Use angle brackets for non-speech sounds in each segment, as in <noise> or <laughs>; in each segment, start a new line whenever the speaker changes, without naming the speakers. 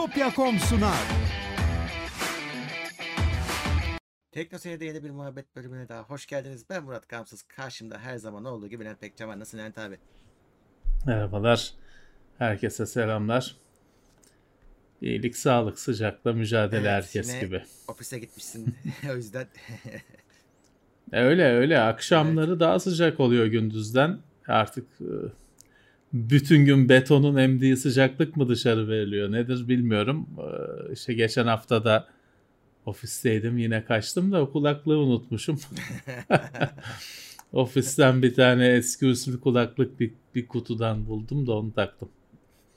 Bitopya.com sunar.
Tekno Seyir'de yeni bir muhabbet bölümüne daha hoş geldiniz. Ben Murat Kamsız. Karşımda her zaman olduğu gibi Levent Pekcan var. Nasılsın Levent abi?
Merhabalar. Herkese selamlar. İyilik, sağlık, sıcakla mücadele
Evet,
herkes
yine
gibi.
Ofise gitmişsin. <laughs> <laughs> o yüzden
E, Öyle öyle. Akşamları daha sıcak oluyor gündüzden. Artık e, bütün gün betonun emdiği sıcaklık mı dışarı veriliyor nedir bilmiyorum. E, İşte geçen hafta da ofisteydim yine kaçtım da kulaklığı unutmuşum. <laughs> Ofisten bir tane eski usul kulaklık bir, bir kutudan buldum da onu taktım.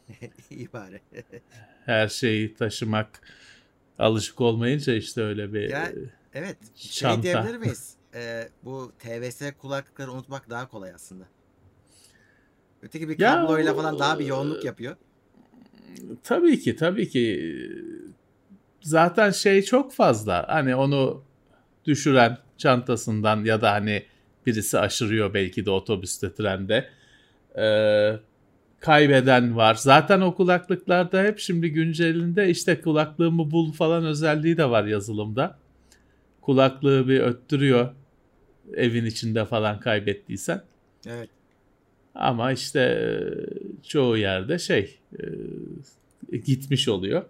<laughs>
iyi bari.
her şeyi taşımak alışık olmayınca işte öyle bir
Ya, Evet. Şey
Çanta.
diyebilir miyiz? Ee, bu TVS kulaklıkları unutmak daha kolay aslında. Öteki bir
Ya,
kabloyla falan daha bir yoğunluk yapıyor.
tabii ki tabii ki zaten şey çok fazla hani onu düşüren çantasından ya da hani birisi aşırıyor belki de otobüste trende Ee, kaybeden var. Zaten o kulaklıklarda hep şimdi güncelinde işte kulaklığımı bul falan özelliği de var yazılımda. Kulaklığı bir öttürüyor evin içinde falan kaybettiysen.
Evet.
Ama işte e, çoğu yerde şey e, gitmiş oluyor.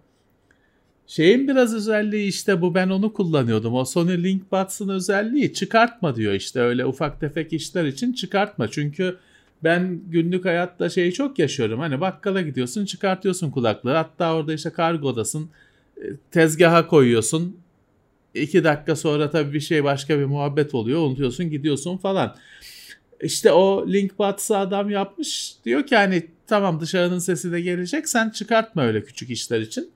Şeyin biraz özelliği işte bu ben onu kullanıyordum. O Sony Link Buds'ın özelliği çıkartma diyor işte öyle ufak tefek işler için çıkartma. Çünkü ben günlük hayatta şeyi çok yaşıyorum. Hani bakkala gidiyorsun çıkartıyorsun kulaklığı. Hatta orada işte kargodasın e, tezgaha koyuyorsun. İki dakika sonra tabii bir şey başka bir muhabbet oluyor. Unutuyorsun gidiyorsun falan. İşte o Linkbuds'ı adam yapmış. Diyor ki hani tamam dışarının sesi de gelecek. Sen çıkartma öyle küçük işler için.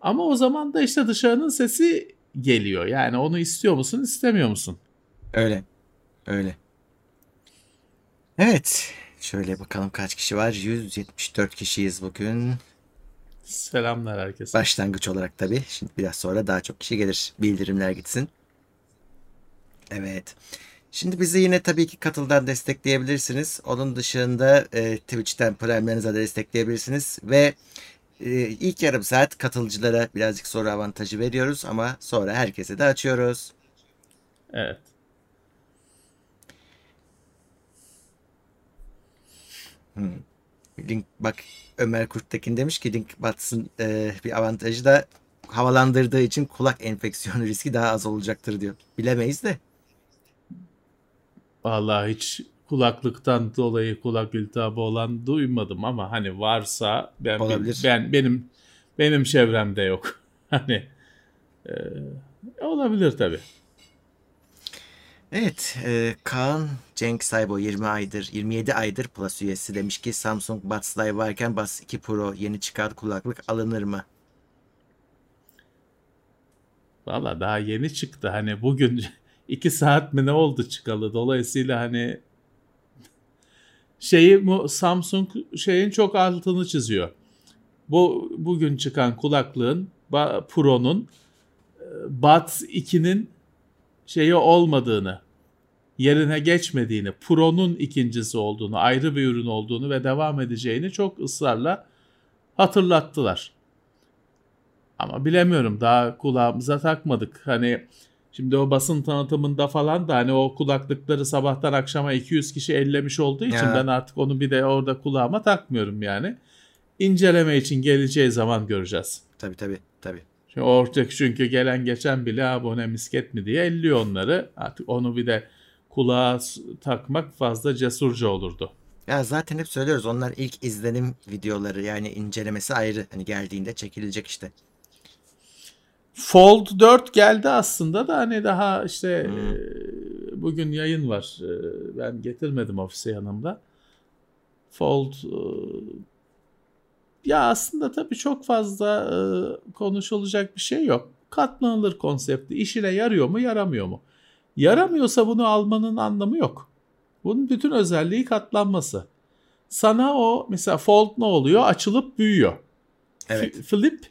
Ama o zaman da işte dışarının sesi geliyor. Yani onu istiyor musun istemiyor musun?
Öyle. Öyle. Evet. Şöyle bakalım kaç kişi var. 174 kişiyiz bugün.
Selamlar herkese.
Başlangıç olarak tabii. Şimdi biraz sonra daha çok kişi gelir. Bildirimler gitsin. Evet. Şimdi bizi yine tabii ki katıldan destekleyebilirsiniz. Onun dışında e, Twitch'ten Prime'lerinize de destekleyebilirsiniz. Ve e, ilk yarım saat katılıcılara birazcık soru avantajı veriyoruz ama sonra herkese de açıyoruz.
Evet.
Link bak Ömer Kurttekin demiş ki Link Bats'ın e, bir avantajı da havalandırdığı için kulak enfeksiyonu riski daha az olacaktır diyor. Bilemeyiz de.
Vallahi hiç kulaklıktan dolayı kulak iltihabı olan duymadım ama hani varsa ben
Olabilir.
ben benim benim çevremde yok. <laughs> Hani e, olabilir tabii.
Evet, e, Kaan Cenk Saybo 20 aydır, 27 aydır Plus üyesi demiş ki Samsung Buds Live varken Buds 2 Pro yeni çıkan kulaklık alınır mı?
Valla daha yeni çıktı. Hani bugün iki saat mi ne oldu çıkalı. Dolayısıyla hani şeyi Samsung şeyin çok altını çiziyor. Bu bugün çıkan kulaklığın Pro'nun e, Buds 2'nin şeyi olmadığını, yerine geçmediğini, Pro'nun ikincisi olduğunu, ayrı bir ürün olduğunu ve devam edeceğini çok ısrarla hatırlattılar. Ama bilemiyorum daha kulağımıza takmadık. Hani şimdi o basın tanıtımında falan da hani o kulaklıkları sabahtan akşama 200 kişi ellemiş olduğu için
Ya.
ben artık onu bir de orada kulağıma takmıyorum yani. İnceleme için geleceği zaman göreceğiz.
Tabii tabii tabii.
Şimdi ortak çünkü gelen geçen bile abone misket mi diye elliyor onları. Artık onu bir de kulağa takmak fazla cesurca olurdu.
Ya zaten hep söylüyoruz onlar ilk izlenim videoları yani incelemesi ayrı. Hani geldiğinde çekilecek işte.
Fold 4 geldi aslında da hani daha işte
Hmm.
e, bugün yayın var. E, ben getirmedim ofise yanımda. Fold e, ya aslında tabii çok fazla e, konuşulacak bir şey yok. Katlanılır konsepti. İşine yarıyor mu, yaramıyor mu? Yaramıyorsa bunu almanın anlamı yok. Bunun bütün özelliği katlanması. Sana o mesela fold ne oluyor? Açılıp büyüyor.
Evet.
Fi- Flip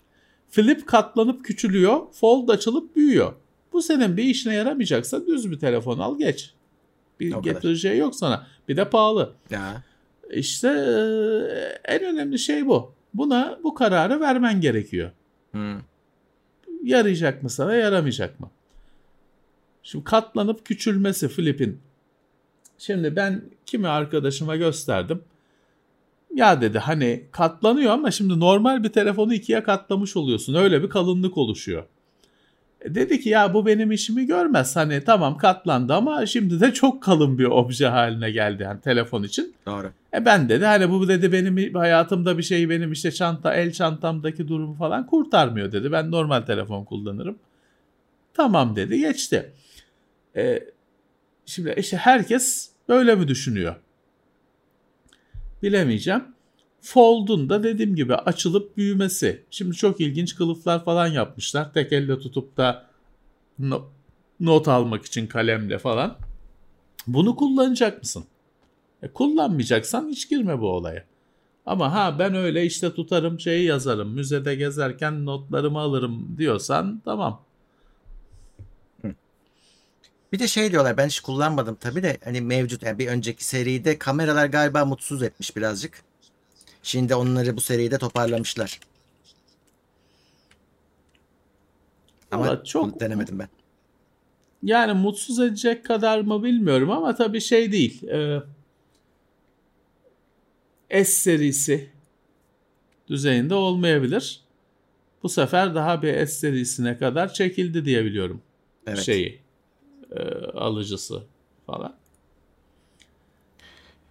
flip katlanıp küçülüyor. Fold açılıp büyüyor. Bu senin bir işine yaramayacaksa düz bir telefon al geç. Bir
O kadar.
getireceği yok sana. Bir de pahalı.
Ya
İşte eee, en önemli şey bu. Buna bu kararı vermen gerekiyor.
Hı.
Yarayacak mı sana yaramayacak mı? Şimdi katlanıp küçülmesi flipin. Şimdi ben kimi arkadaşıma gösterdim. Ya dedi hani katlanıyor ama şimdi normal bir telefonu ikiye katlamış oluyorsun. Öyle bir kalınlık oluşuyor. E dedi ki ya bu benim işimi görmez. Hani tamam katlandı ama şimdi de çok kalın bir obje haline geldi yani telefon için.
Doğru.
E ben dedi hani bu dedi benim hayatımda bir şey benim işte çanta el çantamdaki durumu falan kurtarmıyor dedi. Ben normal telefon kullanırım. Tamam dedi geçti. E, şimdi işte herkes böyle mi düşünüyor? Bilemeyeceğim. Fold'un da dediğim gibi açılıp büyümesi. Şimdi çok ilginç kılıflar falan yapmışlar. Tek elle tutup da no- not almak için kalemle falan. Bunu kullanacak mısın? E, kullanmayacaksan hiç girme bu olaya. Ama ha ben öyle işte tutarım şeyi yazarım. Müzede gezerken notlarımı alırım diyorsan tamam.
Bir de şey diyorlar ben hiç kullanmadım tabii de hani mevcut yani bir önceki seride kameralar galiba mutsuz etmiş birazcık. Şimdi onları bu seride toparlamışlar. Ama
Valla çok-
denemedim ben.
Yani mutsuz edecek kadar mı bilmiyorum ama tabii şey değil. E, S serisi düzeyinde olmayabilir. Bu sefer daha bir S serisine kadar çekildi diye biliyorum.
Evet.
Şeyi e, alıcısı falan.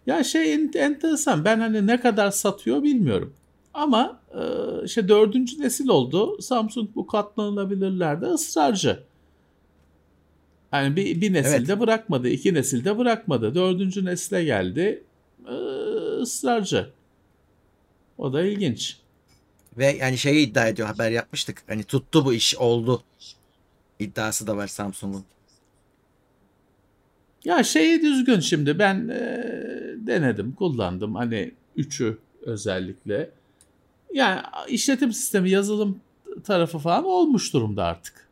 Ya şey en- enteresan ben hani ne kadar satıyor bilmiyorum. Ama e, işte dördüncü nesil oldu. Samsung bu katlanılabilirlerde ısrarcı. Yani bir, bir nesilde bırakmadı, iki nesilde bırakmadı. Dördüncü nesile geldi. E, ısrarcı. O da ilginç.
Ve yani şeyi iddia ediyor haber yapmıştık. Hani tuttu bu iş oldu. iddiası da var Samsung'un.
Ya şeyi düzgün şimdi ben e, denedim kullandım hani üçü özellikle. Yani işletim sistemi yazılım tarafı falan olmuş durumda artık.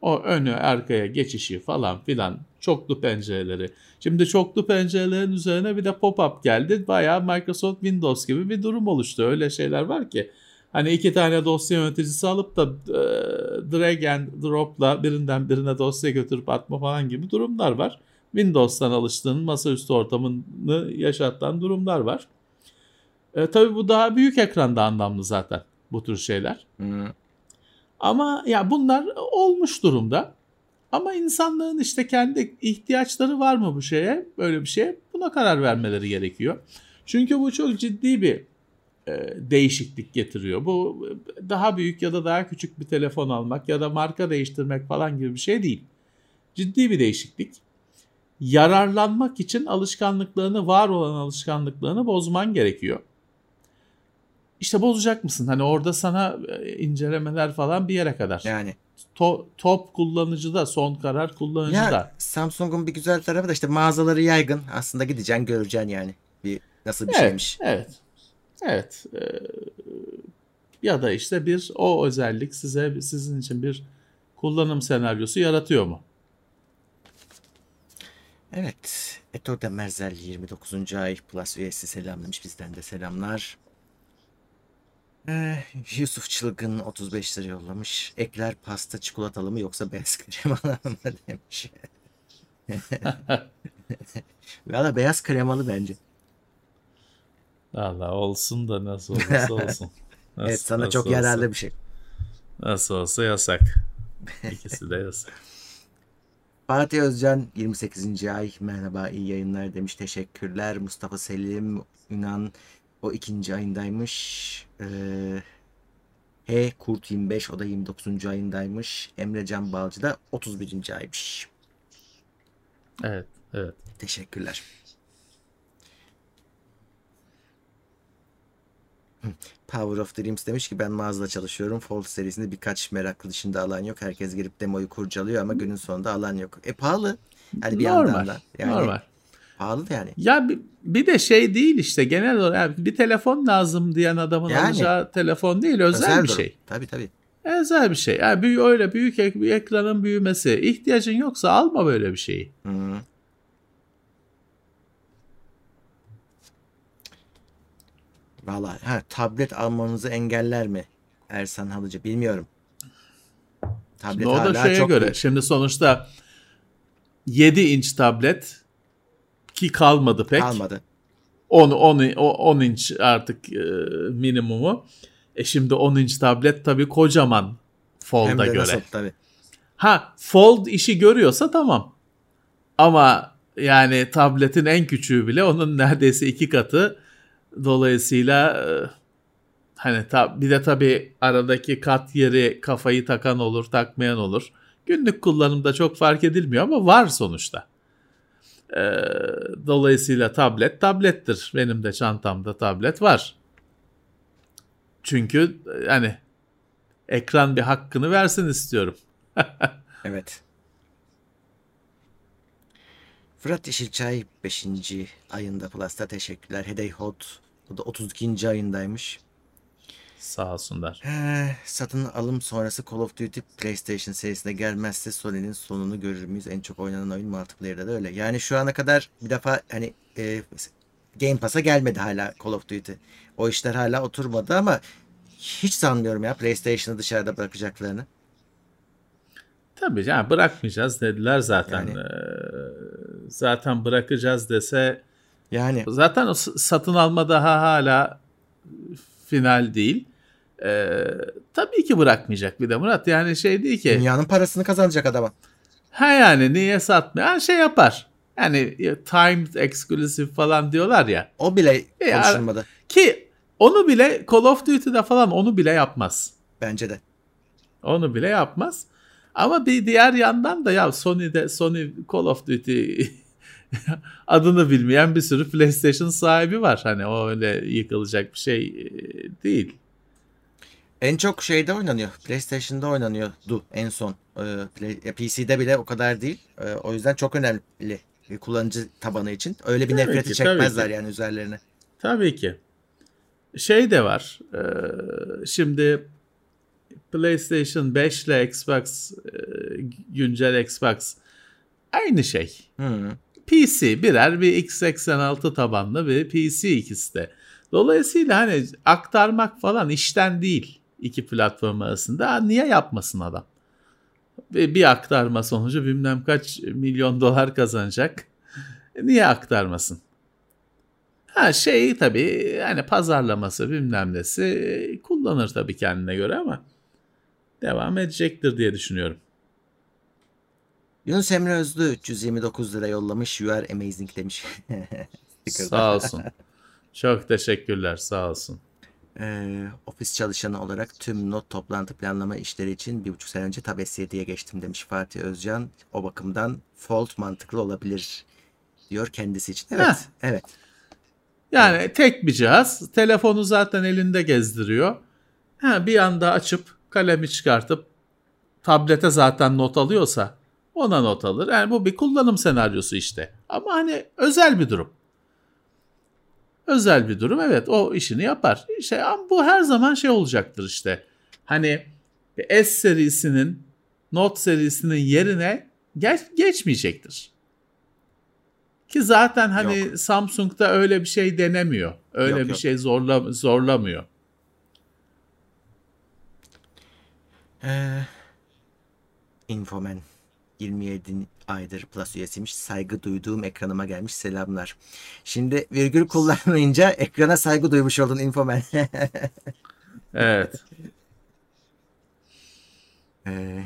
O önü arkaya geçişi falan filan çoklu pencereleri. Şimdi çoklu pencerelerin üzerine bir de pop-up geldi. Bayağı Microsoft Windows gibi bir durum oluştu. Öyle şeyler var ki. Hani iki tane dosya yöneticisi alıp da e, drag and drop'la birinden birine dosya götürüp atma falan gibi durumlar var. Windows'tan alıştığın masaüstü ortamını yaşatan durumlar var. E, tabii bu daha büyük ekranda anlamlı zaten bu tür şeyler.
Hı.
Ama ya bunlar olmuş durumda. Ama insanlığın işte kendi ihtiyaçları var mı bu şeye, böyle bir şeye? Buna karar vermeleri gerekiyor. Çünkü bu çok ciddi bir e, değişiklik getiriyor. Bu daha büyük ya da daha küçük bir telefon almak ya da marka değiştirmek falan gibi bir şey değil. Ciddi bir değişiklik. Yararlanmak için alışkanlıklarını, var olan alışkanlıklarını bozman gerekiyor. İşte bozacak mısın? Hani orada sana e, incelemeler falan bir yere kadar.
Yani.
To- top kullanıcıda, son karar kullanıcıda.
Ya Samsung'un bir güzel tarafı da işte mağazaları yaygın. Aslında gideceksin göreceksin yani. Bir nasıl bir
evet,
şeymiş.
Evet. Evet. Ee, ya da işte bir o özellik size sizin için bir kullanım senaryosu yaratıyor mu?
Evet. Eto Demerzel 29. ay Plus üyesi selamlamış. Bizden de selamlar. Ee, Yusuf Çılgın 35 lira yollamış. Ekler pasta çikolatalı mı yoksa beyaz kremalı mı <laughs> demiş. <laughs> Valla beyaz kremalı bence.
Valla olsun da nasıl olursa <laughs> olsun. Nasıl,
evet sana çok
olsa-
yararlı bir şey.
Nasıl olsa yasak. İkisi de yasak.
Fatih Özcan 28. ay merhaba iyi yayınlar demiş teşekkürler. Mustafa Selim Yunan o ikinci ayındaymış. Ee, H Kurt 25 o da 29. ayındaymış. Emre Can Balcı da 31. aymış.
Evet, evet.
Teşekkürler. <laughs> Power of Dreams demiş ki ben mağazada çalışıyorum. Fold serisinde birkaç meraklı dışında alan yok. Herkes girip demoyu kurcalıyor ama günün sonunda alan yok. E pahalı. Yani bir
normal.
yandan da. Yani
Normal.
pahalı da yani.
Ya bir, bir de şey değil işte genel olarak yani bir telefon lazım diyen adamın
Yani.
alacağı telefon değil özel, bir
durum.
şey.
Tabii tabii.
Özel bir şey. Yani büyü, öyle büyük ek- bir ekranın büyümesi. İhtiyacın yoksa alma böyle bir şeyi.
Hı. Valla ha, tablet almanızı engeller mi? Ersan Halıcı bilmiyorum.
Tablet Şimdi o da şeye göre. Büyük. Şimdi sonuçta 7 inç tablet ki kalmadı pek.
Kalmadı.
10 10 10 inç artık e, minimumu. E şimdi 10 inç tablet tabii kocaman Fold'a göre. Nasıl, tabii. Ha Fold işi görüyorsa tamam. Ama yani tabletin en küçüğü bile onun neredeyse iki katı. Dolayısıyla e, hani ta, bir de tabii aradaki kat yeri kafayı takan olur, takmayan olur. Günlük kullanımda çok fark edilmiyor ama var sonuçta. E, dolayısıyla tablet tablettir. Benim de çantamda tablet var. Çünkü hani ekran bir hakkını versin istiyorum. <laughs>
evet. Fırat Yeşilçay 5. ayında Plus'ta teşekkürler. Hedey Hot o da 32. ayındaymış.
Sağ olsunlar.
Ee, satın alım sonrası Call of Duty PlayStation serisine gelmezse Sony'nin sonunu görür müyüz? En çok oynanan oyun multiplayer'da da öyle. Yani şu ana kadar bir defa hani e, Game Pass'a gelmedi hala Call of Duty. O işler hala oturmadı ama hiç sanmıyorum ya PlayStation'ı dışarıda bırakacaklarını.
Tabii yani bırakmayacağız dediler zaten. Yani. Ee, zaten bırakacağız dese yani zaten o satın alma daha hala final değil. Ee, tabii ki bırakmayacak bir de Murat. Yani şey değil ki.
Dünyanın parasını kazanacak adama.
Ha yani niye satmıyor? Yani şey yapar. Yani timed exclusive falan diyorlar ya.
O bile konuşulmadı.
ki onu bile Call of Duty'de falan onu bile yapmaz.
Bence de.
Onu bile yapmaz. Ama bir diğer yandan da ya Sony'de Sony Call of Duty <laughs> adını bilmeyen bir sürü PlayStation sahibi var. Hani o öyle yıkılacak bir şey e, değil.
En çok şeyde oynanıyor. PlayStation'da oynanıyordu en son. Ee, PC'de bile o kadar değil. Ee, o yüzden çok önemli kullanıcı tabanı için. Öyle bir tabii nefreti ki, çekmezler yani üzerlerine.
Tabii ki. Şey de var. E, şimdi PlayStation 5 ile Xbox e, güncel Xbox aynı şey. Hmm. PC birer bir x86 tabanlı bir PC ikisi de. Dolayısıyla hani aktarmak falan işten değil iki platform arasında. Niye yapmasın adam? Bir aktarma sonucu bilmem kaç milyon dolar kazanacak. Niye aktarmasın? Ha şey tabii hani pazarlaması bilmem nesi kullanır tabii kendine göre ama devam edecektir diye düşünüyorum.
Yunus Emre Özlü 329 lira yollamış. You are amazing demiş. <laughs>
sağ olsun. Çok teşekkürler sağ olsun.
Ee, ofis çalışanı olarak tüm not toplantı planlama işleri için bir buçuk sene önce Tab S7'ye geçtim demiş Fatih Özcan. O bakımdan Fold mantıklı olabilir diyor kendisi için. Evet, Heh. evet.
Yani evet. tek bir cihaz. Telefonu zaten elinde gezdiriyor. Ha, bir anda açıp kalemi çıkartıp tablete zaten not alıyorsa ona not alır. Yani bu bir kullanım senaryosu işte. Ama hani özel bir durum. Özel bir durum evet o işini yapar. İşte ama bu her zaman şey olacaktır işte. Hani S serisinin Note serisinin yerine geç, geçmeyecektir. Ki zaten hani yok. Samsung'da öyle bir şey denemiyor. Öyle yok, bir yok. şey zorla, zorlamıyor.
Ee, Infoman 27 aydır Plus üyesiymiş. Saygı duyduğum ekranıma gelmiş selamlar. Şimdi virgül kullanmayınca ekrana saygı duymuş oldun Infoman. <laughs>
evet.
Ee,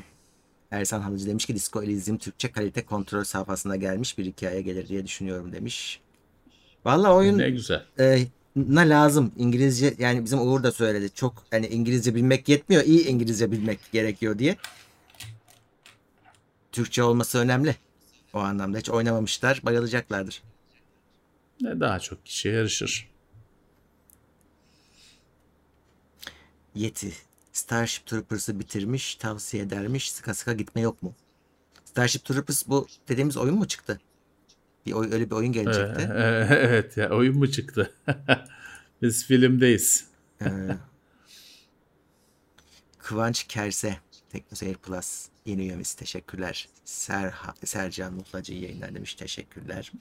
Ersan Halıcı demiş ki Disco Elysium Türkçe kalite kontrol safhasına gelmiş bir hikaye gelir diye düşünüyorum demiş. Valla oyun
ne güzel.
E, na lazım İngilizce yani bizim Uğur da söyledi. Çok yani İngilizce bilmek yetmiyor. iyi İngilizce bilmek gerekiyor diye. Türkçe olması önemli. O anlamda hiç oynamamışlar. Bayılacaklardır.
Ne daha çok kişi yarışır.
Yeti. Starship Troopers'ı bitirmiş. Tavsiye edermiş. Sıka sıka gitme yok mu? Starship Troopers bu dediğimiz oyun mu çıktı? Bir oy, öyle bir oyun gelecekti.
Ee, <laughs> evet ya oyun mu çıktı? <laughs> Biz filmdeyiz. ee,
Kıvanç Kerse. Teknoseyir Plus yeni üyemiz. Teşekkürler. Serha, Sercan Mutlacı yayınlar demiş. Teşekkürler.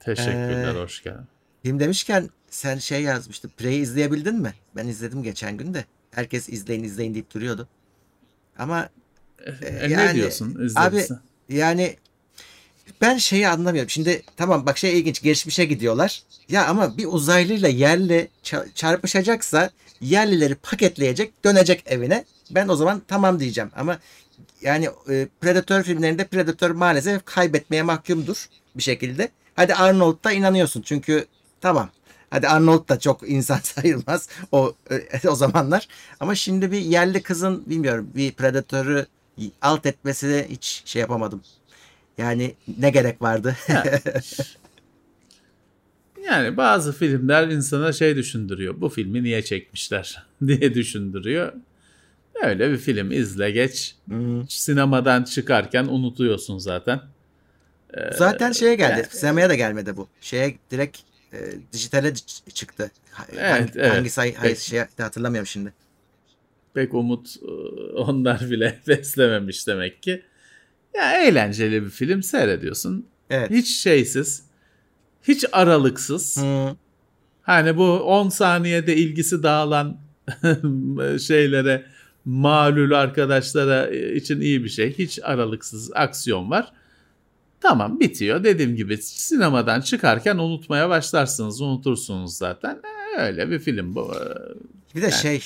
Teşekkürler. Ee, hoş geldin.
Film demişken sen şey yazmıştın. Prey izleyebildin mi? Ben izledim geçen gün de. herkes izleyin izleyin deyip duruyordu. Ama
E,
yani,
ne diyorsun
abi
izlediysen?
yani ben şeyi anlamıyorum. Şimdi tamam bak şey ilginç geçmişe gidiyorlar. Ya ama bir uzaylıyla yerli ça- çarpışacaksa yerlileri paketleyecek dönecek evine. Ben o zaman tamam diyeceğim. Ama yani e, Predator filmlerinde Predator maalesef kaybetmeye mahkumdur bir şekilde. Hadi Arnold'da inanıyorsun çünkü tamam. Hadi Arnold da çok insan <laughs> sayılmaz o e, <laughs> o zamanlar. Ama şimdi bir yerli kızın bilmiyorum bir Predator'u alt etmesine hiç şey yapamadım. Yani ne gerek vardı? <laughs>
Yani bazı filmler insana şey düşündürüyor. Bu filmi niye çekmişler <laughs> diye düşündürüyor. Öyle bir film izle geç.
Hmm.
Sinemadan çıkarken unutuyorsun zaten.
Zaten şeye geldi.
yani-
Sinemaya da gelmedi bu. Şeye direkt e, dijitale çıktı.
Evet,
hangi,
evet.
hangi say hayır, şey hatırlamıyorum şimdi.
Pek umut e, onlar bile <laughs> beslememiş demek ki. Ya eğlenceli bir film seyrediyorsun.
Evet.
Hiç şeysiz, hiç aralıksız.
Hmm.
Hani bu 10 saniyede ilgisi dağılan <laughs> şeylere malul arkadaşlara için iyi bir şey. Hiç aralıksız aksiyon var. Tamam bitiyor. Dediğim gibi sinemadan çıkarken unutmaya başlarsınız. Unutursunuz zaten. Öyle bir film bu.
Bir de şey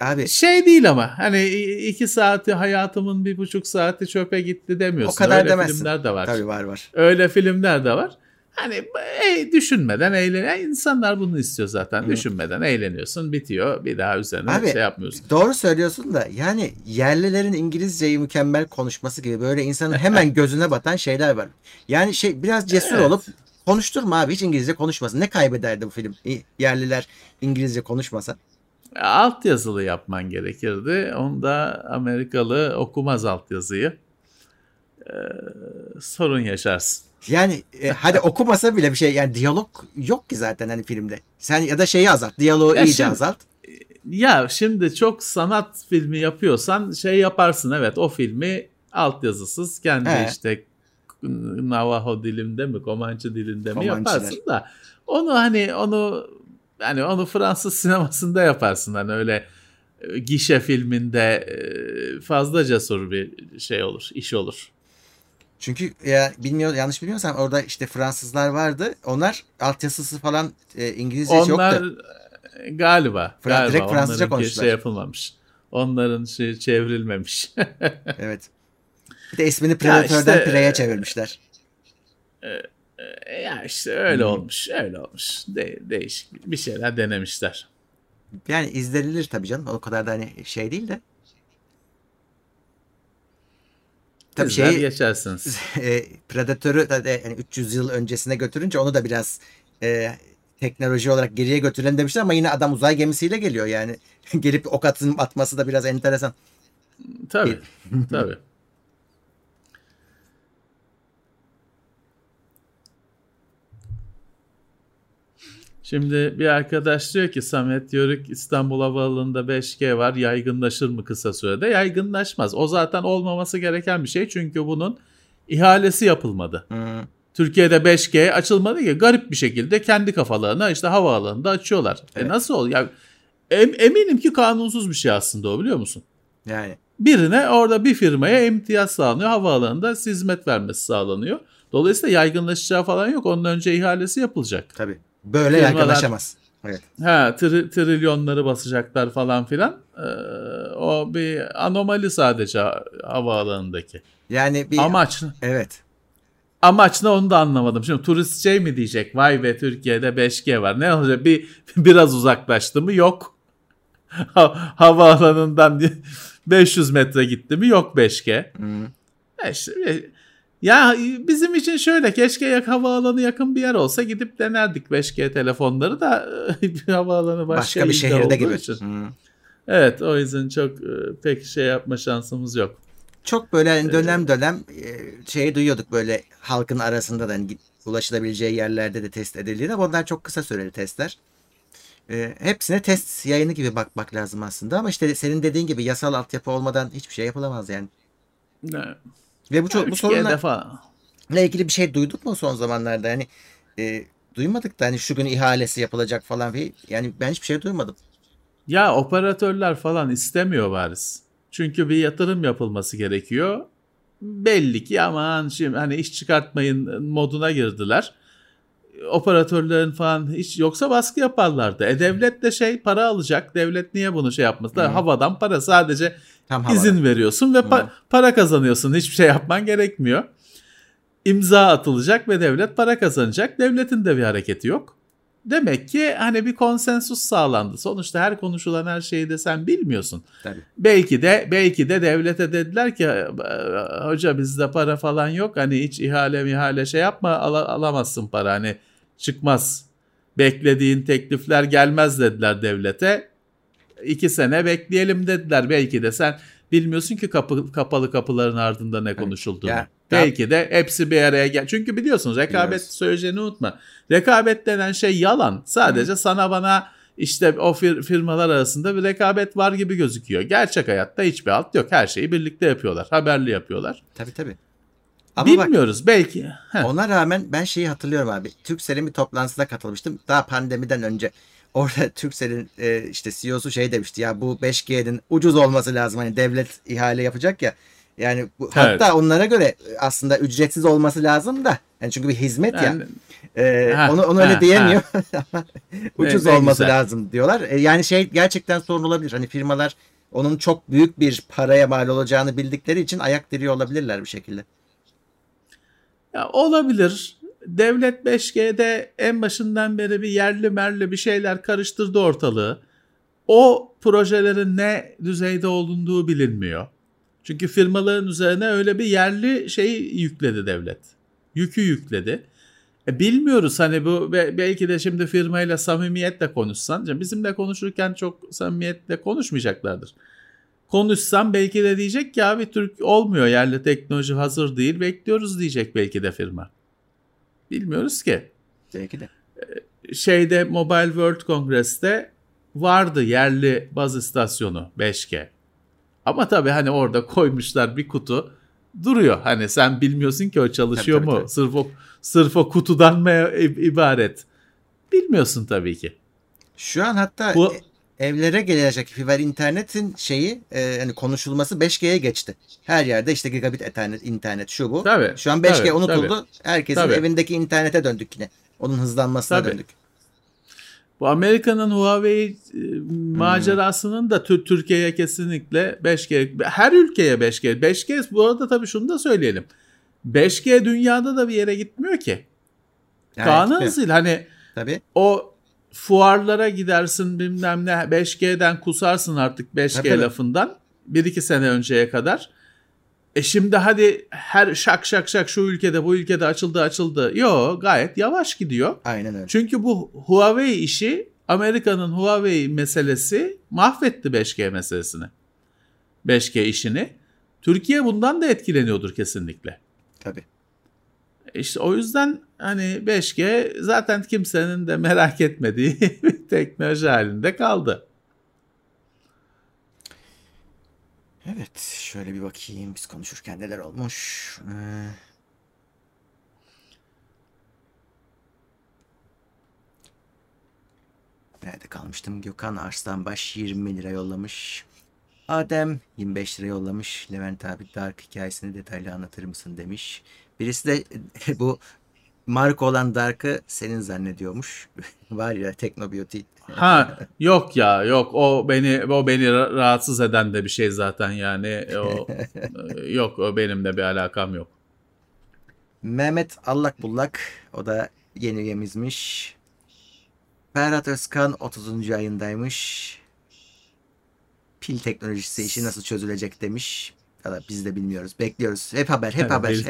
abi
Şey değil ama hani iki saati hayatımın bir buçuk saati çöpe gitti demiyorsun.
O kadar
Öyle
demezsin.
filmler de var.
tabii var var.
Öyle filmler de var. Hani e, düşünmeden eğlen yani insanlar bunu istiyor zaten.
Hı.
Düşünmeden eğleniyorsun, bitiyor. Bir daha üzerine
Abi,
şey yapmıyorsun.
Doğru söylüyorsun da yani yerlilerin İngilizceyi mükemmel konuşması gibi böyle insanın hemen <laughs> gözüne batan şeyler var. Yani şey biraz cesur
Evet.
olup konuşturma abi hiç İngilizce konuşmasın. Ne kaybederdi bu film? Yerliler İngilizce konuşmasa.
Alt yazılı yapman gerekirdi. Onda Amerikalı okumaz alt yazıyı. Ee, sorun yaşarsın.
Yani e, hadi okumasa bile bir şey yani diyalog yok ki zaten hani filmde. Sen ya da şeyi azalt. Diyaloğu
Ya
iyice
şimdi-
azalt.
Ya şimdi çok sanat filmi yapıyorsan şey yaparsın evet o filmi altyazısız kendi
He.
işte Navajo dilinde mi Komançı dilinde mi yaparsın da onu hani onu hani onu Fransız sinemasında yaparsın hani öyle e, gişe filminde e, fazla cesur bir şey olur iş olur.
Çünkü ya bilmiyor yanlış bilmiyorsam orada işte Fransızlar vardı. Onlar altyazısı falan e, İngilizce hiç
Onlar
yoktu.
e, galiba
Fra-
galiba
direkt Fransızca
onlarınki
konuştular.
şey yapılmamış. Onların şey çevrilmemiş. <laughs>
Evet. Bir de ismini Predator'dan
işte,
Prey'e çevirmişler.
E, Ya işte öyle
Hmm.
olmuş, öyle olmuş. De- değişik bir şeyler denemişler.
Yani izlenilir tabii canım. O kadar da hani şey değil de. Tabii
İzler
şeyi <laughs> e, Predator'u da de, yani 300 yıl öncesine götürünce onu da biraz e, teknoloji olarak geriye götürelim demişler ama yine adam uzay gemisiyle geliyor yani. <laughs> Gelip ok atın, atması da biraz enteresan.
Tabii, tabii. Şimdi bir arkadaş diyor ki Samet Yörük İstanbul Havaalanı'nda 5G var yaygınlaşır mı kısa sürede? Yaygınlaşmaz. O zaten olmaması gereken bir şey çünkü bunun ihalesi yapılmadı.
Hmm.
Türkiye'de 5G açılmadı ki garip bir şekilde kendi kafalarına işte havaalanında açıyorlar.
Evet.
E nasıl ol? Ya em- eminim ki kanunsuz bir şey aslında o biliyor musun?
Yani
Birine orada bir firmaya imtiyaz sağlanıyor. Havaalanında hizmet vermesi sağlanıyor. Dolayısıyla yaygınlaşacağı falan yok. Onun önce ihalesi yapılacak.
tabii. Böyle
Firmalar-
yaygınlaşamaz. Evet.
Ha tri- trilyonları basacaklar falan filan. Ee, o bir anomali sadece ha- havaalanındaki.
Yani bir
Amaç
evet.
amaç ne onu da anlamadım. Şimdi turist şey mi diyecek? Vay be Türkiye'de 5G var. Ne olacak? Bir <laughs> biraz uzaklaştı mı? Yok. Ha- havaalanından <laughs> 500 metre gitti mi? Yok 5G.
Hmm.
İşte, ya bizim için şöyle keşke yak havaalanı yakın bir yer olsa gidip denerdik 5G telefonları da bir <laughs> havaalanı başka,
Başka bir şehirde gibi.
için.
Hmm.
Evet o yüzden çok e, pek şey yapma şansımız yok.
Çok böyle hani dönem dönem e, şeyi duyuyorduk böyle halkın arasında da hani ulaşılabileceği yerlerde de test edildiğini ama onlar çok kısa süreli testler. E, hepsine test yayını gibi bakmak lazım aslında ama işte senin dediğin gibi yasal altyapı olmadan hiçbir şey yapılamaz yani.
Ne,
Ve bu çok bu
3G'de
sorunla
falan.
ilgili bir şey duyduk mu son zamanlarda? Yani e, duymadık da hani şu gün ihalesi yapılacak falan bir yani ben hiçbir şey duymadım.
Ya operatörler falan istemiyor bariz. Çünkü bir yatırım yapılması gerekiyor. Belli ki aman şimdi hani iş çıkartmayın moduna girdiler. Operatörlerin falan hiç yoksa baskı yaparlardı. E devlet de şey para alacak. Devlet niye bunu şey yapmaz? Da havadan para sadece
Tam
izin veriyorsun ve pa- para kazanıyorsun. Hiçbir şey yapman gerekmiyor. İmza atılacak ve devlet para kazanacak. Devletin de bir hareketi yok. Demek ki hani bir konsensus sağlandı. Sonuçta her konuşulan her şeyi de sen bilmiyorsun.
Tabii.
Belki de belki de devlete dediler ki "E, hoca bizde para falan yok. Hani hiç ihale ihale şey yapma ala- alamazsın para hani çıkmaz. Beklediğin teklifler gelmez dediler devlete. İki sene bekleyelim dediler. Belki de sen bilmiyorsun ki kapı, kapalı kapıların ardında ne konuşulduğunu.
Ya,
Belki de hepsi bir araya gel. Çünkü biliyorsun rekabet
Biliyoruz.
söyleyeceğini unutma. Rekabet denen şey yalan. Sadece sana bana işte o fir- firmalar arasında bir rekabet var gibi gözüküyor. Gerçek hayatta hiçbir alt yok. Her şeyi birlikte yapıyorlar. Haberli yapıyorlar.
Tabii tabii. Ama bak
Bilmiyoruz belki. Heh.
ona rağmen ben şeyi hatırlıyorum abi. Turkcell'in bir toplantısına katılmıştım. Daha pandemiden önce. Orada Turkcell'in e, işte CEO'su şey demişti ya bu 5G'nin ucuz olması lazım. Hani devlet ihale yapacak ya. Yani bu, hatta onlara göre aslında ücretsiz olması lazım da. Yani çünkü bir hizmet ya.
Yani,
Ee,
Ha,
onu onu öyle
ha,
diyemiyor. <laughs> Ama ucuz
ne
olması
güzel.
lazım diyorlar. Ee, yani şey gerçekten sorun olabilir. Hani firmalar onun çok büyük bir paraya mal olacağını bildikleri için ayak diriyor olabilirler bir şekilde.
ya olabilir. Devlet 5G'de en başından beri bir yerli merli bir şeyler karıştırdı ortalığı. O projelerin ne düzeyde olunduğu bilinmiyor. Çünkü firmaların üzerine öyle bir yerli şey yükledi devlet. Yükü yükledi. E bilmiyoruz hani bu be- belki de şimdi firmayla samimiyetle konuşsan. Bizimle konuşurken çok samimiyetle konuşmayacaklardır. Konuşsam belki de diyecek ki abi Türk olmuyor yerli teknoloji hazır değil bekliyoruz diyecek belki de firma. Bilmiyoruz ki
Belki de.
şeyde Mobile World Congress'te vardı yerli baz istasyonu 5G. Ama tabii hani orada koymuşlar bir kutu duruyor. Hani sen bilmiyorsun ki o çalışıyor
Tabii,
mu?
tabii, tabii.
Sırf o sırf o kutudan mı ibaret? Bilmiyorsun tabii ki.
Şu an hatta
Bu-
e- evlere gelecek fiber internetin şeyi e, hani konuşulması 5G'ye geçti. Her yerde işte gigabit ethernet, internet şu bu.
Tabii,
Şu an 5G
tabii,
unutuldu.
tabii.
Herkesin
Tabii.
evindeki internete döndük yine. Onun hızlanmasına
Tabii.
döndük.
Bu Amerika'nın Huawei e, macerasının da Tü- Türkiye'ye kesinlikle 5G her ülkeye 5G 5G bu arada tabii şunu da söyleyelim. 5G dünyada da bir yere gitmiyor ki.
Yani
Kaan'ın zil hani
Tabii.
o fuarlara gidersin bilmem ne 5G'den kusarsın artık 5G
Tabii, tabii.
lafından. 1-2 sene önceye kadar. E şimdi hadi her şak şak şak şu ülkede bu ülkede açıldı açıldı. Yo gayet yavaş gidiyor.
Aynen öyle.
Çünkü bu Huawei işi Amerika'nın Huawei meselesi mahvetti 5G meselesini. 5G işini. Türkiye bundan da etkileniyordur kesinlikle.
Tabii.
İşte o yüzden hani 5G zaten kimsenin de merak etmediği <laughs> bir teknoloji halinde kaldı.
Evet. Şöyle bir bakayım biz konuşurken neler olmuş. Ee, Nerede kalmıştım? Gökhan Arslanbaş 20 lira yollamış. Adem 25 lira yollamış. Levent abi Dark hikayesini detaylı anlatır mısın demiş. Birisi de <laughs> bu marka olan Dark'ı senin zannediyormuş. <laughs> Var ya Teknobeauty.
Ha yok ya yok o beni o beni ra- rahatsız eden de bir şey zaten yani o <laughs> yok o benimle bir alakam yok.
Mehmet Allak Bullak o da yeni üyemizmiş. Ferhat Özkan 30. ayındaymış. Pil teknolojisi işi nasıl çözülecek demiş. Valla biz de bilmiyoruz. Bekliyoruz. Hep haber, hep
Evet,
haber.
bil-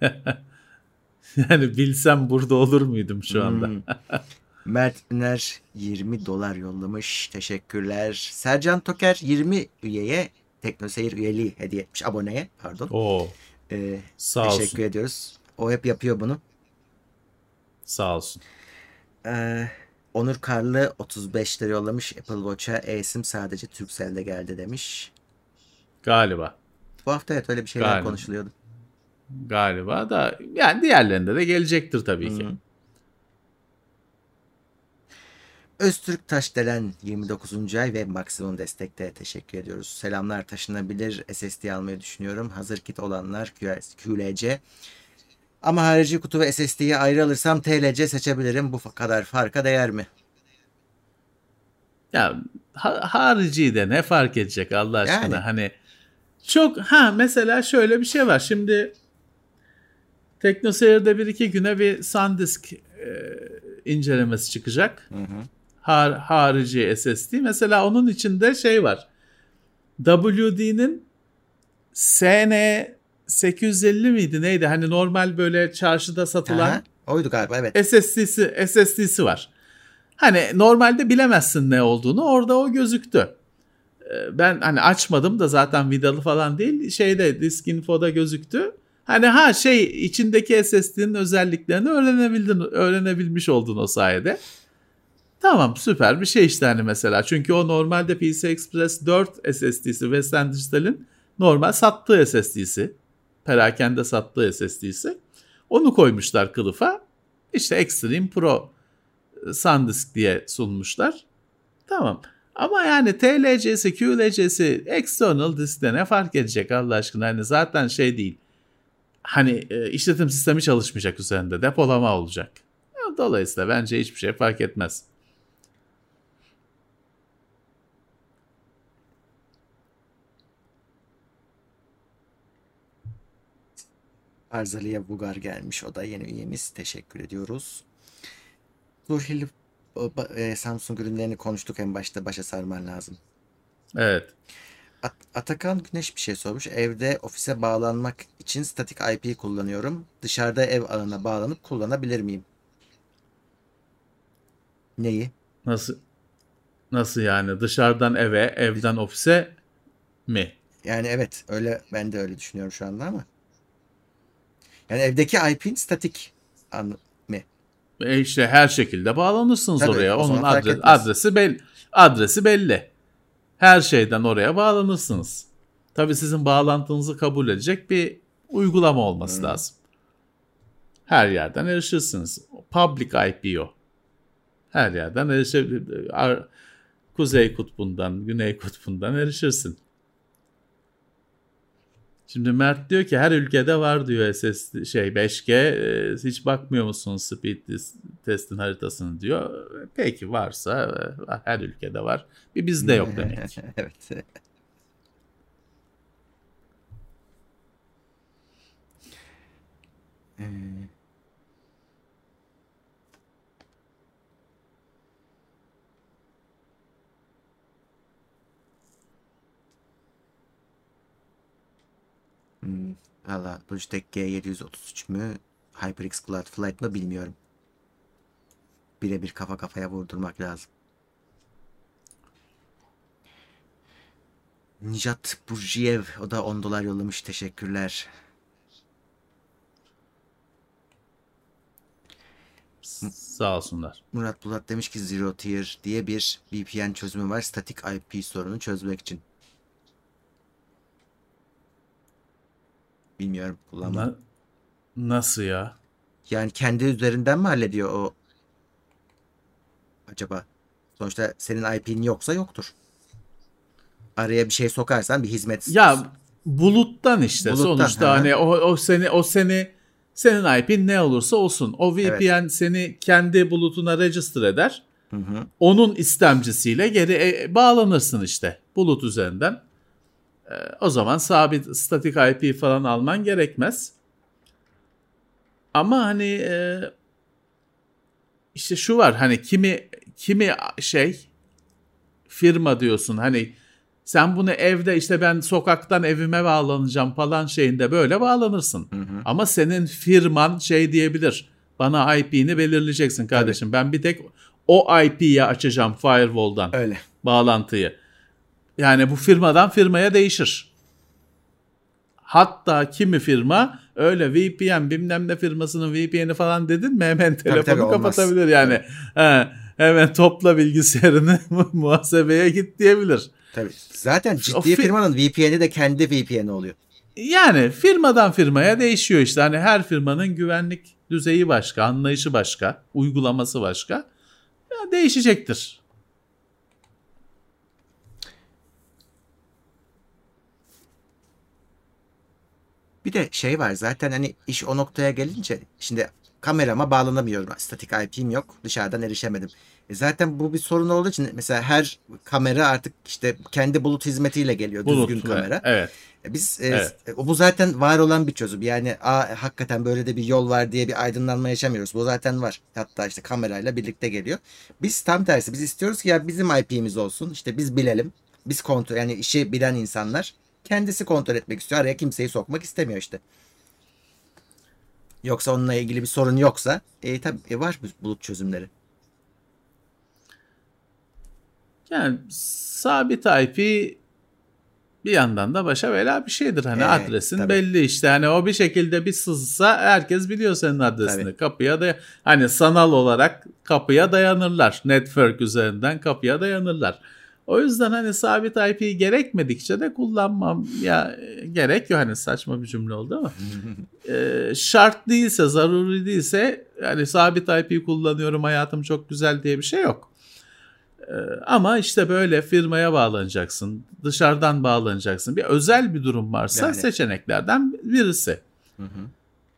<laughs> yani bilsem burada olur muydum şu anda?
Hmm. Mert Üner 20 dolar yollamış. Teşekkürler. Sercan Toker 20 üyeye Teknoseyir üyeliği hediye etmiş. Aboneye pardon.
Oo
Ee,
sağ
teşekkür
olsun.
ediyoruz. O hep yapıyor bunu.
Sağ olsun.
Ee, Onur Karlı 35 lira yollamış. Apple Watch'a eSIM sadece Turkcell'de geldi demiş.
Galiba.
Bu hafta evet öyle bir şeyler
Galiba.
konuşuluyordu.
Galiba da yani diğerlerinde de gelecektir tabii ki.
Hı. Öztürk Taşdelen 29. ay ve maksimum destekte teşekkür ediyoruz. Selamlar taşınabilir SSD almayı düşünüyorum. Hazır kit olanlar QLC. Ama harici kutu ve SSD'yi ayrı alırsam TLC seçebilirim. Bu kadar farka değer mi?
Ya ha, harici de ne fark edecek Allah aşkına
Yani.
hani çok ha mesela şöyle bir şey var şimdi TeknoSeyir'de bir iki güne bir SanDisk e, incelemesi çıkacak.
Hı hı.
Har, harici SSD. Mesela onun içinde şey var. WD'nin SN 850 miydi neydi? Hani normal böyle çarşıda satılan
Aha, oydu galiba evet.
SSD'si SSD'si var. Hani normalde bilemezsin ne olduğunu. Orada o gözüktü. Ee, Ben hani açmadım da zaten vidalı falan değil. Şeyde Disk Info'da gözüktü. Hani ha şey içindeki SSD'nin özelliklerini öğrenebildin, öğrenebilmiş oldun o sayede. Tamam süper bir şey işte hani mesela. Çünkü o normalde PC Express 4 SSD'si Western Digital'in normal sattığı SSD'si. Perakende sattığı SSD'si. Onu koymuşlar kılıfa. İşte Extreme Pro e, SanDisk diye sunmuşlar. Tamam. Ama yani TLC'si, QLC'si, external diskte ne fark edecek Allah aşkına? Hani zaten şey değil. Hani e, işletim sistemi çalışmayacak üzerinde. Depolama olacak. Dolayısıyla bence hiçbir şey fark etmez.
Arzalı'ya Bugar gelmiş. O da yeni üyemiz. Teşekkür ediyoruz. Nurhil ba- e, Samsung ürünlerini konuştuk en başta. Başa sarman lazım.
Evet.
At- Atakan Güneş bir şey sormuş. Evde ofise bağlanmak için statik IP kullanıyorum. Dışarıda ev ağına bağlanıp kullanabilir miyim? Neyi?
Nasıl nasıl yani dışarıdan eve, evden ofise mi?
Yani evet öyle ben de öyle düşünüyorum şu anda ama. Yani evdeki IP'in statik an mı?
E işte her şekilde bağlanırsınız
Tabii,
oraya. Onun
fark
adre-
etmez.
adresi belli. Adresi belli. Her şeyden oraya bağlanırsınız. Tabii sizin bağlantınızı kabul edecek bir uygulama olması
Hmm.
lazım. Her yerden erişirsiniz. Public IP o. Her yerden erişebilir. Kuzey kutbundan, güney kutbundan erişirsin. Şimdi Mert diyor ki her ülkede var diyor SS şey 5G e, hiç bakmıyor musunuz speed tes- testin haritasını diyor. Peki varsa e, her ülkede var. Bir bizde yok <laughs> demek.
evet. Ee, Hmm, Valla Logitech G733 mü HyperX Cloud Flight mı bilmiyorum. Birebir kafa kafaya vurdurmak lazım. Nijat Burjiyev o da 10 dolar yollamış. Teşekkürler.
Sağ olsunlar.
Murat Bulat demiş ki Zero Tier diye bir VPN çözümü var. Statik IP sorunu çözmek için. Bilmiyorum kullanmadım.
Na- nasıl ya?
Yani kendi üzerinden mi hallediyor o acaba? Sonuçta senin IP'nin yoksa yoktur. Araya bir şey sokarsan bir hizmet
Ya buluttan işte
Buluttan,
sonuçta
hı.
hani o, o seni o seni senin IP'in ne olursa olsun. O VPN seni kendi bulutuna register eder.
Hı hı.
Onun istemcisiyle geri e, bağlanırsın işte bulut üzerinden. E, o zaman sabit statik IP falan alman gerekmez. Ama hani e, işte şu var hani kimi kimi şey firma diyorsun hani sen bunu evde işte ben sokaktan evime bağlanacağım falan şeyinde böyle bağlanırsın.
Hı hı.
Ama senin firman şey diyebilir. Bana IP'ni belirleyeceksin kardeşim. Ben bir tek o IP'ye açacağım firewall'dan
Öyle.
bağlantıyı. Yani bu firmadan firmaya değişir. Hatta kimi firma öyle VPN bilmem ne firmasının VPN'i falan dedin mi hemen telefonu
tabii, olmaz.
kapatabilir yani. He, hemen topla bilgisayarını <laughs> muhasebeye git diyebilir.
Tabii. Zaten
O
ciddi
fi-
firmanın VPN'i de kendi VPN'i oluyor.
Yani firmadan firmaya değişiyor işte. Hani her firmanın güvenlik düzeyi başka, anlayışı başka, uygulaması başka. ya değişecektir.
Bir de şey var zaten hani iş o noktaya gelince şimdi kamerama bağlanamıyorum. Statik IP'm yok. Dışarıdan erişemedim. E zaten bu bir sorun olduğu için mesela her kamera artık işte kendi bulut hizmetiyle geliyor.
Bulut,
düzgün kamera.
Evet.
E Biz e,
Evet.
e, bu zaten var olan bir çözüm. Yani a, hakikaten böyle de bir yol var diye bir aydınlanma yaşamıyoruz. Bu zaten var. Hatta işte kamerayla birlikte geliyor. Biz tam tersi. Biz istiyoruz ki ya bizim IP'miz olsun. İşte biz bilelim. Biz kontrol yani işi bilen insanlar kendisi kontrol etmek istiyor. Araya kimseyi sokmak istemiyor işte. Yoksa onunla ilgili bir sorun yoksa e, tabii e, var bu bulut çözümleri.
Yani sabit IP bir yandan da başa bela bir şeydir. Hani
Evet,
adresin
tabii.
belli işte. Hani o bir şekilde bir sızsa herkes biliyor senin adresini.
Tabii.
Kapıya da hani sanal olarak kapıya dayanırlar. Network üzerinden kapıya dayanırlar. O yüzden hani sabit IP gerekmedikçe de kullanmam ya gerek yok. Hani saçma bir cümle oldu ama. <laughs> E, şart değilse, zaruri değilse yani sabit IP kullanıyorum hayatım çok güzel diye bir şey yok. E, ama işte böyle firmaya bağlanacaksın, dışarıdan bağlanacaksın. Bir özel bir durum varsa
Yani.
seçeneklerden birisi.
Hı hı.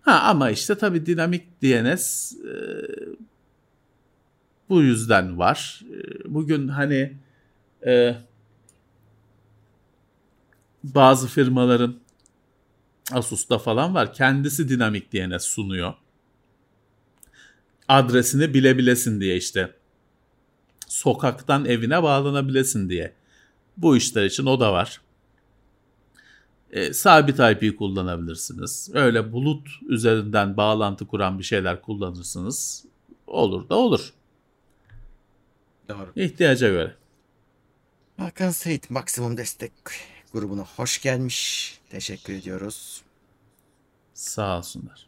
Ha ama işte tabii dinamik DNS e, bu yüzden var. E, bugün hani e, bazı firmaların Asus'ta falan var. Kendisi dinamik DNS sunuyor. Adresini bilebilesin diye işte. Sokaktan evine bağlanabilesin diye. Bu işler için o da var. E, sabit IP kullanabilirsiniz. Öyle bulut üzerinden bağlantı kuran bir şeyler kullanırsınız. Olur da olur.
Doğru.
İhtiyaca göre.
Hakan Seyit maksimum destek grubuna hoş gelmiş. Teşekkür ediyoruz.
Sağ olsunlar.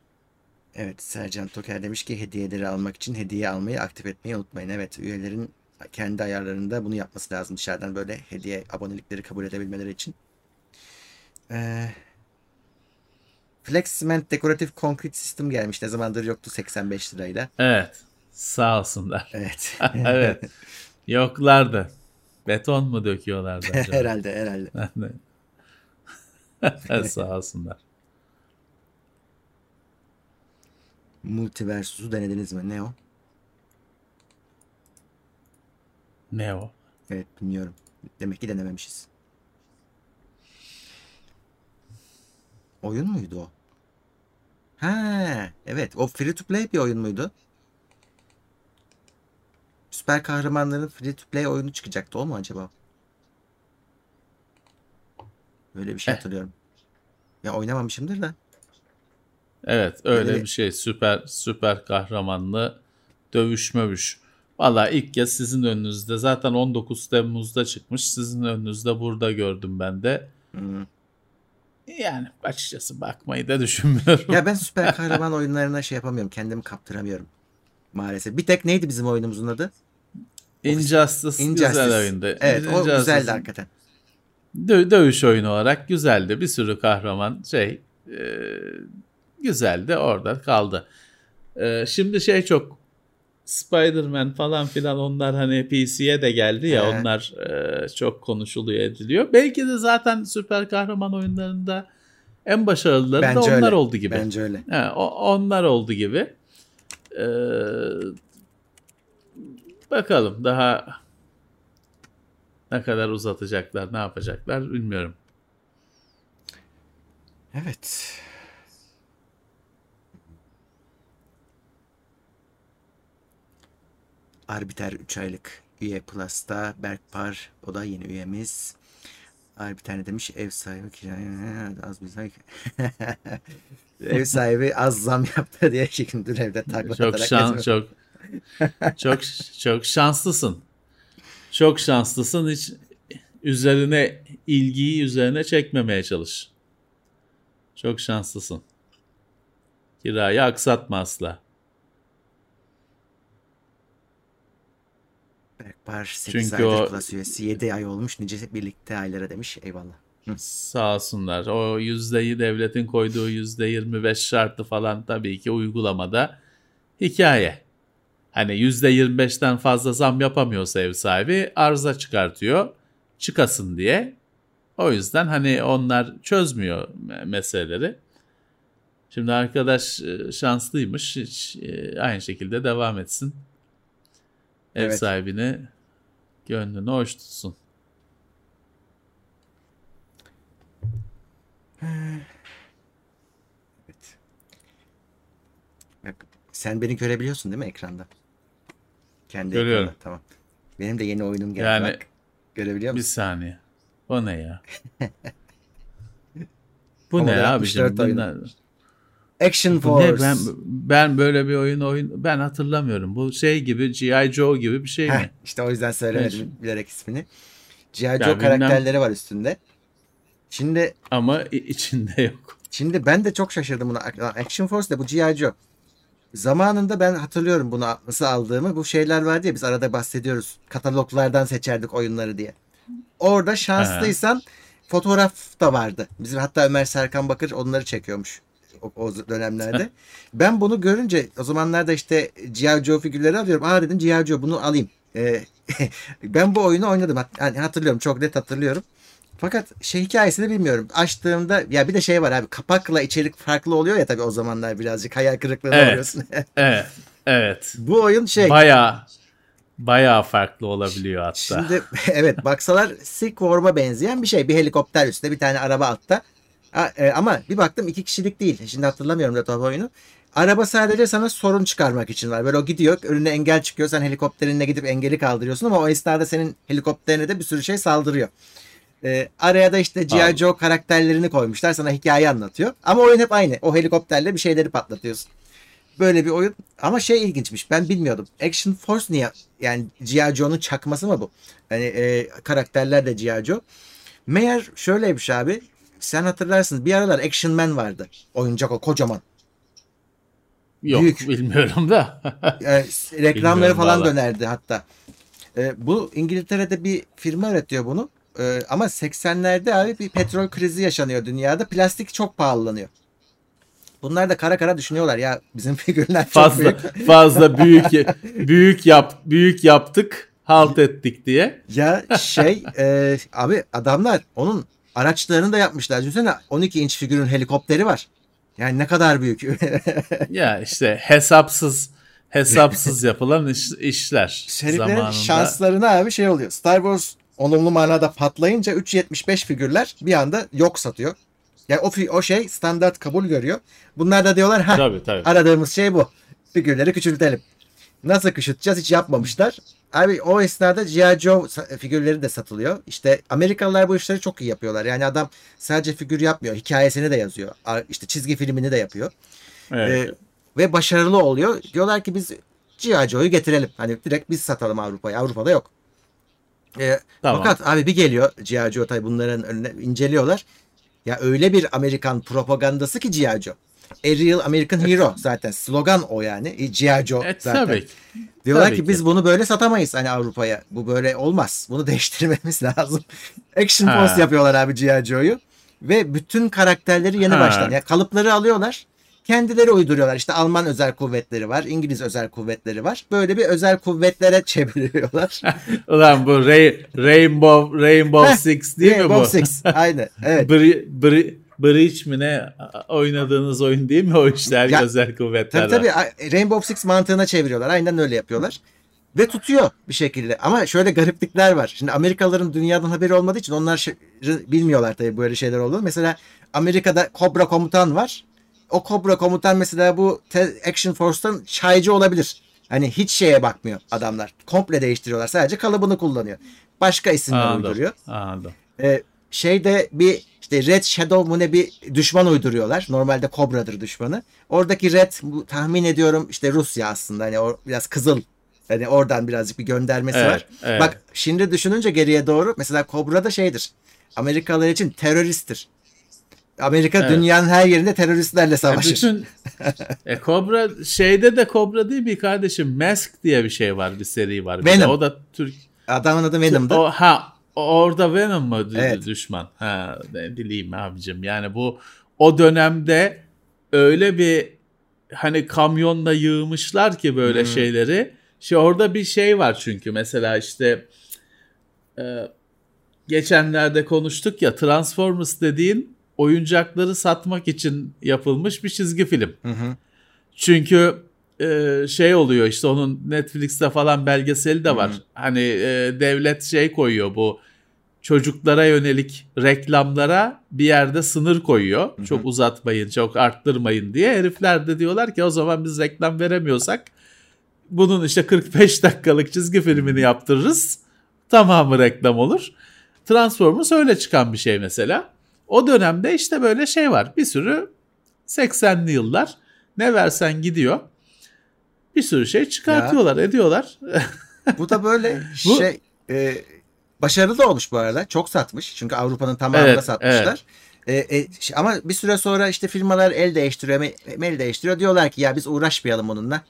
Evet Sercan Toker demiş ki hediyeleri almak için hediye almayı aktif etmeyi unutmayın. Evet üyelerin kendi ayarlarında bunu yapması lazım dışarıdan böyle hediye abonelikleri kabul edebilmeleri için. Ee, Flex Cement dekoratif konkrit sistem gelmiş. Ne zamandır yoktu 85 lirayla.
Evet. Sağ olsunlar.
Evet. <laughs>
evet. Yoklardı. Beton mu döküyorlardı acaba? <laughs>
herhalde herhalde. <laughs> <laughs>
Sağ olsunlar.
Multiversus'u denediniz mi? Ne o?
Ne o?
Evet bilmiyorum. Demek ki denememişiz. Oyun muydu o? Ha, evet. O free to play bir oyun muydu? Süper kahramanların free to play oyunu çıkacaktı. O mu acaba? Böyle bir şey
Eh.
hatırlıyorum. Ya oynamamışımdır da.
Evet öyle
Böyle-
bir şey. Süper süper kahramanlı dövüşmövüş. Valla ilk kez sizin önünüzde zaten 19 Temmuz'da çıkmış. Sizin önünüzde burada gördüm ben de.
Hmm.
Yani açıkçası bakmayı da düşünmüyorum.
Ya ben <laughs> süper kahraman oyunlarına şey yapamıyorum. Kendimi kaptıramıyorum. Maalesef. Bir tek neydi bizim oyunumuzun adı?
Injustice,
Injustice.
güzel oyundu.
Evet o
Injustice
güzeldi hakikaten.
dö- dövüş oyunu olarak güzeldi. Bir sürü kahraman şey e, güzeldi orada kaldı. E, şimdi şey çok Spider-Man falan filan onlar hani PC'ye de geldi ya
He.
onlar e, çok konuşuluyor ediliyor. Belki de zaten süper kahraman oyunlarında en başarılıları da
Bence
onlar
öyle.
oldu gibi.
Bence öyle.
He, o- onlar oldu gibi. Ee, bakalım daha ne kadar uzatacaklar, ne yapacaklar bilmiyorum.
Evet. Arbiter 3 aylık üye Plus'ta Berkpar o da yeni üyemiz. Arbiter ne demiş? Ev sahibi kiraya <laughs> az bir <laughs> Ev sahibi az zam yaptı diye <laughs> şimdi evde takla
Çok
atarak
şan, çok çok çok şanslısın. Çok şanslısın. Hiç üzerine ilgiyi üzerine çekmemeye çalış. Çok şanslısın. Kirayı aksatma asla.
Berkpar 8
Çünkü
aydır
o-
Plus üyesi 7 ay olmuş nice birlikte aylara demiş. Eyvallah.
Sağ olsunlar. O yüzdeyi devletin koyduğu yüzde 25 şartı falan tabii ki uygulamada hikaye. Hani %25'ten fazla zam yapamıyorsa ev sahibi arıza çıkartıyor çıkasın diye. O yüzden hani onlar çözmüyor meseleleri. Şimdi arkadaş e, şanslıymış. Hiç, e, aynı şekilde devam etsin. Ev evet. sahibini gönlünü hoş tutsun.
Evet. Sen beni görebiliyorsun değil mi ekranda?
Kendi Görüyorum. Ekranda.
Tamam. Benim de yeni oyunum geldi.
Yani,
Bak. Görebiliyor musun?
Bir saniye. O ne ya? <laughs> Bu ne abicim? Bunlar...
Action Force. Ne?
Ben, ben böyle bir oyun oyun ben hatırlamıyorum. Bu şey gibi G.I. Joe gibi bir şey Heh, mi?
İşte o yüzden söylemedim evet. bilerek ismini. G.I. Joe ya karakterleri bilmem. var üstünde. Şimdi
ama içinde yok.
Şimdi ben de çok şaşırdım buna. Action Force de bu G.I. Joe. Zamanında ben hatırlıyorum bunu nasıl aldığımı. Bu şeyler vardı ya biz arada bahsediyoruz. Kataloglardan seçerdik oyunları diye. Orada şanslıysan ha. fotoğraf da vardı. Bizim hatta Ömer Serkan Bakır onları çekiyormuş o, o dönemlerde. <laughs> ben bunu görünce o zamanlarda işte G.I. Joe figürleri alıyorum. Aa dedim G.I. Joe bunu alayım. Ee, <laughs> ben bu oyunu oynadım. Yani hatırlıyorum çok net hatırlıyorum. Fakat şey hikayesini bilmiyorum. Açtığımda ya bir de şey var abi kapakla içerik farklı oluyor ya tabii o zamanlar birazcık hayal kırıklığına
evet,
uğruyorsun. <laughs>
evet. Evet.
Bu oyun şey.
Baya baya farklı olabiliyor hatta.
Şimdi <laughs> evet baksalar Silk Worm'a benzeyen bir şey. Bir helikopter üstte bir tane araba altta. E, ama bir baktım iki kişilik değil. Şimdi hatırlamıyorum da tabii oyunu. Araba sadece sana sorun çıkarmak için var. Böyle o gidiyor önüne engel çıkıyor. Sen helikopterinle gidip engeli kaldırıyorsun ama o esnada senin helikopterine de bir sürü şey saldırıyor. Ee, araya da işte G.I. Joe karakterlerini koymuşlar. Sana hikaye anlatıyor. Ama oyun hep aynı. O helikopterle bir şeyleri patlatıyorsun. Böyle bir oyun. Ama şey ilginçmiş. Ben bilmiyordum. Action Force niye? Yani G.I. Joe'nun çakması mı bu? Hani e, karakterler de G.I. Joe. Meğer şöyleymiş abi. Sen hatırlarsın bir aralar Action Man vardı. Oyuncak o kocaman.
Yok Büyük. bilmiyorum da. <laughs>
yani, reklamları falan vallahi. dönerdi hatta. E, bu İngiltere'de bir firma üretiyor bunu. E, ama 80'lerde abi bir petrol krizi yaşanıyor dünyada. Plastik çok pahalanıyor. Bunlar da kara kara düşünüyorlar ya bizim <laughs> figürler çok
fazla,
büyük.
fazla büyük <laughs> büyük yap büyük yaptık halt ettik diye.
Ya şey e, abi adamlar onun araçlarını da yapmışlar. Düşünsene 12 inç figürün helikopteri var. Yani ne kadar büyük. <laughs>
ya işte hesapsız hesapsız yapılan iş, işler.
Şeriflerin şanslarına abi şey oluyor. Star Wars olumlu manada patlayınca 3.75 figürler bir anda yok satıyor. Yani o, o şey standart kabul görüyor. Bunlar da diyorlar ha tabii, tabii. aradığımız şey bu. Figürleri küçültelim. Nasıl küçülteceğiz hiç yapmamışlar. Abi o esnada G.I. Joe figürleri de satılıyor. İşte Amerikalılar bu işleri çok iyi yapıyorlar. Yani adam sadece figür yapmıyor. Hikayesini de yazıyor. İşte çizgi filmini de yapıyor. Evet. Ee, ve başarılı oluyor. Diyorlar ki biz G.I. Joe'yu getirelim. Hani direkt biz satalım Avrupa'ya. Avrupa'da yok. Ee, tamam. Fakat abi bir geliyor G.I. Joe tabii bunların önüne inceliyorlar. Ya öyle bir Amerikan propagandası ki G.I. Joe. A real American hero zaten. Slogan o yani. E, G.I. Joe evet, zaten. Tabii. Diyorlar tabii ki, ki biz bunu böyle satamayız hani Avrupa'ya. Bu böyle olmaz. Bunu <laughs> değiştirmemiz lazım. Action ha. Force yapıyorlar abi G.I. Joe'yu. Ve bütün karakterleri yeni ha. baştan. Yani kalıpları alıyorlar. Kendileri uyduruyorlar. İşte Alman özel kuvvetleri var. İngiliz özel kuvvetleri var. Böyle bir özel kuvvetlere <laughs> çeviriyorlar. <laughs>
Ulan bu Ray, Rainbow Rainbow Six değil
Rainbow
mi
bu? Rainbow Six. Aynen. Evet. <laughs>
Bri, Bri, Breach mi ne oynadığınız oyun değil mi o işler ya, özel kuvvetler
Tabii tabii Rainbow Six mantığına çeviriyorlar. Aynen öyle yapıyorlar. Ve tutuyor bir şekilde. Ama şöyle gariplikler var. Şimdi Amerikalıların dünyadan haberi olmadığı için onlar şey, bilmiyorlar tabii böyle şeyler olduğunu. Mesela Amerika'da Cobra komutan var. O Cobra komutan mesela bu Action Force'tan çaycı olabilir. Hani hiç şeye bakmıyor adamlar. Komple değiştiriyorlar. Sadece kalıbını kullanıyor. Başka isimler Anladım. uyduruyor.
Anladım.
Ee, şeyde bir işte Red Shadow mu ne bir düşman uyduruyorlar. Normalde Cobra'dır düşmanı. Oradaki Red bu, tahmin ediyorum işte Rusya aslında. Hani o biraz kızıl. Hani oradan birazcık bir göndermesi evet, var. Evet. Bak şimdi düşününce geriye doğru mesela Cobra da şeydir. Amerikalılar için teröristtir. Amerika evet. dünyanın her yerinde teröristlerle savaşır. E bütün, <laughs>
e Cobra şeyde de Cobra değil bir kardeşim. Mask diye bir şey var bir seri var.
Venom.
O da Türk.
Adamın adı Venom'da.
O, ha Orada Venom mu evet. düşman? Ha, ne bileyim abicim. Yani bu o dönemde öyle bir hani kamyonla yığmışlar ki böyle hmm. şeyleri. Şey orada bir şey var çünkü mesela işte e, geçenlerde konuştuk ya Transformers dediğin oyuncakları satmak için yapılmış bir çizgi film.
Hı hı.
Çünkü e, şey oluyor işte onun Netflix'te falan belgeseli de var.
Hı hı.
Hani e, devlet şey koyuyor bu çocuklara yönelik reklamlara bir yerde sınır koyuyor.
Hı hı.
Çok uzatmayın, çok arttırmayın diye. Herifler de diyorlar ki o zaman biz reklam veremiyorsak bunun işte 45 dakikalık çizgi filmini yaptırırız. Tamamı reklam olur. Transformers öyle çıkan bir şey mesela. O dönemde işte böyle şey var. Bir sürü 80'li yıllar ne versen gidiyor. Bir sürü şey çıkartıyorlar, ediyorlar. <laughs>
Bu da böyle
Bu-
şey e, başarılı da olmuş bu arada. Çok satmış. Çünkü Avrupa'nın tamamında
Evet,
satmışlar. E, e, ş- ama bir süre sonra işte firmalar el değiştiriyor, el değiştiriyor. Diyorlar ki ya biz uğraşmayalım onunla.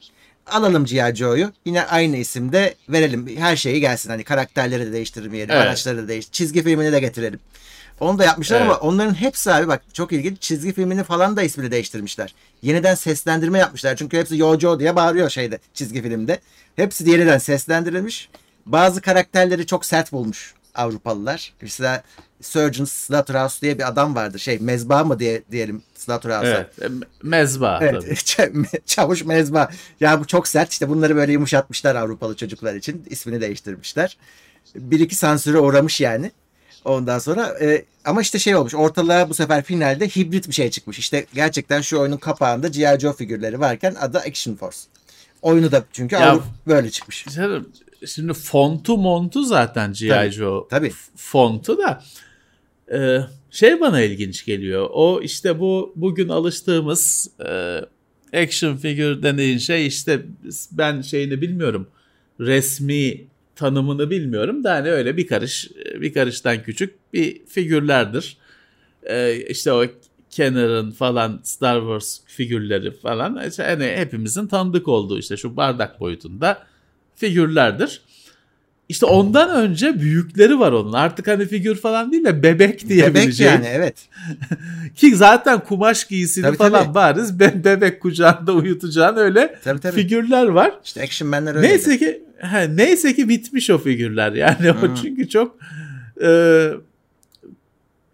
Alalım G.I. Joe'yu. Yine aynı isimde verelim. Her şeyi gelsin. Hani karakterleri de değiştirmeyelim.
Evet.
Araçları da değiş. Çizgi filmini de getirelim. Onu da yapmışlar
Evet.
ama onların hepsi abi bak çok ilginç. Çizgi filmini falan da ismini değiştirmişler. Yeniden seslendirme yapmışlar. Çünkü hepsi Yo Joe diye bağırıyor şeyde çizgi filmde. Hepsi de yeniden seslendirilmiş. Bazı karakterleri çok sert bulmuş Avrupalılar. Mesela Surgeon Slaughterhouse diye bir adam vardı. Şey mezba mı diye diyelim Slaughterhouse'a.
evet, e, mezba
Evet, <laughs> çavuş mezba. Ya bu çok sert. İşte bunları böyle yumuşatmışlar Avrupalı çocuklar için. İsmini değiştirmişler. Bir iki sansüre uğramış yani. Ondan sonra e, ama işte şey olmuş. Ortalığa bu sefer finalde hibrit bir şey çıkmış. İşte gerçekten şu oyunun kapağında G.I. Joe figürleri varken adı Action Force. Oyunu da çünkü
Ya-
Avrupa böyle çıkmış.
Canım, Şimdi fontu montu zaten G.I. Joe
tabii.
fontu da e, şey bana ilginç geliyor. O işte bu bugün alıştığımız e, action figür deneyin şey işte ben şeyini bilmiyorum. Resmi tanımını bilmiyorum da hani öyle bir karış bir karıştan küçük bir figürlerdir. E, işte o Kenner'ın falan Star Wars figürleri falan işte hani hepimizin tanıdık olduğu işte şu bardak boyutunda figürlerdir. İşte ondan önce büyükleri var onun. Artık hani figür falan değil de bebek
Bebek
diyebileceğim.
yani evet. <laughs>
Ki zaten kumaş giysili
Tabii,
falan
tabii.
bariz be- bebek kucağında uyutacağın öyle
Tabii tabii.
figürler var.
İşte Action Man'ler öyle.
Neyse ki he, neyse ki bitmiş o figürler. Yani o çünkü çok e,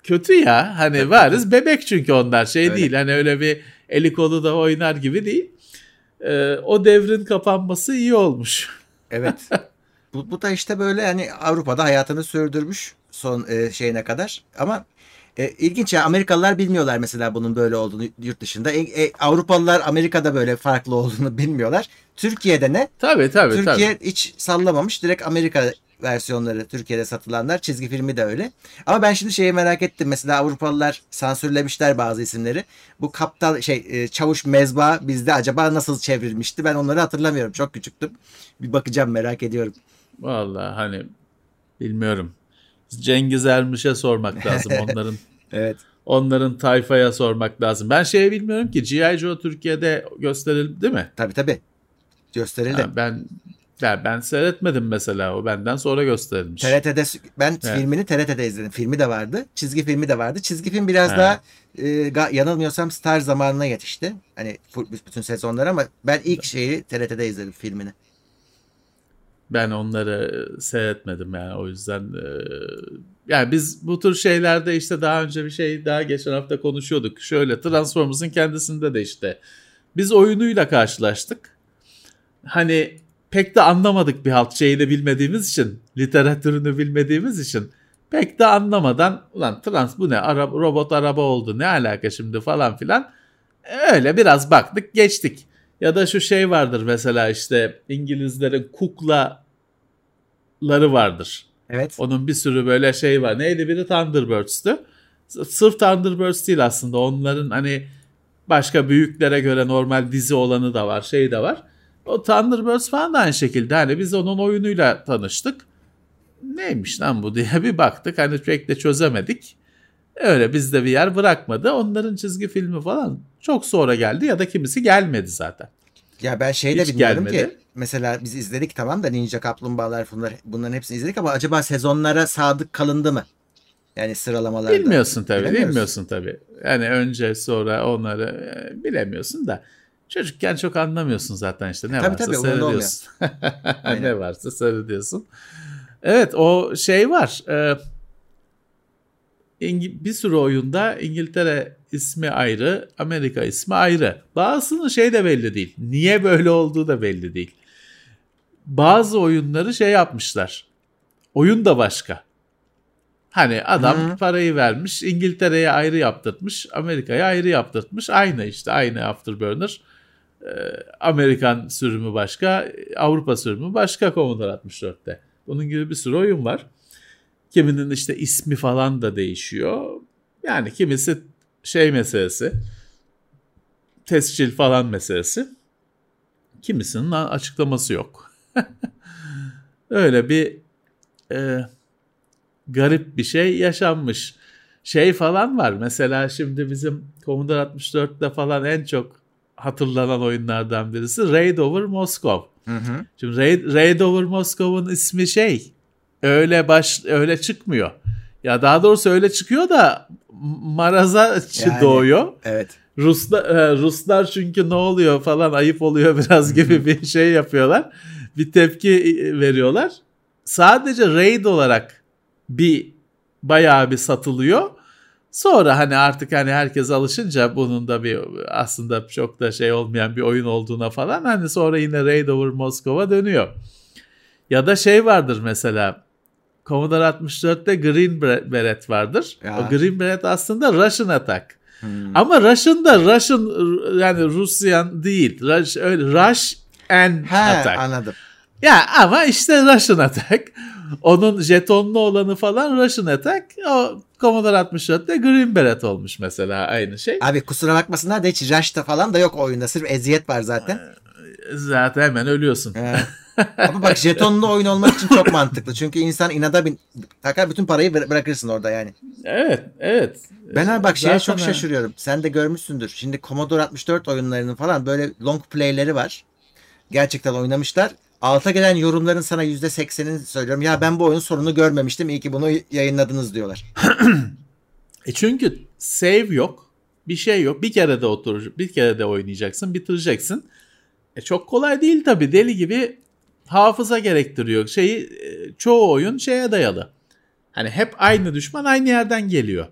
kötü ya. Hani varız bebek çünkü onlar şey
Öyle.
değil. Hani öyle bir eli kolu da oynar gibi değil. E, o devrin kapanması iyi olmuş.
Evet. <laughs> bu, bu da işte böyle hani Avrupa'da hayatını sürdürmüş son e, şeyine kadar. Ama e, ilginç ya Amerikalılar bilmiyorlar mesela bunun böyle olduğunu yurt dışında. E, e, Avrupalılar Amerika'da böyle farklı olduğunu <laughs> bilmiyorlar. Türkiye'de ne?
Tabii tabii
Türkiye
tabii.
hiç sallamamış. Direkt Amerika versiyonları Türkiye'de satılanlar. Çizgi filmi de öyle. Ama ben şimdi şeyi merak ettim. Mesela Avrupalılar sansürlemişler bazı isimleri. Bu kaptan şey e, çavuş mezba bizde acaba nasıl çevrilmişti? Ben onları hatırlamıyorum. Çok küçüktüm. Bir bakacağım merak ediyorum.
Vallahi hani bilmiyorum. Cengiz Ermiş'e sormak <laughs> lazım onların.
Evet.
onların tayfaya sormak lazım. Ben şeyi bilmiyorum ki G.I. Joe Türkiye'de gösterildi değil mi?
Tabii tabii. Gösterildi.
Ha, ben ben, ben seyretmedim mesela o benden sonra gösterilmiş.
TRT'de ben
Evet.
filmini TRT'de izledim. Filmi de vardı. Çizgi filmi de vardı. Çizgi film biraz
He.
daha e, yanılmıyorsam Star zamanına yetişti. Hani bütün sezonlar ama ben ilk şeyi TRT'de izledim filmini.
Ben onları seyretmedim yani o yüzden e, yani biz bu tür şeylerde işte daha önce bir şey daha geçen hafta konuşuyorduk. Şöyle Transformers'ın kendisinde de işte biz oyunuyla karşılaştık. Hani pek de anlamadık bir halt şeyini bilmediğimiz için, literatürünü bilmediğimiz için pek de anlamadan ulan trans bu ne ara, robot araba oldu ne alaka şimdi falan filan öyle biraz baktık geçtik. Ya da şu şey vardır mesela işte İngilizlerin kuklaları vardır.
Evet.
Onun bir sürü böyle şey var. Neydi biri Thunderbirds'tü. Sırf Thunderbirds değil aslında. Onların hani başka büyüklere göre normal dizi olanı da var. Şey de var. O Thunderbirds falan da aynı şekilde. Hani biz onun oyunuyla tanıştık. Neymiş lan bu diye bir baktık. Hani pek de çözemedik. Öyle bizde bir yer bırakmadı. Onların çizgi filmi falan çok sonra geldi ya da kimisi gelmedi zaten.
Ya ben şey de bilmiyorum
gelmedi.
ki. Mesela biz izledik tamam da Ninja Kaplumbağalar bunlar, bunların hepsini izledik ama acaba sezonlara sadık kalındı mı? Yani sıralamalarda.
Bilmiyorsun tabii. Bilmiyorsun tabii. Yani önce sonra onları e, bilemiyorsun da. Çocukken çok anlamıyorsun zaten işte ne
Tabii,
varsa
tabii,
seyrediyorsun. <laughs> Ne varsa seyrediyorsun. Evet o şey var. İngi- bir sürü oyunda İngiltere ismi ayrı, Amerika ismi ayrı. Bazısının şey de belli değil. Niye böyle olduğu da belli değil. Bazı oyunları şey yapmışlar. Oyun da başka. Hani adam
Hı.
parayı vermiş, İngiltere'ye ayrı yaptırtmış, Amerika'ya ayrı yaptırtmış. Aynı işte, aynı Afterburner. Ee, Amerikan sürümü başka, Avrupa sürümü başka Commodore 64'te. Bunun gibi bir sürü oyun var. Kiminin işte ismi falan da değişiyor. Yani kimisi şey meselesi, tescil falan meselesi. Kimisinin açıklaması yok. <laughs> Öyle bir e, garip bir şey yaşanmış. Şey falan var. Mesela şimdi bizim Commodore 64'te falan en çok hatırlanan oyunlardan birisi Raid Over Moscow.
Hı hı.
Şimdi Raid, Raid Over Moscow'un ismi şey öyle baş öyle çıkmıyor. Ya daha doğrusu öyle çıkıyor da maraza <laughs>
Yani.
doğuyor.
Evet.
Ruslar, e, Ruslar çünkü ne oluyor falan ayıp oluyor <laughs> biraz gibi bir şey yapıyorlar. Bir tepki e, veriyorlar. Sadece raid olarak bir bayağı bir satılıyor. Sonra hani artık hani herkes alışınca bunun da bir aslında çok da şey olmayan bir oyun olduğuna falan hani sonra yine Raid Over Moscow'a dönüyor. Ya da şey vardır mesela Commodore 64'te Green Beret- vardır.
Ya.
O Green Beret aslında Russian Attack.
Hmm.
Ama Russian da Russian yani Rusyan değil. Rush, öyle Rush and
Ha,
Attack.
anladım.
Ya ama işte Russian Attack. Onun jetonlu olanı falan Russian Attack. O Commodore 64'te Green Beret olmuş mesela aynı şey.
Abi kusura bakmasınlar da hiç Rush'ta falan da yok oyunda. Sırf eziyet var zaten.
Zaten hemen ölüyorsun.
Ee, <laughs> Ama bak jetonlu oyun olmak için çok mantıklı. Çünkü insan inada bin, takar bütün parayı bıra- bırakırsın orada yani.
Evet, evet.
Ben abi bak şeye
Zaten
çok şaşırıyorum. Sen de görmüşsündür. Şimdi Commodore 64 oyunlarının falan böyle long play'leri var. Gerçekten oynamışlar. Alta gelen yorumların sana %80'ini söylüyorum. Ya ben bu oyunun sonunu görmemiştim. İyi ki bunu yayınladınız diyorlar. <clears throat>
E çünkü save yok. Bir şey yok. Bir kere de otur, bir kere de oynayacaksın, bitireceksin. E çok kolay değil tabii. Deli gibi hafıza gerektiriyor. Şeyi e, çoğu oyun şeye dayalı. Hani hep aynı düşman aynı yerden geliyor.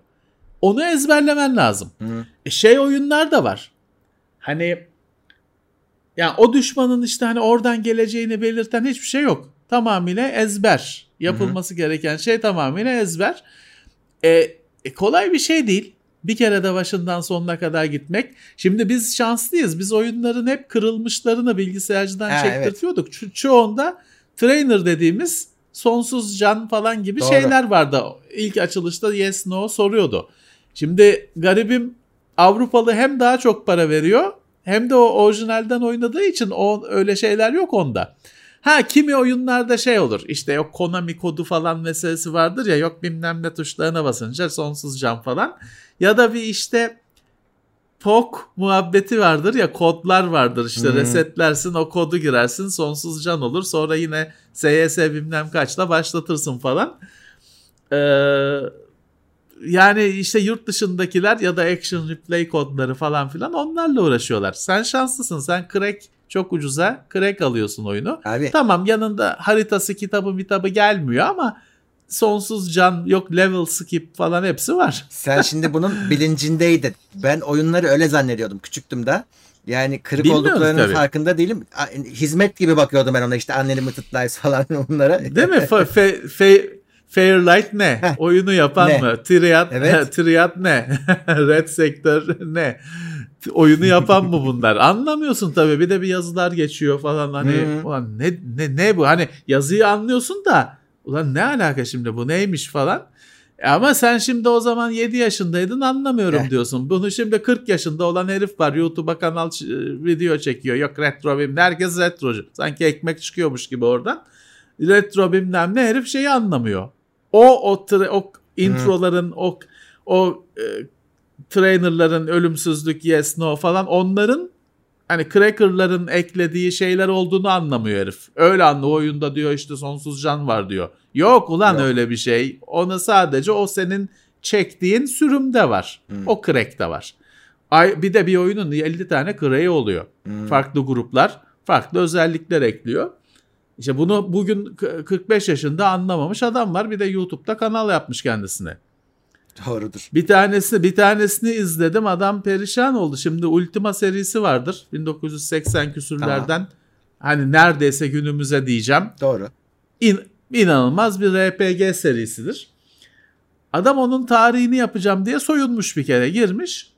Onu ezberlemen lazım.
Hı.
E şey oyunlar da var. Hani ya o düşmanın işte hani oradan geleceğini belirten hiçbir şey yok. Tamamıyla ezber. Yapılması gereken şey tamamıyla ezber. E, e, kolay bir şey değil. Bir kere de başından sonuna kadar gitmek. Şimdi biz şanslıyız. Biz oyunların hep kırılmışlarını bilgisayarcıdan
Ha,
çektirtiyorduk. Ço- çoğunda trainer dediğimiz sonsuz can falan gibi
Doğru.
şeyler vardı. İlk açılışta yes no soruyordu. Şimdi garibim Avrupalı hem daha çok para veriyor hem de o orijinalden oynadığı için o öyle şeyler yok onda. Ha kimi oyunlarda şey olur işte yok Konami kodu falan meselesi vardır ya yok bilmem ne tuşlarına basınca sonsuz can falan. Ya da bir işte POK muhabbeti vardır ya kodlar vardır işte
Hmm.
resetlersin o kodu girersin sonsuz can olur sonra yine SYS bilmem kaçla başlatırsın falan. Ee, yani işte yurt dışındakiler ya da action replay kodları falan filan onlarla uğraşıyorlar. Sen şanslısın sen crack çok ucuza crack alıyorsun oyunu.
Abi
Tamam yanında haritası kitabı kitabı gelmiyor ama sonsuz can yok level skip falan hepsi var.
sen şimdi bunun <laughs> bilincindeydin. Ben oyunları öyle zannediyordum küçüktüm de. Yani kırık
Bilmiyoruz
olduklarının
tabii.
farkında değilim. Hizmet gibi bakıyordum ben ona işte Unlimited Lives falan <laughs> onlara.
Değil mi? Fa- fe- fe- Fairlight ne?
Heh.
Oyunu yapan
Ne?
mı? Triad,
Evet. <laughs>
Triad ne? Red Sector ne? Oyunu yapan mı bunlar? Anlamıyorsun tabii. Bir de bir yazılar geçiyor falan hani ulan ne ne ne bu? Hani yazıyı anlıyorsun da ulan ne alaka şimdi bu neymiş falan. E Ama sen şimdi o zaman 7 yaşındaydın anlamıyorum
Heh.
diyorsun. Bunu şimdi 40 yaşında olan herif var. YouTube'a kanal ç- video çekiyor. Yok retro bilmem. Herkes retrocu. Sanki ekmek çıkıyormuş gibi oradan. Retro bilmem ne herif şeyi anlamıyor. O o, tra- o introların o o e, trainerların ölümsüzlük yes no falan onların hani crackerların eklediği şeyler olduğunu anlamıyor herif. Öyle anlıyor oyunda diyor işte sonsuz can var diyor. Yok ulan
Yok.
öyle bir şey. Onu sadece o senin çektiğin sürümde var.
Hmm.
O crack'te var. Ay, bir de bir oyunun 50 tane kırayı oluyor.
Hmm.
Farklı gruplar farklı özellikler ekliyor. İşte bunu bugün 45 yaşında anlamamış adam var. Bir de YouTube'da kanal yapmış kendisine. <laughs>
Doğrudur.
Bir tanesi bir tanesini izledim. Adam perişan oldu. Şimdi Ultima serisi vardır. 1980 küsürlerden. Hani neredeyse günümüze diyeceğim.
Doğru.
İn, inanılmaz bir RPG serisidir. Adam onun tarihini yapacağım diye soyunmuş bir kere girmiş.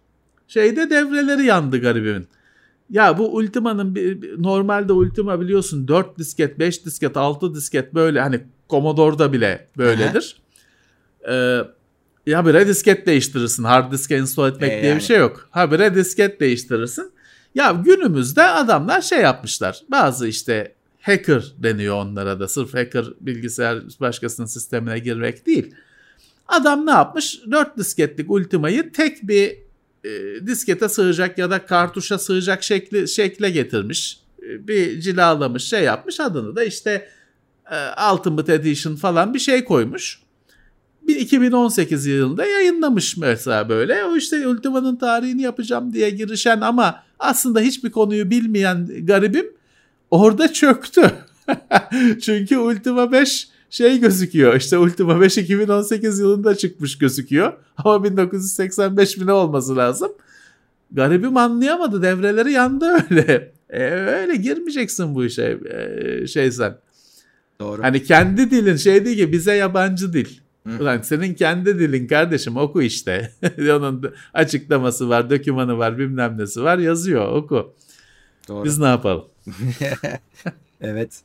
Şeyde devreleri yandı garibimin. Ya bu Ultima'nın normalde Ultima biliyorsun 4 disket, 5 disket, 6 disket böyle hani Commodore'da bile böyledir. Ee, ya bir disket değiştirirsin. Hard diske install etmek
E,
diye
yani.
bir şey yok. Ha bir disket değiştirirsin. Ya günümüzde adamlar şey yapmışlar. Bazı işte hacker deniyor onlara da. Sırf hacker bilgisayar başkasının sistemine girmek değil. Adam ne yapmış? 4 disketlik Ultima'yı tek bir e, diskete sığacak ya da kartuşa sığacak şekli şekle getirmiş. E, bir cilalamış şey yapmış. Adını da işte e, Ultimate Edition falan bir şey koymuş. Bir 2018 yılında yayınlamış mesela böyle. O işte Ultima'nın tarihini yapacağım diye girişen ama aslında hiçbir konuyu bilmeyen garibim orada çöktü. <laughs> Çünkü Ultima 5 şey gözüküyor. İşte Ultima 5 2018 yılında çıkmış gözüküyor. Ama 1985 mi ne olması lazım. Garibim anlayamadı. Devreleri yandı öyle. <laughs> E, öyle girmeyeceksin bu işe e, şey sen.
Doğru.
Hani kendi dilin şey değil ki bize yabancı dil. Ulan senin kendi dilin kardeşim oku işte. <laughs> Onun açıklaması var, dokümanı var, bilmem nesi var yazıyor oku.
Doğru.
Biz ne yapalım? <laughs>
Evet.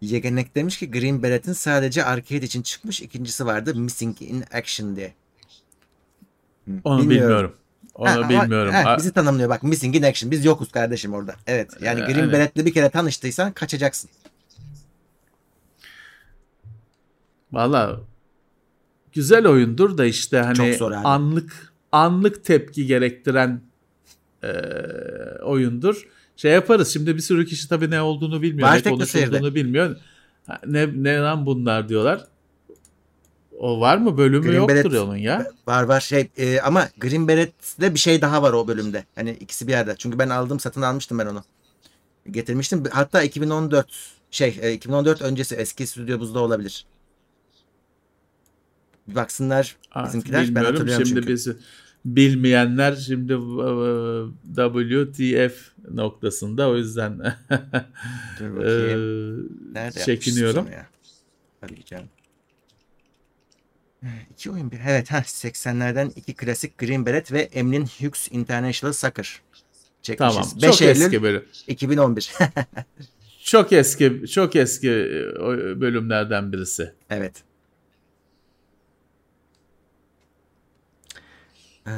Yegenek demiş ki Green Beret'in sadece arcade için çıkmış ikincisi vardı Missing in Action diye.
Onu bilmiyorum. Onu
Ha, ama-
bilmiyorum.
ha, bizi tanımlıyor bak Missing in Action biz yokuz kardeşim orada. Evet yani
Ee,
Green
aynen.
Beret'le bir kere tanıştıysan kaçacaksın.
Valla güzel oyundur da işte hani anlık anlık tepki gerektiren e, oyundur. Şey yaparız. Şimdi bir sürü kişi tabii ne olduğunu bilmiyor.
Var
ne konuşulduğunu bilmiyor. Ne, ne lan bunlar diyorlar. O var mı? Bölümü
Green
yoktur
Beret-
onun ya.
Var var şey e, ama Green Beret'te bir şey daha var o bölümde. Hani ikisi bir yerde. Çünkü ben aldım satın almıştım ben onu. Getirmiştim. Hatta 2014 şey e, 2014 öncesi eski stüdyomuzda olabilir. Bir baksınlar
Aa,
bizimkiler. Ben
bilmiyorum.
hatırlıyorum
Şimdi
çünkü.
biz bilmeyenler şimdi e, WTF noktasında o yüzden <laughs> e.
Nerede
çekiniyorum.
ya? Arayacağım. İki oyun bir. Evet ha 80'lerden iki klasik Green Beret ve Emlyn Hughes International Soccer. Çekmişiz.
Tamam.
5
Çok
Eylül
eski bölüm.
2011. <laughs>
Çok eski, çok eski e, bölümlerden birisi.
evet. Ee,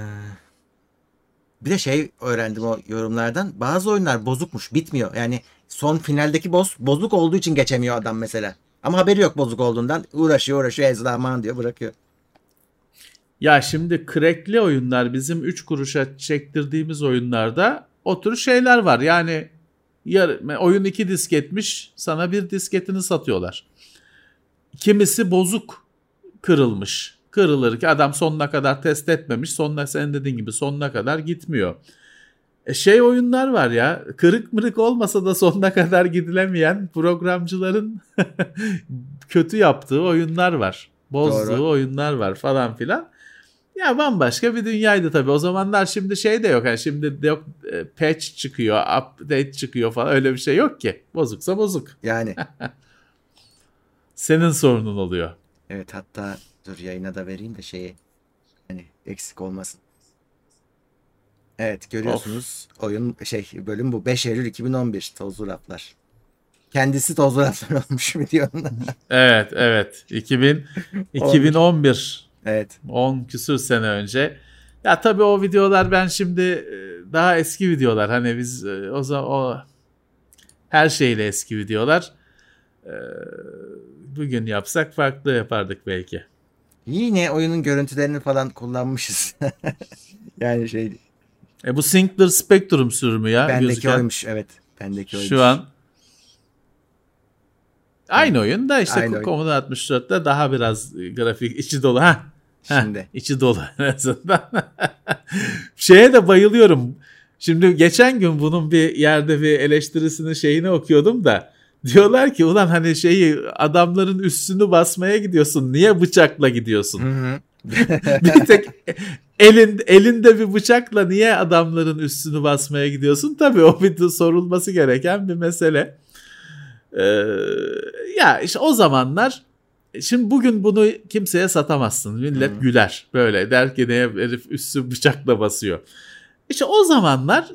bir de şey öğrendim o yorumlardan. Bazı oyunlar bozukmuş. Bitmiyor. Yani son finaldeki boss bozuk olduğu için geçemiyor adam mesela. Ama haberi yok bozuk olduğundan. Uğraşıyor uğraşıyor ezlaman diyor bırakıyor.
Ya şimdi crackli oyunlar bizim 3 kuruşa çektirdiğimiz oyunlarda o tür şeyler var. Yani yar, oyun 2 disketmiş sana bir disketini satıyorlar. Kimisi bozuk kırılmış. Kırılır ki adam sonuna kadar test etmemiş. Sonuna sen dediğin gibi sonuna kadar gitmiyor. E şey oyunlar var ya kırık mırık olmasa da sonuna kadar gidilemeyen programcıların <laughs> kötü yaptığı oyunlar var. Bozduğu
Doğru.
oyunlar var falan filan. Ya bambaşka bir dünyaydı tabii. O zamanlar şimdi şey de yok. Yani şimdi de yok e, patch çıkıyor, update çıkıyor falan öyle bir şey yok ki. Bozuksa bozuk.
Yani <laughs>
Senin sorunun oluyor.
evet hatta dur yayına da vereyim de şeyi hani eksik olmasın. Evet görüyorsunuz oyun şey bölüm bu 5 Eylül 2011 Tozlu Raflar. Kendisi Tozlu Raflar <laughs> olmuş videonun.
Evet, evet. 2000 2011 <laughs>
evet
10 küsür sene önce. Ya tabii o videolar ben şimdi e, daha eski videolar. Hani biz e, o zaman o her şeyle eski videolar. E, Bugün yapsak farklı yapardık belki.
Yine oyunun görüntülerini falan kullanmışız. <laughs> yani şey
E bu Sinclair Spectrum sürümü ya
bendeki
gözüken.
oymuş evet bendeki oymuş.
Şu an aynı oyun da işte
Aynı.
Commodore 64'te daha biraz grafik içi dolu. Ha
şimdi.
Heh, içi dolu en azından. <laughs> Şeye de bayılıyorum. Şimdi geçen gün bunun bir yerde bir eleştirisini şeyini okuyordum da diyorlar ki ulan hani şeyi adamların üstünü basmaya gidiyorsun. Niye bıçakla gidiyorsun?
Hı hı. <laughs>
bir tek elin elinde bir bıçakla niye adamların üstünü basmaya gidiyorsun? Tabii o bir sorulması gereken bir mesele. Ee, ya işte o zamanlar şimdi bugün bunu kimseye satamazsın. Millet
Hı.
güler böyle der ki ne herif üstü bıçakla basıyor. İşte o zamanlar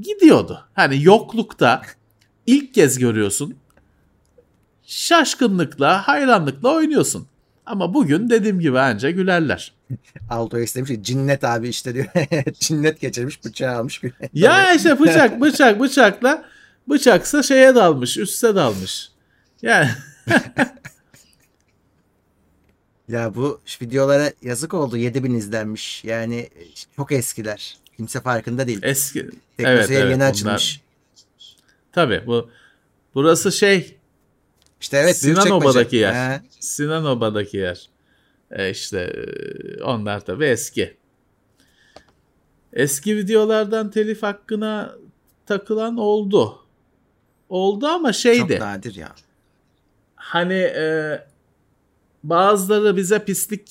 gidiyordu. Hani yoklukta ilk kez görüyorsun. Şaşkınlıkla, hayranlıkla oynuyorsun. Ama bugün dediğim gibi anca gülerler. <laughs>
Alto istemiş ki cinnet abi işte diyor. <laughs> cinnet geçirmiş bıçağı almış. <laughs>
Ya işte bıçak bıçak bıçakla bıçaksa şeye dalmış üste dalmış. Yani
Ya bu videolara yazık oldu. 7000 izlenmiş. Yani çok eskiler. Kimse farkında değil.
eski
Teknoseyir
evet, evet,
yeni
bunlar-
açılmış.
tabii bu burası şey
İşte evet
Sinan. Oba'daki yer.
Ha,
Sinan Oba'daki yer. E işte e, onlar tabii eski. Eski videolardan telif hakkına takılan oldu. Oldu ama
çok
şeydi.
nadir ya.
hani e, bazıları bize pislik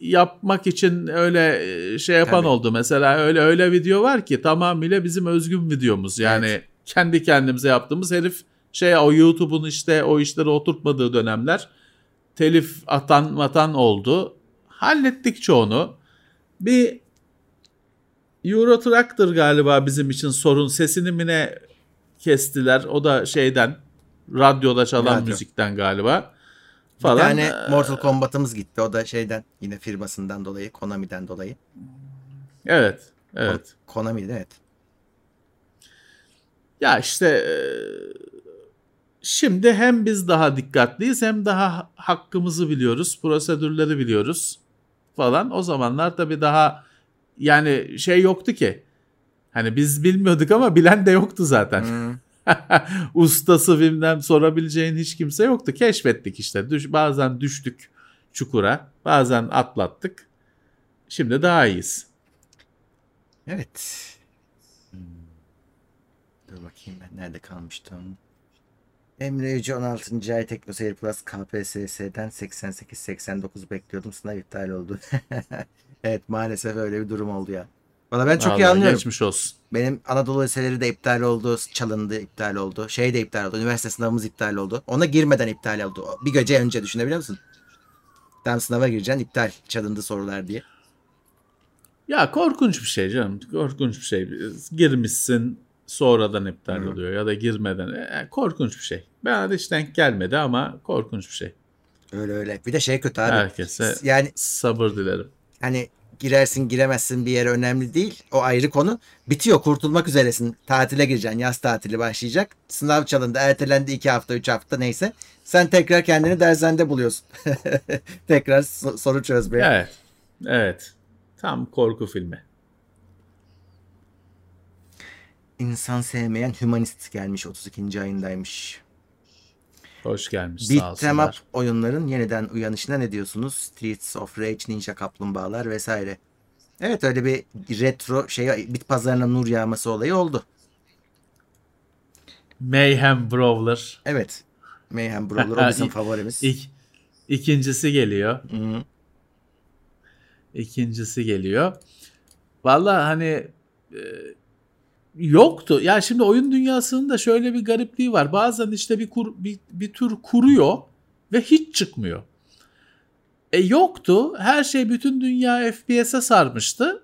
yapmak için öyle e, şey yapan
Tabii.
oldu. Mesela öyle öyle video var ki tamamıyla bizim özgün videomuz. Yani
Evet.
kendi kendimize yaptığımız herif şey o YouTube'un işte o işleri oturtmadığı dönemler telif atan matan oldu. Hallettik çoğunu. Bir Euro Truck'tır galiba bizim için sorun. Sesini mi ne kestiler? O da şeyden radyoda çalan
Radyo.
müzikten galiba.
Bir
Falan.
tane
Ee,
Mortal Kombat'ımız gitti. O da şeyden yine firmasından dolayı Konami'den dolayı.
Evet. Evet.
Konami'de evet.
Ya işte e, şimdi hem biz daha dikkatliyiz hem daha hakkımızı biliyoruz, prosedürleri biliyoruz falan. O zamanlar tabii daha yani şey yoktu ki. Hani biz bilmiyorduk ama bilen de yoktu zaten.
Hmm. <laughs>
Ustası bilmem sorabileceğin hiç kimse yoktu. Keşfettik işte. Düş, bazen düştük çukura, bazen atlattık. Şimdi daha iyiyiz.
Evet. Dur bakayım ben nerede kalmıştım. Emre Yüce 16. ay Teknoseyir Plus KPSS'den 88-89 bekliyordum. Sınav iptal oldu. <laughs> evet maalesef öyle bir durum oldu ya. Valla ben çok iyi
Vallahi
anlıyorum.
Geçmiş olsun.
Benim Anadolu liseleri de iptal oldu. Çalındı iptal oldu. Şey de iptal oldu. Üniversite sınavımız iptal oldu. Ona girmeden iptal oldu. Bir gece önce düşünebiliyor musun? Tam sınava gireceksin iptal. Çalındı sorular diye.
Ya korkunç bir şey canım. Korkunç bir şey. Girmişsin sonradan iptal
Hı.
oluyor ya da girmeden. E, korkunç bir şey. Bana da hiç denk gelmedi ama korkunç bir şey.
Öyle öyle. Bir de şey kötü abi.
Herkese
Yani
sabır dilerim.
hani girersin giremezsin bir yere önemli değil. O ayrı konu. Bitiyor kurtulmak üzeresin. Tatile gireceksin. Yaz tatili başlayacak. Sınav çalındı. Ertelendi iki hafta üç hafta neyse. Sen tekrar kendini dershanede buluyorsun. <laughs> tekrar so- soru çözmeye.
Evet. Evet. Tam korku filmi.
İnsan sevmeyen hümanist gelmiş 32. ayındaymış.
Hoş gelmiş
Beat
sağ
up oyunların yeniden uyanışına ne diyorsunuz? Streets of Rage, Ninja Kaplumbağalar vesaire. Evet öyle bir retro şey bit pazarına nur yağması olayı oldu.
Mayhem Brawler.
Evet. Mayhem Brawler o <laughs> bizim favorimiz.
İk, ikincisi geliyor.
Hı.
İkincisi geliyor. Vallahi hani e, yoktu. Ya şimdi oyun dünyasının da şöyle bir garipliği var. Bazen işte bir kur, bir, bir tür kuruyor ve hiç çıkmıyor. E yoktu. Her şey bütün dünya FPS'e sarmıştı.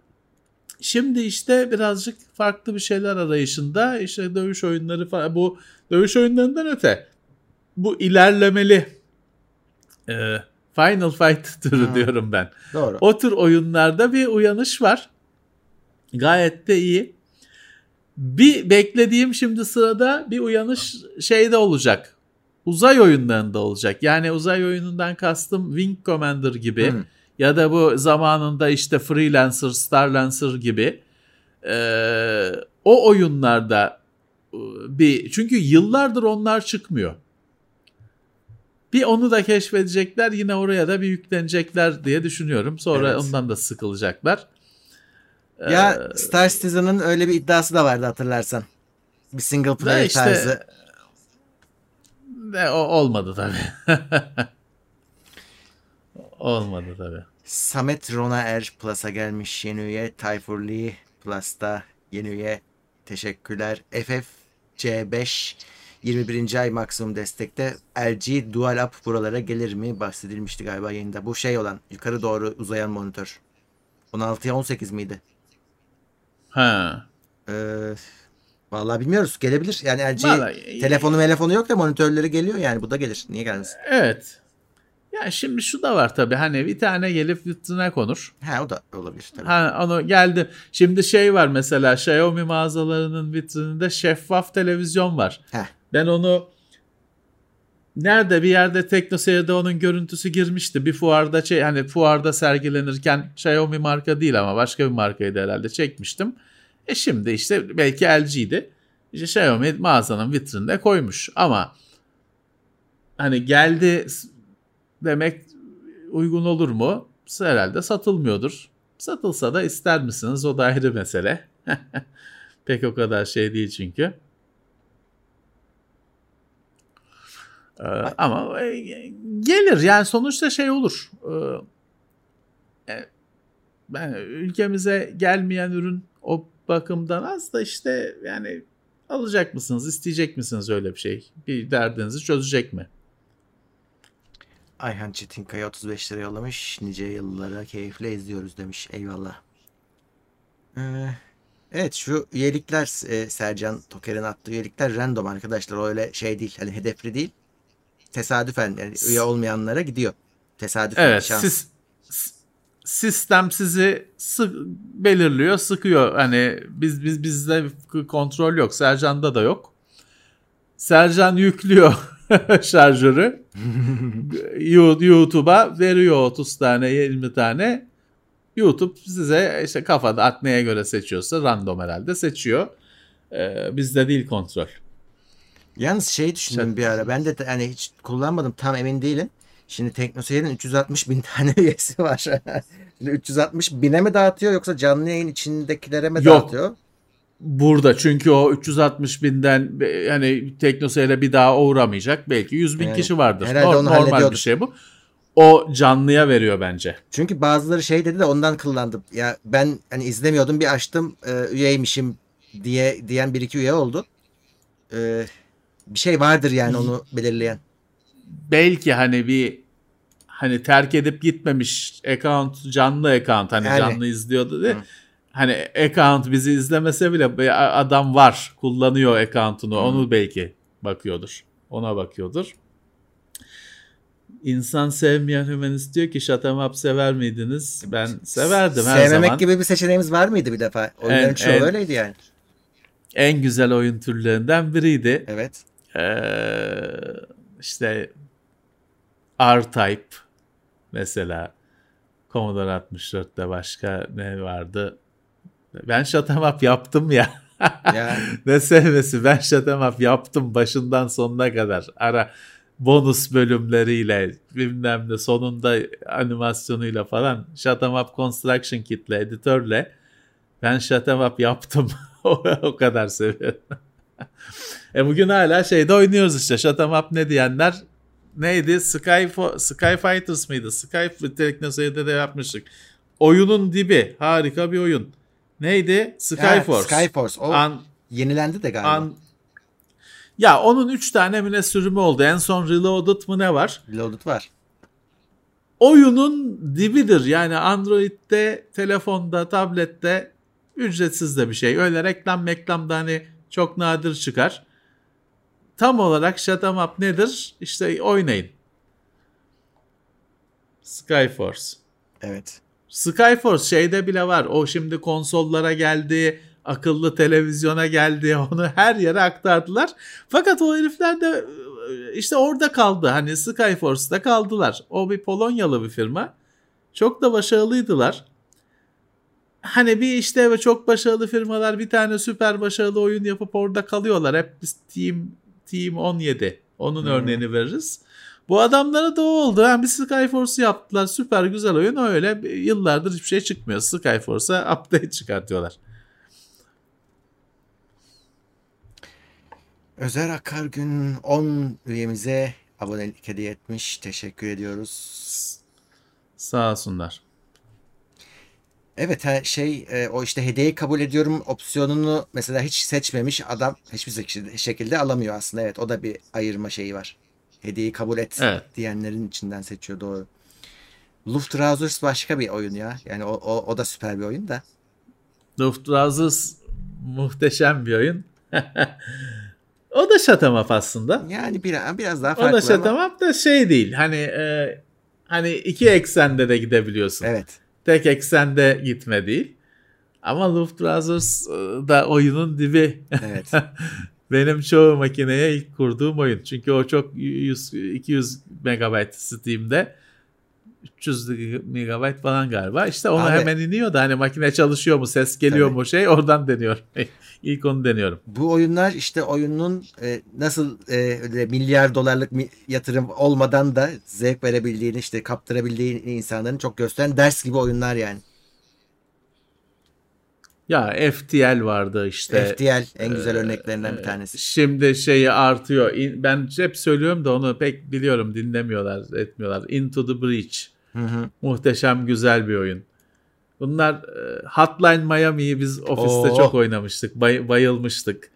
Şimdi işte birazcık farklı bir şeyler arayışında işte dövüş oyunları falan bu dövüş oyunlarından öte bu ilerlemeli e, Final Fight <laughs> türü
Hmm.
diyorum ben.
Doğru.
O tür oyunlarda bir uyanış var. Gayet de iyi. Bir beklediğim şimdi sırada bir uyanış şeyde olacak. Uzay oyunlarında olacak. Yani uzay oyunundan kastım Wing Commander gibi
Hı.
ya da bu zamanında işte Freelancer, Starlancer gibi Ee, o oyunlarda e, bir çünkü yıllardır onlar çıkmıyor. Bir onu da keşfedecekler yine oraya da bir yüklenecekler diye düşünüyorum. Sonra
Evet.
ondan da sıkılacaklar.
Ya
Ee,
Star Citizen'ın öyle bir iddiası da vardı hatırlarsan. Bir single player
işte-
tarzı.
Ne, o, olmadı tabii. <laughs> olmadı tabii.
Samet Ronaer Plus'a gelmiş yeni üye. Tayfur Lee Plus'ta yeni üye. Teşekkürler. FFC5 21. ay maksimum destekte. LG Dual Up buralara gelir mi? Bahsedilmişti galiba yayında. Bu şey olan yukarı doğru uzayan monitör. 16'ya 18 miydi?
Ha.
Ee, vallahi bilmiyoruz. Gelebilir. Yani LG
Vallahi-
telefonu telefonu yok da monitörleri geliyor yani. Bu da gelir. Niye gelmesin?
Evet. Ya şimdi şu da var tabii hani bir tane gelip vitrine konur.
Ha o da olabilir tabii.
Ha onu geldi. Şimdi şey var mesela Xiaomi mağazalarının vitrininde şeffaf televizyon var.
Heh.
Ben onu nerede bir yerde TeknoSeyir'de onun görüntüsü girmişti. Bir fuarda şey hani fuarda sergilenirken Xiaomi marka değil ama başka bir markaydı herhalde çekmiştim. E şimdi işte belki LG'di. İşte Xiaomi mağazanın vitrinine koymuş ama hani geldi demek uygun olur mu? Herhalde satılmıyordur. Satılsa da ister misiniz? O da ayrı mesele. <laughs> Pek o kadar şey değil çünkü. Ee, ama e, gelir yani sonuçta şey olur. Ee, e, ben ülkemize gelmeyen ürün o bakımdan az da işte yani alacak mısınız, isteyecek misiniz öyle bir şey? Bir derdinizi çözecek mi?
Ayhan Çetinkaya 35 lira yollamış. Nice yıllara keyifle izliyoruz demiş. Eyvallah. Ee, evet şu üyelikler e, Sercan Toker'in attığı üyelikler random arkadaşlar. O öyle şey değil. Hani hedefli değil. Tesadüfen yani üye olmayanlara gidiyor. Tesadüfen
Evet,
şans.
siz sistem sizi sık belirliyor, sıkıyor. Hani biz biz bizde kontrol yok. Sercan'da da yok. Sercan yüklüyor <laughs> şarjörü. <laughs> You- YouTube'a veriyor 30 tane, 20 tane. YouTube size işte kafada at neye göre seçiyorsa random herhalde seçiyor. Ee, bizde değil kontrol.
Yalnız şey düşündüm
Çok-
bir ara. Ben de hani hiç kullanmadım. Tam emin değilim. Şimdi TeknoSeyir'in 360 bin <laughs> tane üyesi var. Şimdi 360 bine mi dağıtıyor yoksa canlı yayın içindekilere mi
Yok.
dağıtıyor?
Burada çünkü o 360 binden e, hani teknoseyre bir daha uğramayacak. Belki 100 bin
Yani
kişi vardır.
herhalde onu
normal bir şey bu. O canlıya veriyor bence.
Çünkü bazıları şey dedi de ondan kullandım. Ya ben hani izlemiyordum bir açtım e, üyeymişim diye diyen bir iki üye oldu. E, bir şey vardır yani onu belirleyen.
Belki hani bir hani terk edip gitmemiş account canlı account hani
Yani.
canlı izliyordu diye.
Hı.
Hani account bizi izlemese bile adam var kullanıyor account'unu onu belki bakıyordur. Ona bakıyordur. İnsan sevmeyen hümanist diyor ki Shut sever miydiniz? Ben severdim her
Sevmemek
zaman.
gibi bir seçeneğimiz var mıydı bir defa? Oyunların
En-
çoğu
en-
öyleydi yani.
En güzel oyun türlerinden biriydi.
Evet.
Ee, işte R-Type mesela Commodore 64'te başka ne vardı? Ben up yaptım ya.
Ya <laughs>
ne sevmesi ben up yaptım başından sonuna kadar. Ara bonus bölümleriyle bilmem ne sonunda animasyonuyla falan Shut 'em up Construction Kit'le editörle ben Shut 'em up yaptım. <laughs> o kadar seviyorum. E bugün hala şeyde oynuyoruz işte. Shut 'em up ne diyenler neydi? Sky, Sky Fighters mıydı? Sky Teknoseyir'de de yapmıştık. Oyunun dibi. Harika bir oyun. Neydi? Skyforce.
Ha, Skyforce. O
An,
yenilendi de galiba.
an, ya onun 3 tane mi ne sürümü oldu. En son Reloaded mı ne var?
Reloaded var.
Oyunun dibidir. Yani Android'de, telefonda, tablette ücretsiz de bir şey. Öyle reklam meklam da hani çok nadir çıkar. Tam olarak Shut 'em Up nedir? İşte oynayın. Skyforce.
Evet.
Skyforce şeyde bile var. O şimdi konsollara geldi, akıllı televizyona geldi. <laughs> Onu her yere aktardılar. Fakat o herifler de işte orada kaldı. Hani Skyforce'da kaldılar. O bir Polonyalı bir firma. Çok da başarılıydılar. Hani bir işte çok başarılı firmalar bir tane süper başarılı oyun yapıp orada kalıyorlar. Hep biz Team Team 17 onun
Hmm.
örneğini veririz. Bu adamlara da o oldu. Yani bir Skyforce yaptılar. Süper güzel oyun. Öyle yıllardır hiçbir şey çıkmıyor. Skyforce'a <laughs> update çıkartıyorlar.
Özer Akargün 10 üyemize abonelik hediye etmiş. Teşekkür ediyoruz.
Sağ olsunlar.
Evet ha, şey e, o işte hediyeyi kabul ediyorum opsiyonunu mesela hiç seçmemiş adam hiçbir şekilde, alamıyor aslında. Evet o da bir ayırma şeyi var. Hediyeyi kabul et
Evet.
diyenlerin içinden seçiyor doğru. Luftrausers başka bir oyun ya. Yani o, o, o da süper bir oyun da.
Luftrausers muhteşem bir oyun. <laughs> o da şatamap aslında.
Yani biraz, biraz daha
O
farklı
da
ama.
şatamap da şey değil. Hani e, hani iki eksende de gidebiliyorsun.
Evet.
Tek eksende gitme değil. Ama Luftrausers e, da oyunun dibi.
Evet. <laughs>
Benim çoğu makineye ilk kurduğum oyun. Çünkü o çok 100, 200 megabayt Steam'de 300 megabayt falan galiba. İşte onu
Abi-
hemen iniyor da hani makine çalışıyor mu, ses geliyor
Tabii.
mu şey oradan deniyorum. <laughs> İlk onu deniyorum.
Bu oyunlar işte oyunun e, nasıl e, öyle milyar dolarlık mi- yatırım olmadan da zevk verebildiğini işte kaptırabildiğini insanların çok gösteren ders gibi oyunlar yani.
Ya FTL vardı işte.
FTL en güzel
Ee,
örneklerinden bir
e,
tanesi.
Şimdi şeyi artıyor. Ben hep söylüyorum da onu pek biliyorum dinlemiyorlar, etmiyorlar. Into the Breach.
Hı hı.
Muhteşem güzel bir oyun. Bunlar e, Hotline Miami'yi biz ofiste
Oo.
çok oynamıştık. bay- bayılmıştık.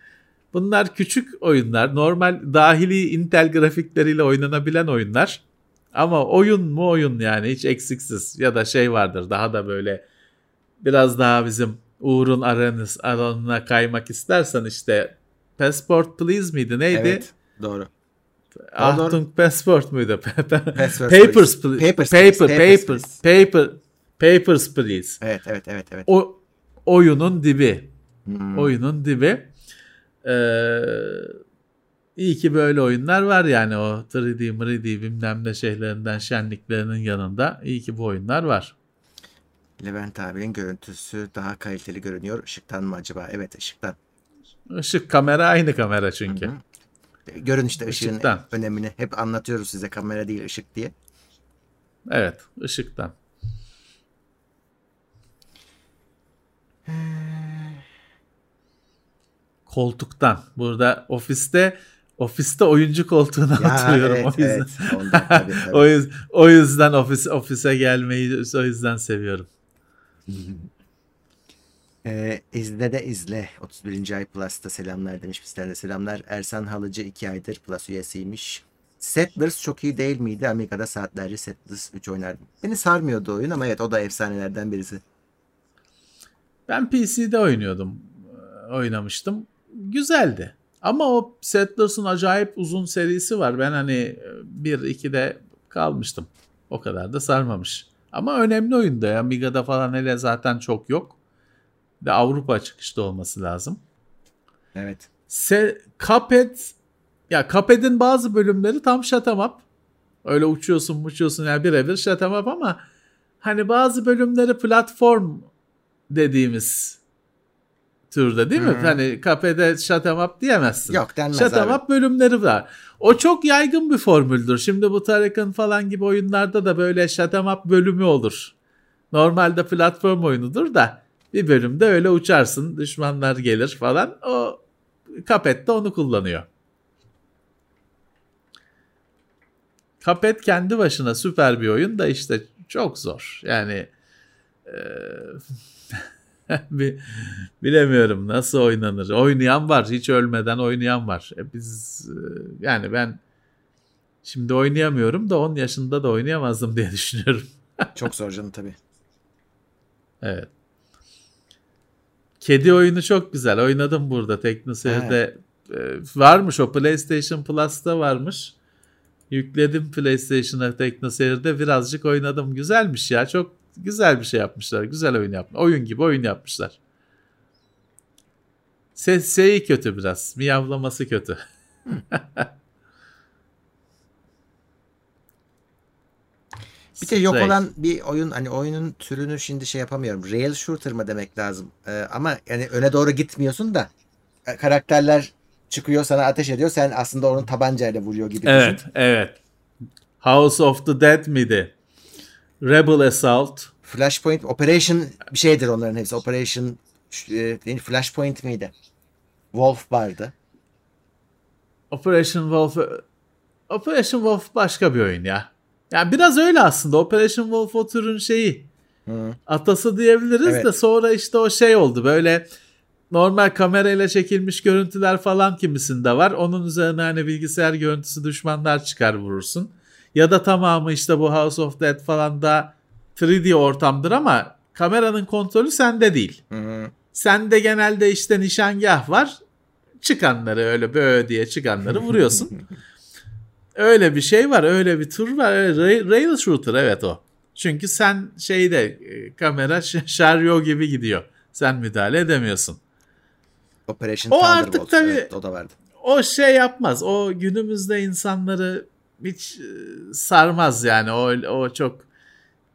Bunlar küçük oyunlar. Normal dahili Intel grafikleriyle oynanabilen oyunlar. Ama oyun mu oyun yani hiç eksiksiz. Ya da şey vardır daha da böyle biraz daha bizim Uğur'un aranız, alanına kaymak istersen işte Passport Please miydi neydi?
Evet. Doğru.
Achtung Passport muydu? <laughs>
Passport
Papers,
Please. Papers,
Paper,
please. Papers,
paper, paper, papers please.
Evet evet evet evet.
O oyunun dibi.
Hmm.
Oyunun dibi. Ee, iyi ki böyle oyunlar var yani o 3D, 3D bilmem ne şeylerinden şenliklerinin yanında. iyi ki bu oyunlar var.
Levent abinin görüntüsü daha kaliteli görünüyor. Işıktan mı acaba? Evet ışıktan.
Işık kamera aynı kamera çünkü.
Hı hı. Görün işte ışığın önemini. Hep anlatıyoruz size kamera değil ışık diye.
Evet, ışıktan. Koltuktan. Burada ofiste ofiste oyuncu koltuğuna
Ya
oturuyorum
evet
o yüzden.
evet. Ondan, tabii, <laughs> tabii.
o, yüz- o yüzden ofis ofise gelmeyi o yüzden seviyorum.
Ee, izle de izle. 31. ay Plus'ta selamlar demiş bizden de selamlar. Ersan Halıcı 2 aydır Plus üyesiymiş. Settlers çok iyi değil miydi? Amiga'da saatlerce Settlers 3 oynardım. Beni sarmıyordu oyun ama evet o da efsanelerden birisi.
Ben PC'de oynuyordum. e, Oynamıştım. Güzeldi. Ama o Settlers'ın acayip uzun serisi var. Ben hani 1-2'de kalmıştım. O kadar da sarmamış. Ama önemli oyunda ya. Amiga'da falan hele zaten çok yok. De Avrupa çıkışta olması lazım.
Evet.
Se Cuphead ya Cuphead'in bazı bölümleri tam up. Öyle uçuyorsun uçuyorsun yani birebir up ama hani bazı bölümleri platform dediğimiz türde değil mi?
Hı.
Hani Cuphead'e shut 'em up diyemezsin.
Yok denmez
Shut
abi.
up bölümleri var. O çok yaygın bir formüldür. Şimdi bu Tarekan falan gibi oyunlarda da böyle shut 'em up bölümü olur. Normalde platform oyunudur da bir bölümde öyle uçarsın, düşmanlar gelir falan. O Cuphead de onu kullanıyor. Cuphead kendi başına süper bir oyun da işte çok zor. Yani bi- <laughs> bilemiyorum nasıl oynanır. Oynayan var, hiç ölmeden oynayan var. E biz e, yani ben şimdi oynayamıyorum da 10 yaşında da oynayamazdım diye <laughs> düşünüyorum.
Çok zor canım tabii.
Evet. Kedi oyunu çok güzel. Oynadım burada TeknoSeyir'de. E, varmış o PlayStation Plus'ta varmış. Yükledim PlayStation'a TeknoSeyir'de birazcık oynadım. Güzelmiş ya. Çok güzel bir şey yapmışlar. Güzel oyun yapmışlar. Oyun gibi oyun yapmışlar. Ses şeyi kötü biraz. Miyavlaması kötü. <laughs>
Bir de yok olan bir oyun hani oyunun türünü şimdi şey yapamıyorum. Rail shooter mı demek lazım? Ee, ama yani öne doğru gitmiyorsun da e, karakterler çıkıyor sana ateş ediyor. Sen aslında onun tabancayla vuruyor gibi
Evet,
düşün.
evet. House of the Dead miydi? Rebel Assault.
Flashpoint Operation bir şeydir onların hepsi. Operation e, Flashpoint miydi? Wolf vardı.
Operation Wolf Operation Wolf başka bir oyun ya. Yani biraz öyle aslında. Operation Wolf o türün şeyi. Hı. Atası diyebiliriz evet. de sonra işte o şey oldu. Böyle normal kamerayla çekilmiş görüntüler falan kimisinde var. Onun üzerine hani bilgisayar görüntüsü düşmanlar çıkar vurursun. Ya da tamamı işte bu House of Dead falan da 3D ortamdır ama kameranın kontrolü sende değil. Hı Sende genelde işte nişangah var. Çıkanları öyle böyle diye çıkanları vuruyorsun. <laughs> öyle bir şey var. Öyle bir tur var. Rail shooter evet o. Çünkü sen şeyde e, kamera şaryo gibi gidiyor. Sen müdahale edemiyorsun.
Operation o artık tabii evet, o da vardı.
O şey yapmaz. O günümüzde insanları hiç e, sarmaz yani. O o çok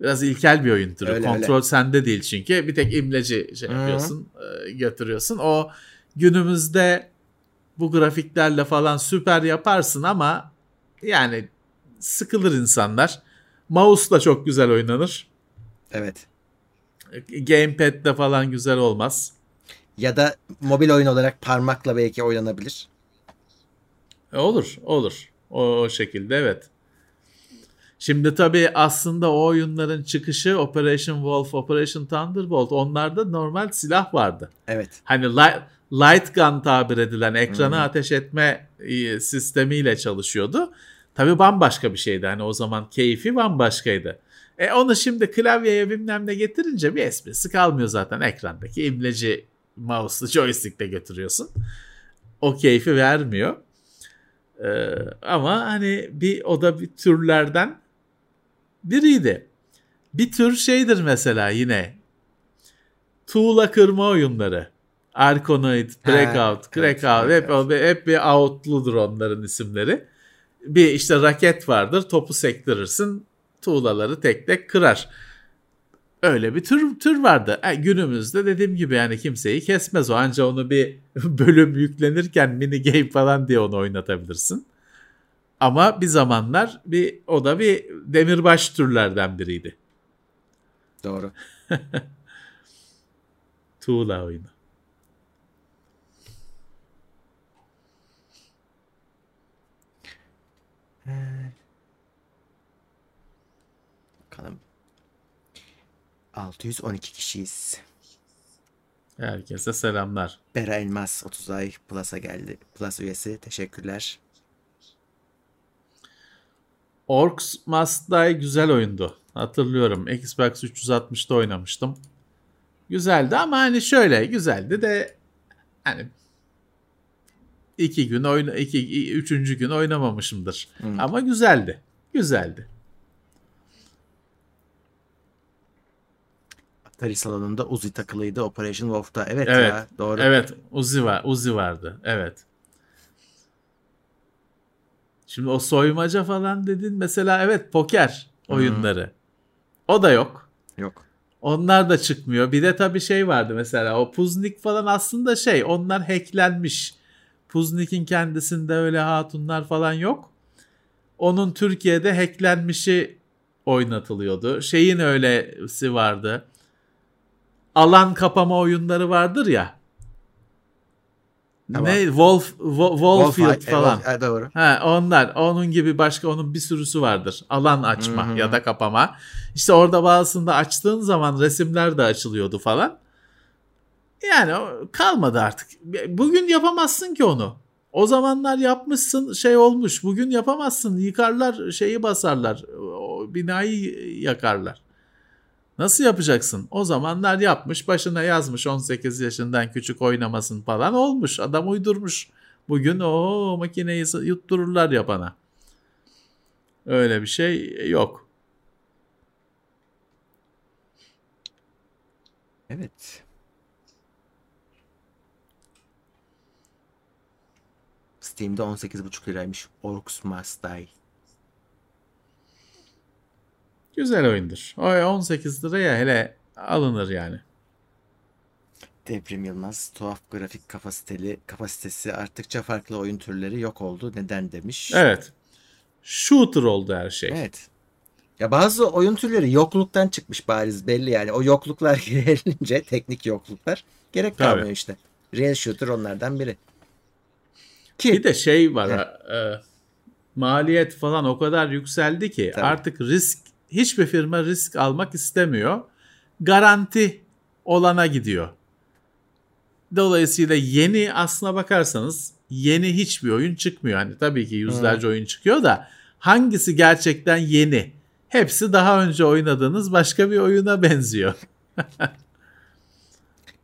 biraz ilkel bir oyun türü. Öyle, Kontrol öyle. sende değil çünkü. Bir tek imleci şey yapıyorsun, Hı-hı. E, götürüyorsun. O günümüzde bu grafiklerle falan süper yaparsın ama yani sıkılır insanlar. Mouse da çok güzel oynanır.
Evet.
Gamepad'de falan güzel olmaz.
Ya da mobil oyun olarak parmakla belki oynanabilir.
E olur, olur. O, o şekilde evet. Şimdi tabii aslında o oyunların çıkışı Operation Wolf, Operation Thunderbolt onlarda normal silah vardı.
Evet.
Hani light, light gun tabir edilen ekrana hmm. ateş etme e, sistemiyle çalışıyordu. Tabii bambaşka bir şeydi. Hani o zaman keyfi bambaşkaydı. E onu şimdi klavyeye bilmem ne getirince bir esprisi kalmıyor zaten ekrandaki imleci mouse'lu joystick'le götürüyorsun. O keyfi vermiyor. Ee, ama hani bir o da bir türlerden biriydi. Bir tür şeydir mesela yine. Tuğla kırma oyunları. Arconoid, Breakout, Crackout evet, hep, evet. hep bir outludur onların isimleri. Bir işte raket vardır topu sektirirsin tuğlaları tek tek kırar. Öyle bir tür tür vardı. Yani e, günümüzde dediğim gibi yani kimseyi kesmez o. Anca onu bir <laughs> bölüm yüklenirken mini game falan diye onu oynatabilirsin. Ama bir zamanlar bir o da bir demirbaş türlerden biriydi.
Doğru. <laughs>
Tuğla oyunu.
Bakalım. 612 kişiyiz.
Herkese selamlar.
Bera Elmas 30 ay Plus'a geldi. Plus üyesi. Teşekkürler.
Orcs Must Die güzel oyundu. Hatırlıyorum. Xbox 360'da oynamıştım. Güzeldi ama hani şöyle güzeldi de hani iki gün oyna iki üçüncü gün oynamamışımdır. Hmm. Ama güzeldi. Güzeldi.
Atari salonunda Uzi takılıydı Operation Wolf'ta. Evet,
evet
ya doğru.
Evet Uzi var. Uzi vardı. Evet. Şimdi o soymaca falan dedin mesela evet poker oyunları. Hmm. O da yok.
Yok.
Onlar da çıkmıyor. Bir de tabii şey vardı mesela o Puznik falan aslında şey onlar hacklenmiş. Puznik'in kendisinde öyle hatunlar falan yok. Onun Türkiye'de hacklenmişi oynatılıyordu. Şeyin öylesi vardı. Alan kapama oyunları vardır ya. Tamam. Ne Wolf Wolffield falan.
E, doğru.
Ha, onlar onun gibi başka onun bir sürüsü vardır. Alan açma Hı-hı. ya da kapama. İşte orada bazısında açtığın zaman resimler de açılıyordu falan. Yani kalmadı artık. Bugün yapamazsın ki onu. O zamanlar yapmışsın şey olmuş. Bugün yapamazsın. Yıkarlar şeyi basarlar. O binayı yakarlar. Nasıl yapacaksın? O zamanlar yapmış, başına yazmış 18 yaşından küçük oynamasın falan olmuş. Adam uydurmuş. Bugün o makineyi yuttururlar yapana. Öyle bir şey yok.
Evet. Steam'de 18,5 liraymış. Orcs Must Die.
Güzel oyundur. O 18 liraya hele alınır yani.
Devrim Yılmaz tuhaf grafik kapasiteli kapasitesi arttıkça farklı oyun türleri yok oldu. Neden demiş.
Evet. shooter oldu her şey.
Evet. Ya bazı oyun türleri yokluktan çıkmış bariz belli yani. O yokluklar <laughs> gelince teknik yokluklar gerek
Tabii.
kalmıyor işte. Real shooter onlardan biri. Ki
Bir de şey var ha, e, maliyet falan o kadar yükseldi ki
Tabii.
artık risk hiçbir firma risk almak istemiyor. Garanti olana gidiyor. Dolayısıyla yeni aslına bakarsanız yeni hiçbir oyun çıkmıyor. Hani tabii ki yüzlerce oyun çıkıyor da hangisi gerçekten yeni? Hepsi daha önce oynadığınız başka bir oyuna benziyor. <laughs>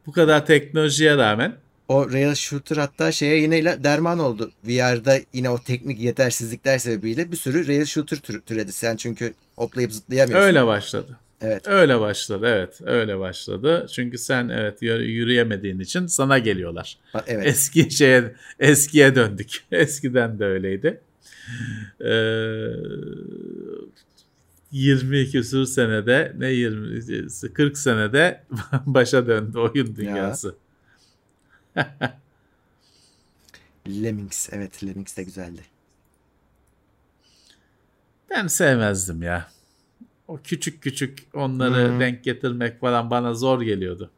Bu kadar teknolojiye rağmen
o Real shooter hatta şeye yine derman oldu. VR'da yine o teknik yetersizlikler sebebiyle bir sürü Real shooter tür- türedi. Sen çünkü hoplayıp zıplayamıyorsun.
öyle başladı.
Evet.
Öyle başladı evet öyle başladı. Çünkü sen evet yürü- yürüyemediğin için sana geliyorlar.
Evet.
Eski şeye eskiye döndük. <laughs> Eskiden de öyleydi. Ee, 20 küsur senede ne 20 40 senede <laughs> başa döndü oyun dünyası. <laughs>
Lemmings. Evet Lemmings de güzeldi.
Ben sevmezdim ya. O küçük küçük onları
Hmm.
denk getirmek falan bana zor geliyordu.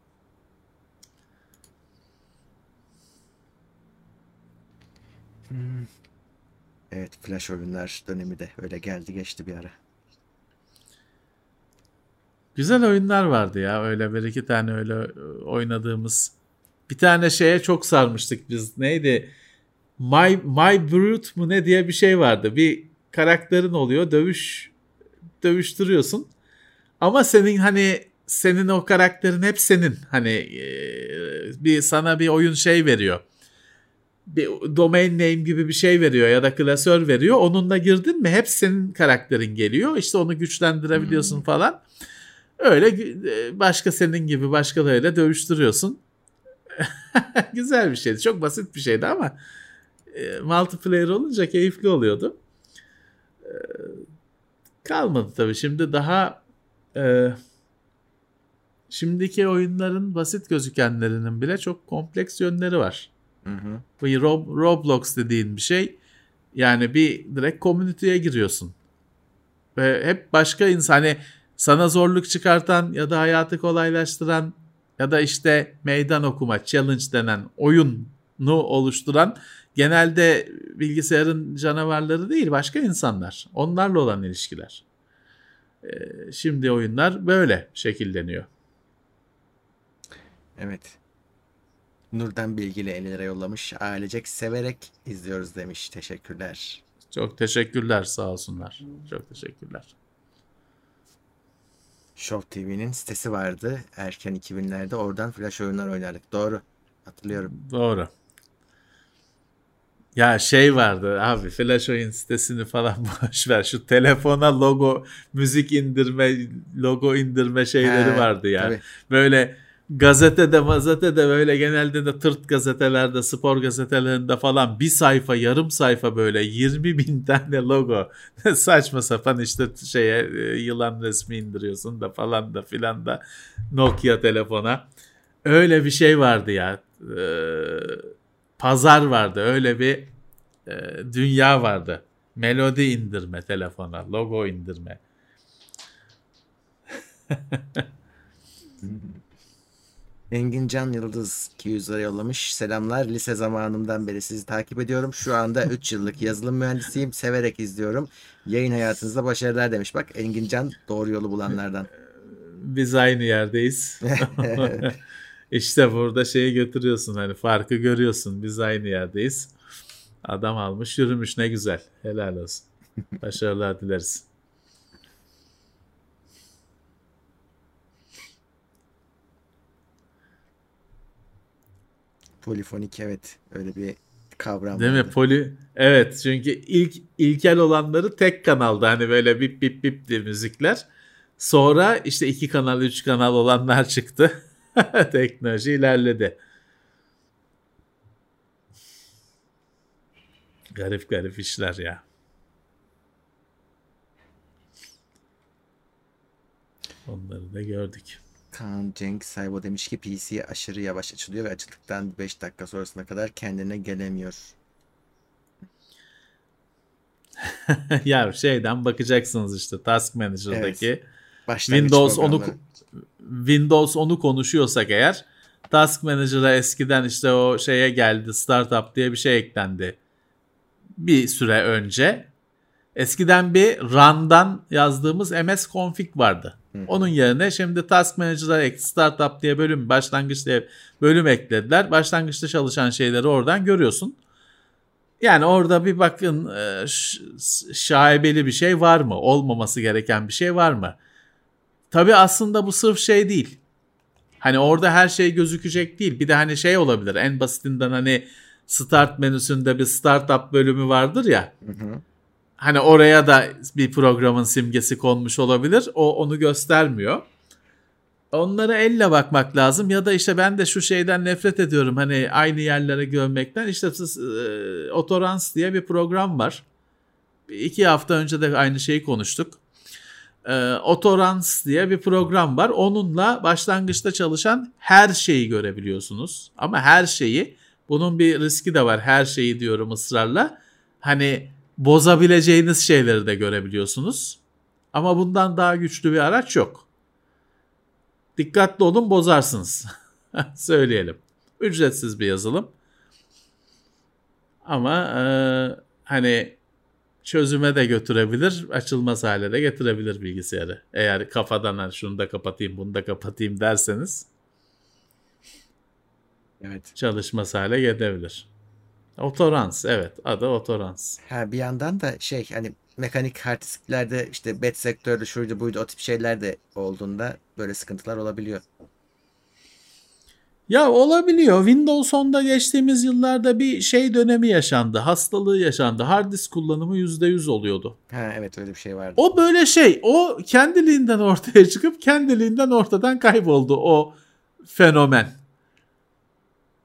Evet flash oyunlar dönemi de öyle geldi geçti bir ara.
Güzel oyunlar vardı ya. Öyle bir iki tane öyle oynadığımız. Bir tane şeye çok sarmıştık biz. Neydi? My, My Brute mu ne diye bir şey vardı. Bir karakterin oluyor. Dövüş dövüştürüyorsun. Ama senin hani senin o karakterin hep senin. Hani e, bir sana bir oyun şey veriyor. Bir domain name gibi bir şey veriyor ya da klasör veriyor. Onunla girdin mi hep senin karakterin geliyor. İşte onu güçlendirebiliyorsun falan. Öyle e, başka senin gibi başkalarıyla dövüştürüyorsun. <laughs> Güzel bir şeydi. Çok basit bir şeydi ama e, multiplayer olunca keyifli oluyordu. E, kalmadı tabii. Şimdi daha e, şimdiki oyunların basit gözükenlerinin bile çok kompleks yönleri var.
Hı hı.
Bu Rob- Roblox dediğin bir şey yani bir direkt komüniteye giriyorsun. Ve hep başka insan hani sana zorluk çıkartan ya da hayatı kolaylaştıran ya da işte meydan okuma challenge denen oyunu oluşturan genelde bilgisayarın canavarları değil başka insanlar. Onlarla olan ilişkiler. Ee, şimdi oyunlar böyle şekilleniyor.
Evet. Nurdan Bilgili 50 lira yollamış. Ailecek severek izliyoruz demiş. Teşekkürler.
Çok teşekkürler sağ olsunlar. Çok teşekkürler.
Show TV'nin sitesi vardı. Erken 2000'lerde oradan flash oyunlar oynardık. Doğru. Hatırlıyorum.
Doğru. Ya şey vardı abi flash oyun sitesini falan <laughs> boş ver. Şu telefona logo müzik indirme logo indirme şeyleri
He,
vardı ya.
tabii.
Böyle gazetede mazetede böyle genelde de tırt gazetelerde spor gazetelerinde falan bir sayfa yarım sayfa böyle 20 bin <laughs> tane logo. <laughs> Saçma sapan işte şeye e, yılan resmi indiriyorsun da falan da filan da Nokia telefona. Öyle bir şey vardı ya Ee, pazar vardı öyle bir e, dünya vardı. Melodi indirme telefona logo indirme <laughs>
Engin Can Yıldız 200 lira yollamış. Selamlar. Lise zamanımdan beri sizi takip ediyorum. Şu anda 3 yıllık yazılım mühendisiyim. Severek izliyorum. Yayın hayatınızda başarılar demiş. Bak Engin Can doğru yolu bulanlardan.
biz aynı yerdeyiz. <laughs> işte burada şeyi götürüyorsun hani farkı görüyorsun. Biz aynı yerdeyiz. Adam almış yürümüş ne güzel. Helal olsun. Başarılar dileriz.
Polifonik evet. Öyle bir kavram
Değil mi?
vardı.
Poli Evet çünkü ilk ilkel olanları tek kanalda hani böyle bip bip bip diye müzikler. Sonra işte iki kanal, üç kanal olanlar çıktı. <laughs> Teknoloji ilerledi. Garip garip işler ya. Onları da gördük.
Kaan Cenk Saybo demiş ki PC aşırı yavaş açılıyor ve açıldıktan 5 dakika sonrasına kadar kendine gelemiyor. <laughs>
ya şeyden bakacaksınız işte Task Manager'daki
Evet.
Windows onu. Windows onu konuşuyorsak eğer Task Manager'a eskiden işte o şeye geldi Startup diye bir şey eklendi. Bir süre önce. Eskiden bir run'dan yazdığımız MS config vardı. Onun yerine şimdi Task Manager'a ek- Startup diye bölüm, başlangıç diye bölüm eklediler. Başlangıçta çalışan şeyleri oradan görüyorsun. Yani orada bir bakın e, şaibeli bir şey var mı? Olmaması gereken bir şey var mı? Tabii aslında bu sırf şey değil. Hani orada her şey gözükecek değil. Bir de hani şey olabilir. En basitinden hani start menüsünde bir startup bölümü vardır ya.
Hı hı.
Hani oraya da bir programın simgesi konmuş olabilir. O onu göstermiyor. Onlara elle bakmak lazım ya da işte ben de şu şeyden nefret ediyorum hani aynı yerlere görmekten işte siz, e, Otorans diye bir program var. İki hafta önce de aynı şeyi konuştuk. E, Otorans diye bir program var. Onunla başlangıçta çalışan her şeyi görebiliyorsunuz. Ama her şeyi bunun bir riski de var. Her şeyi diyorum ısrarla. Hani bozabileceğiniz şeyleri de görebiliyorsunuz. Ama bundan daha güçlü bir araç yok. Dikkatli olun bozarsınız. <laughs> Söyleyelim. Ücretsiz bir yazılım. Ama e, hani çözüme de götürebilir, açılmaz hale de getirebilir bilgisayarı. Eğer kafadan hani şunu da kapatayım, bunu da kapatayım derseniz
Evet.
çalışmaz hale gelebilir. Otorans, evet adı Otorans.
Ha bir yandan da şey hani mekanik hard disklerde işte bet sektörü şuydu buydu o tip şeyler de olduğunda böyle sıkıntılar olabiliyor.
Ya olabiliyor. Windows 10'da geçtiğimiz yıllarda bir şey dönemi yaşandı. Hastalığı yaşandı. Hard disk kullanımı %100 oluyordu.
Ha evet öyle bir şey vardı.
O böyle şey. O kendiliğinden ortaya çıkıp kendiliğinden ortadan kayboldu o fenomen.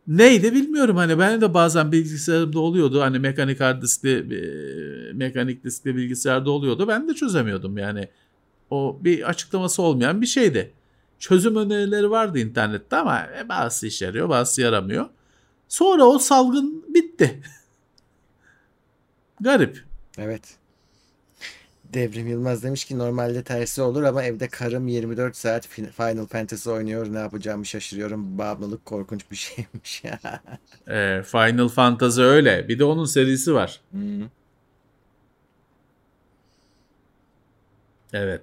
Neydi bilmiyorum hani ben de bazen bilgisayarımda oluyordu hani mekanik hard diskli e, mekanik diskli bilgisayarda oluyordu ben de çözemiyordum yani o bir açıklaması olmayan bir şeydi. Çözüm önerileri vardı internette ama e, bazısı işe yarıyor bazısı yaramıyor. Sonra o salgın bitti. <laughs> Garip.
Evet. Devrim Yılmaz demiş ki normalde tersi olur ama evde karım 24 saat Fin- Final Fantasy oynuyor. Ne yapacağımı şaşırıyorum. Bağımlılık korkunç bir <laughs> şeymiş.
E, Final Fantasy öyle. Bir de onun serisi var.
Hmm.
Evet.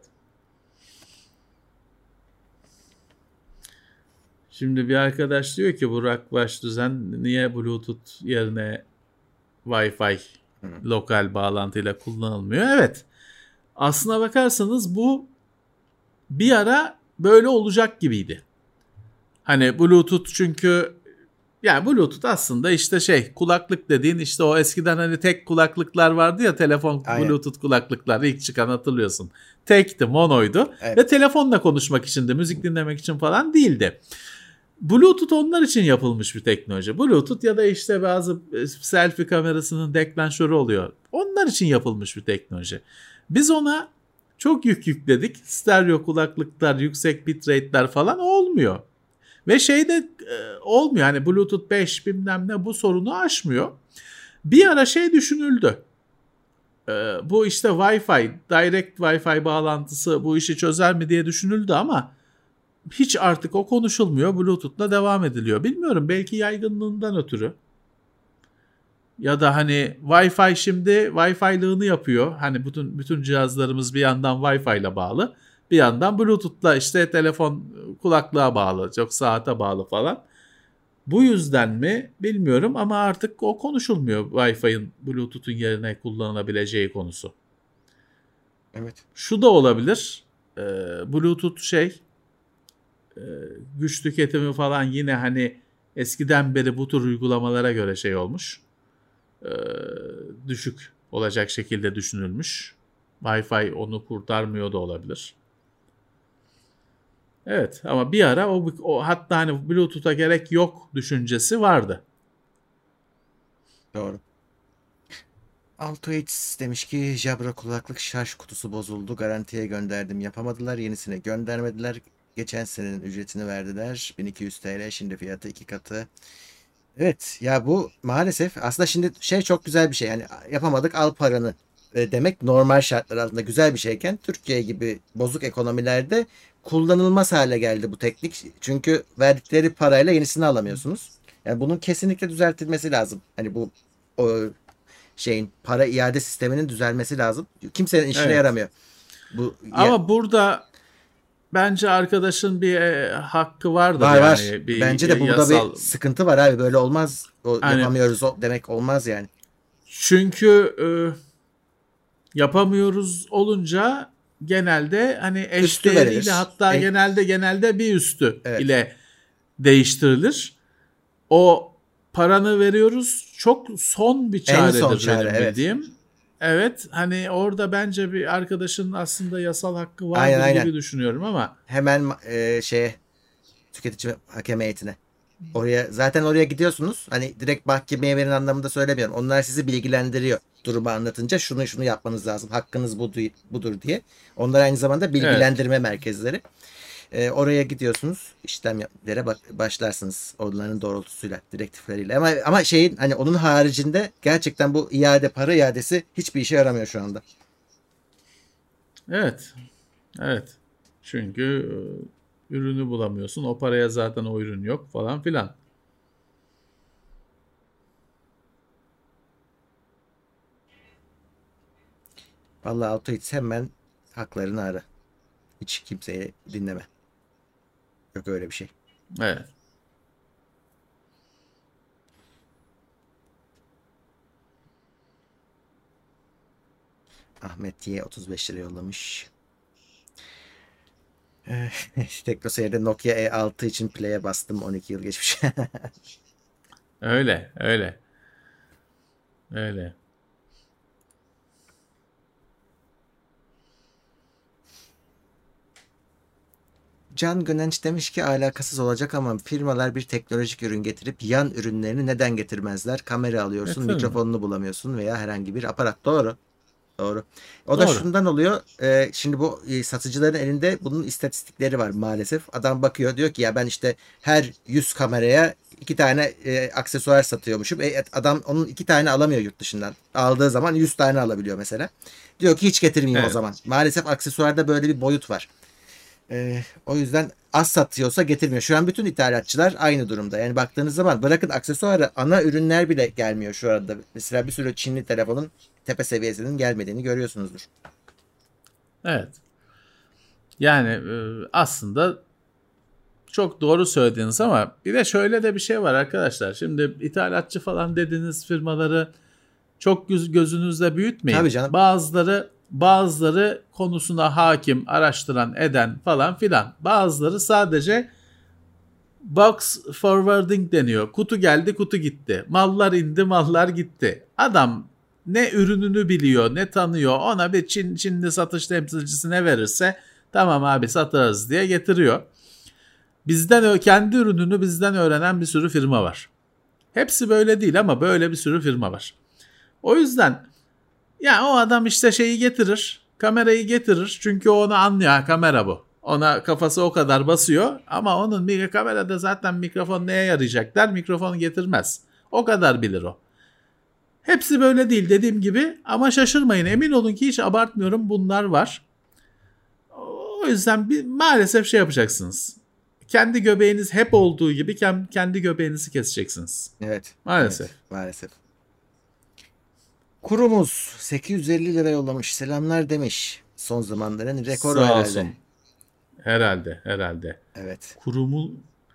Şimdi bir arkadaş diyor ki Burak Başdüzen niye Bluetooth yerine Wi-Fi lokal bağlantıyla kullanılmıyor? Evet. Aslına bakarsanız bu bir ara böyle olacak gibiydi. Hani Bluetooth çünkü yani Bluetooth aslında işte şey kulaklık dediğin işte o eskiden hani tek kulaklıklar vardı ya telefon
Aynen.
Bluetooth kulaklıklar ilk çıkan hatırlıyorsun. Tekti monoydu
Evet.
ve telefonla konuşmak için de müzik dinlemek için falan değildi. Bluetooth onlar için yapılmış bir teknoloji. Bluetooth ya da işte bazı e, selfie kamerasının deklanşörü oluyor. Onlar için yapılmış bir teknoloji. Biz ona çok yük yükledik. Stereo kulaklıklar, yüksek bitrate'ler falan olmuyor. Ve şey de e, olmuyor. Hani Bluetooth 5 bilmem ne bu sorunu aşmıyor. Bir ara şey düşünüldü. E, bu işte Wi-Fi, direct Wi-Fi bağlantısı bu işi çözer mi diye düşünüldü ama hiç artık o konuşulmuyor. Bluetooth'la devam ediliyor. Bilmiyorum belki yaygınlığından ötürü. Ya da hani Wi-Fi şimdi Wi-Fi'lığını yapıyor. Hani bütün bütün cihazlarımız bir yandan Wi-Fi ile bağlı. Bir yandan Bluetooth'la işte telefon kulaklığa bağlı, çok saate bağlı falan. Bu yüzden mi bilmiyorum ama artık o konuşulmuyor Wi-Fi'nin Bluetooth'un yerine kullanılabileceği konusu.
Evet.
Şu da olabilir. Ee, Bluetooth şey e, güç tüketimi falan yine hani eskiden beri bu tür uygulamalara göre şey olmuş. Ee, düşük olacak şekilde düşünülmüş. Wi-Fi onu kurtarmıyor da olabilir. Evet ama bir ara o, o hatta hani Bluetooth'a gerek yok düşüncesi vardı.
Doğru. Altoids demiş ki Jabra kulaklık şarj kutusu bozuldu. Garantiye gönderdim. Yapamadılar. Yenisini göndermediler. Geçen senenin ücretini verdiler. 1200 TL. Şimdi fiyatı iki katı. Evet ya bu maalesef aslında şimdi şey çok güzel bir şey. Yani yapamadık al paranı e, demek normal şartlar altında güzel bir şeyken Türkiye gibi bozuk ekonomilerde kullanılmaz hale geldi bu teknik. Çünkü verdikleri parayla yenisini alamıyorsunuz. Yani bunun kesinlikle düzeltilmesi lazım. Hani bu o şeyin para iade sisteminin düzelmesi lazım. Kimsenin işine
Evet.
yaramıyor. Bu
Ama
ya-
burada bence arkadaşın bir e, hakkı vardır
var
yani.
var.
Bir
Bence de burada
yasal-
bir sıkıntı var abi. Böyle olmaz. O,
Hani-
yapamıyoruz o demek olmaz yani.
Çünkü e, yapamıyoruz olunca genelde hani eş değeriyle hatta
En-
genelde genelde bir üstü
Evet.
ile değiştirilir. O paranı veriyoruz çok son bir çaredir
son çare,
benim
evet.
bildiğim. Evet hani orada bence bir arkadaşın aslında yasal hakkı vardır
Aynen, aynen.
gibi düşünüyorum ama
Hemen e, şeye tüketici hakem heyetine. Oraya zaten oraya gidiyorsunuz. Hani direkt mahkemeye verin anlamında söylemiyorum. Onlar sizi bilgilendiriyor. Durumu anlatınca şunu şunu yapmanız lazım. Hakkınız budur, budur diye. Onlar aynı zamanda bilgilendirme merkezleri. E, oraya gidiyorsunuz. işlemlere başlarsınız. Onların doğrultusuyla, direktifleriyle. Ama ama şeyin hani onun haricinde gerçekten bu iade para iadesi hiçbir işe yaramıyor şu anda.
evet evet çünkü e, ürünü bulamıyorsun o paraya zaten o ürün yok falan filan.
Vallahi AutoHits hemen haklarını ara. Hiç kimseye dinleme. Yok öyle bir şey.
Evet.
Ahmet Y 35 lira yollamış. Eh, <laughs> Teknoseyir'de Nokia E6 için play'e bastım 12 yıl geçmiş. <laughs>
Öyle, öyle. Öyle.
Can Gönenç demiş ki alakasız olacak ama firmalar bir teknolojik ürün getirip yan ürünlerini neden getirmezler? Kamera alıyorsun,
E, tabii.
mikrofonunu bulamıyorsun veya herhangi bir aparat. Doğru. Doğru. O da
Doğru.
şundan oluyor. e, şimdi bu e, satıcıların elinde bunun istatistikleri var maalesef. Adam bakıyor diyor ki ya ben işte her 100 kameraya iki tane e, aksesuar satıyormuşum. E, adam onun iki tane alamıyor yurt dışından. Aldığı zaman 100 tane alabiliyor mesela. Diyor ki hiç getirmeyeyim o
Evet.
zaman. Maalesef aksesuarda böyle bir boyut var. Ee, o yüzden az satıyorsa getirmiyor. Şu an bütün ithalatçılar aynı durumda. Yani baktığınız zaman bırakın aksesuarı ana ürünler bile gelmiyor şu anda. Mesela bir sürü Çinli telefonun tepe seviyesinin gelmediğini görüyorsunuzdur.
Evet. Yani e, aslında çok doğru söylediniz ama bir de şöyle de bir şey var arkadaşlar. Şimdi ithalatçı falan dediğiniz firmaları çok göz, gözünüzde büyütmeyin.
Tabii canım.
Bazıları bazıları konusuna hakim, araştıran, eden falan filan. Bazıları sadece box forwarding deniyor. Kutu geldi, kutu gitti. Mallar indi, mallar gitti. Adam ne ürününü biliyor, ne tanıyor. Ona bir Çin Çinli satış temsilcisine verirse tamam abi satarız diye getiriyor. Bizden kendi ürününü bizden öğrenen bir sürü firma var. Hepsi böyle değil ama böyle bir sürü firma var. O yüzden ya o adam işte şeyi getirir, kamerayı getirir. Çünkü onu anlıyor, kamera bu. Ona kafası o kadar basıyor ama onun bir kamerada zaten mikrofon neye yarayacak der, mikrofonu getirmez. O kadar bilir o. Hepsi böyle değil dediğim gibi ama şaşırmayın emin olun ki hiç abartmıyorum bunlar var. O yüzden bir, maalesef şey yapacaksınız. Kendi göbeğiniz hep olduğu gibi kendi göbeğinizi keseceksiniz.
Evet.
Maalesef.
Evet, maalesef. Kurumuz 850 lira yollamış. Selamlar demiş. Son zamanların rekoru
Sağ
herhalde.
olsun. Herhalde, herhalde.
Evet.
Kurumu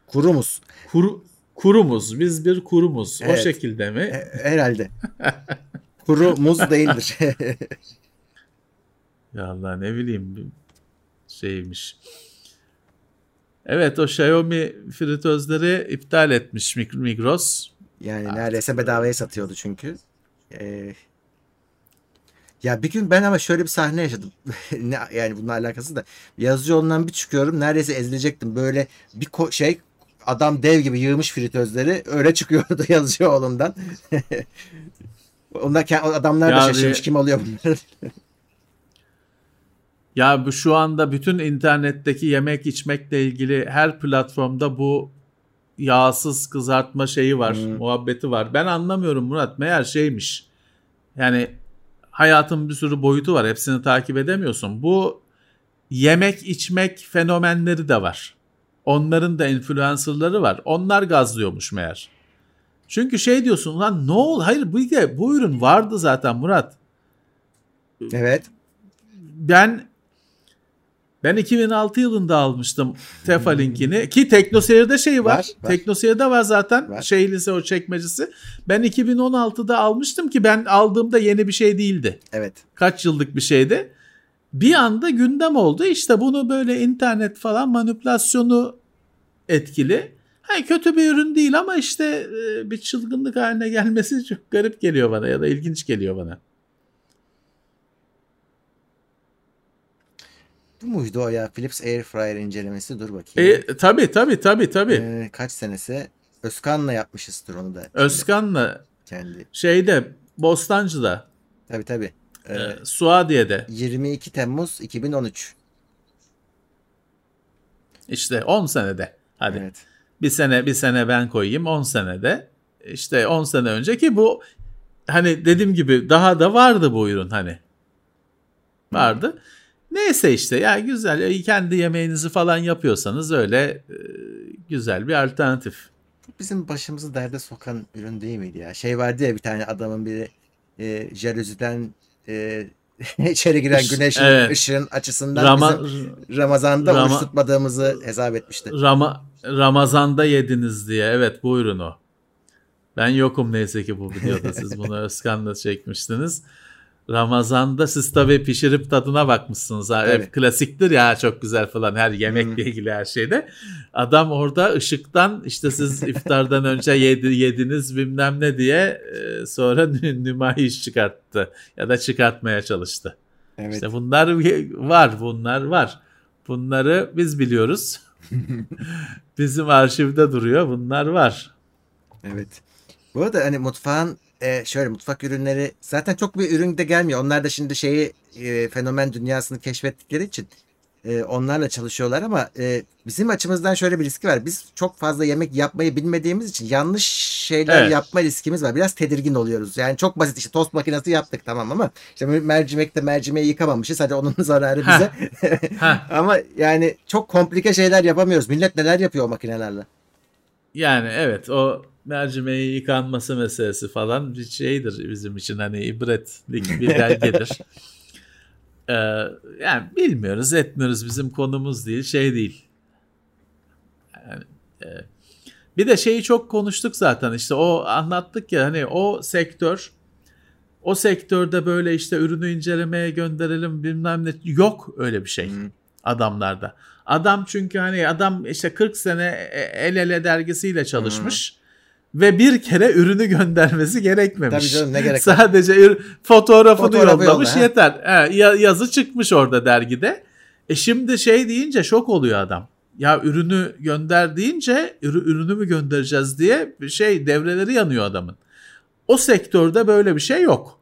Kurumuz.
kuru kurumuz. Biz bir kurumuz. O
Evet.
şekilde mi?
E- herhalde. <laughs> Kurumuz değildir. <laughs>
Ya Allah ne bileyim şeymiş. Evet o Xiaomi fritözleri iptal etmiş Migros.
Yani neredeyse bedavaya satıyordu çünkü. Ee, ya bir gün ben ama şöyle bir sahne yaşadım. <laughs> ne, yani bununla alakası da. Yazıcı yolundan bir çıkıyorum. Neredeyse ezilecektim. Böyle bir ko- şey adam dev gibi yığmış fritözleri öyle çıkıyordu <laughs> yazıcı yolundan. <laughs> Onlar adamlar da
Ya
şaşırmış
bir-
kim alıyor bunları.
Ya bu şu anda bütün internetteki yemek içmekle ilgili her platformda bu yağsız kızartma şeyi var,
Hmm.
muhabbeti var. Ben anlamıyorum Murat. Meğer şeymiş. Yani hayatın bir sürü boyutu var. Hepsini takip edemiyorsun. Bu yemek içmek fenomenleri de var. Onların da influencerları var. Onlar gazlıyormuş meğer. Çünkü şey diyorsun lan ne ol? Hayır bu, bu ürün vardı zaten Murat.
Evet.
Ben ben 2006 yılında almıştım <laughs> Tefa linkini ki TeknoSeyir'de şey var. var, var. TeknoSeyir'de var zaten var. şeylisi o çekmecesi. Ben 2016'da almıştım ki ben aldığımda yeni bir şey değildi.
Evet.
Kaç yıllık bir şeydi. Bir anda gündem oldu. İşte bunu böyle internet falan manipülasyonu etkili. Hayır kötü bir ürün değil ama işte e, bir çılgınlık haline gelmesi <laughs> çok garip geliyor bana ya da ilginç geliyor bana.
Bu muydu o ya? Philips Airfryer incelemesi dur bakayım.
E, tabii tabii tabii tabii.
Ee, kaç senesi? Özkan'la yapmışızdır onu da.
Özkan'la kendi. Şeyde Bostancı'da.
Tabii tabii.
Ee, ee, Suadiye'de.
22 Temmuz 2013.
İşte 10 senede. Hadi. Evet. Bir sene bir sene ben koyayım 10 senede. İşte 10 sene önceki bu hani dediğim gibi daha da vardı bu ürün hani. Vardı. Hmm. Neyse işte ya güzel e, kendi yemeğinizi falan yapıyorsanız öyle e, güzel bir alternatif.
Bizim başımızı derde sokan ürün değil miydi ya? Şey vardı ya bir tane adamın biri e, jalüziden e, <laughs> içeri giren güneşin evet. ışığın açısından Rama, bizim Ramazan'da Rama, oruç tutmadığımızı hesap etmişti.
Rama, Ramazan'da yediniz diye. Evet buyurun o. Ben yokum neyse ki bu videoda. Siz bunu <laughs> Özkan'la çekmiştiniz. Ramazan'da siz tabii pişirip tadına bakmışsınız. Ha. Evet. Klasiktir ya çok güzel falan her yemekle ilgili her şeyde. Adam orada ışıktan işte siz <laughs> iftardan önce yedi, yediniz bilmem ne diye e, sonra nümayiş çıkarttı ya da çıkartmaya çalıştı. Evet. İşte bunlar var bunlar var. Bunları biz biliyoruz. <laughs> Bizim arşivde duruyor bunlar var.
Evet. Bu arada hani mutfağın e, şöyle mutfak ürünleri zaten çok bir ürün de gelmiyor. Onlar da şimdi şeyi e, fenomen dünyasını keşfettikleri için e, onlarla çalışıyorlar ama e, bizim açımızdan şöyle bir riski var. Biz çok fazla yemek yapmayı bilmediğimiz için yanlış şeyler evet. yapma riskimiz var. Biraz tedirgin oluyoruz. Yani çok basit işte tost makinesi yaptık tamam ama işte mercimekte mercimeği yıkamamışız. Hadi onun <laughs> zararı bize. <laughs> <laughs> ama yani çok komplike şeyler yapamıyoruz. Millet neler yapıyor o makinelerle.
Yani evet o mercimeği yıkanması meselesi falan bir şeydir bizim için hani ibretlik bir belgedir. <laughs> ee, yani bilmiyoruz etmiyoruz bizim konumuz değil şey değil. Yani, e, bir de şeyi çok konuştuk zaten işte o anlattık ya hani o sektör o sektörde böyle işte ürünü incelemeye gönderelim bilmem ne yok öyle bir şey hmm. adamlarda. Adam çünkü hani adam işte 40 sene e, el ele dergisiyle çalışmış. Hmm ve bir kere ürünü göndermesi gerekmemiş. Tabii canım ne gerek Sadece ür- fotoğrafını Fotoğrafı yollamış yolla, yeter. He, yazı çıkmış orada dergide. E şimdi şey deyince şok oluyor adam. Ya ürünü gönder deyince ürünü mü göndereceğiz diye şey devreleri yanıyor adamın. O sektörde böyle bir şey yok.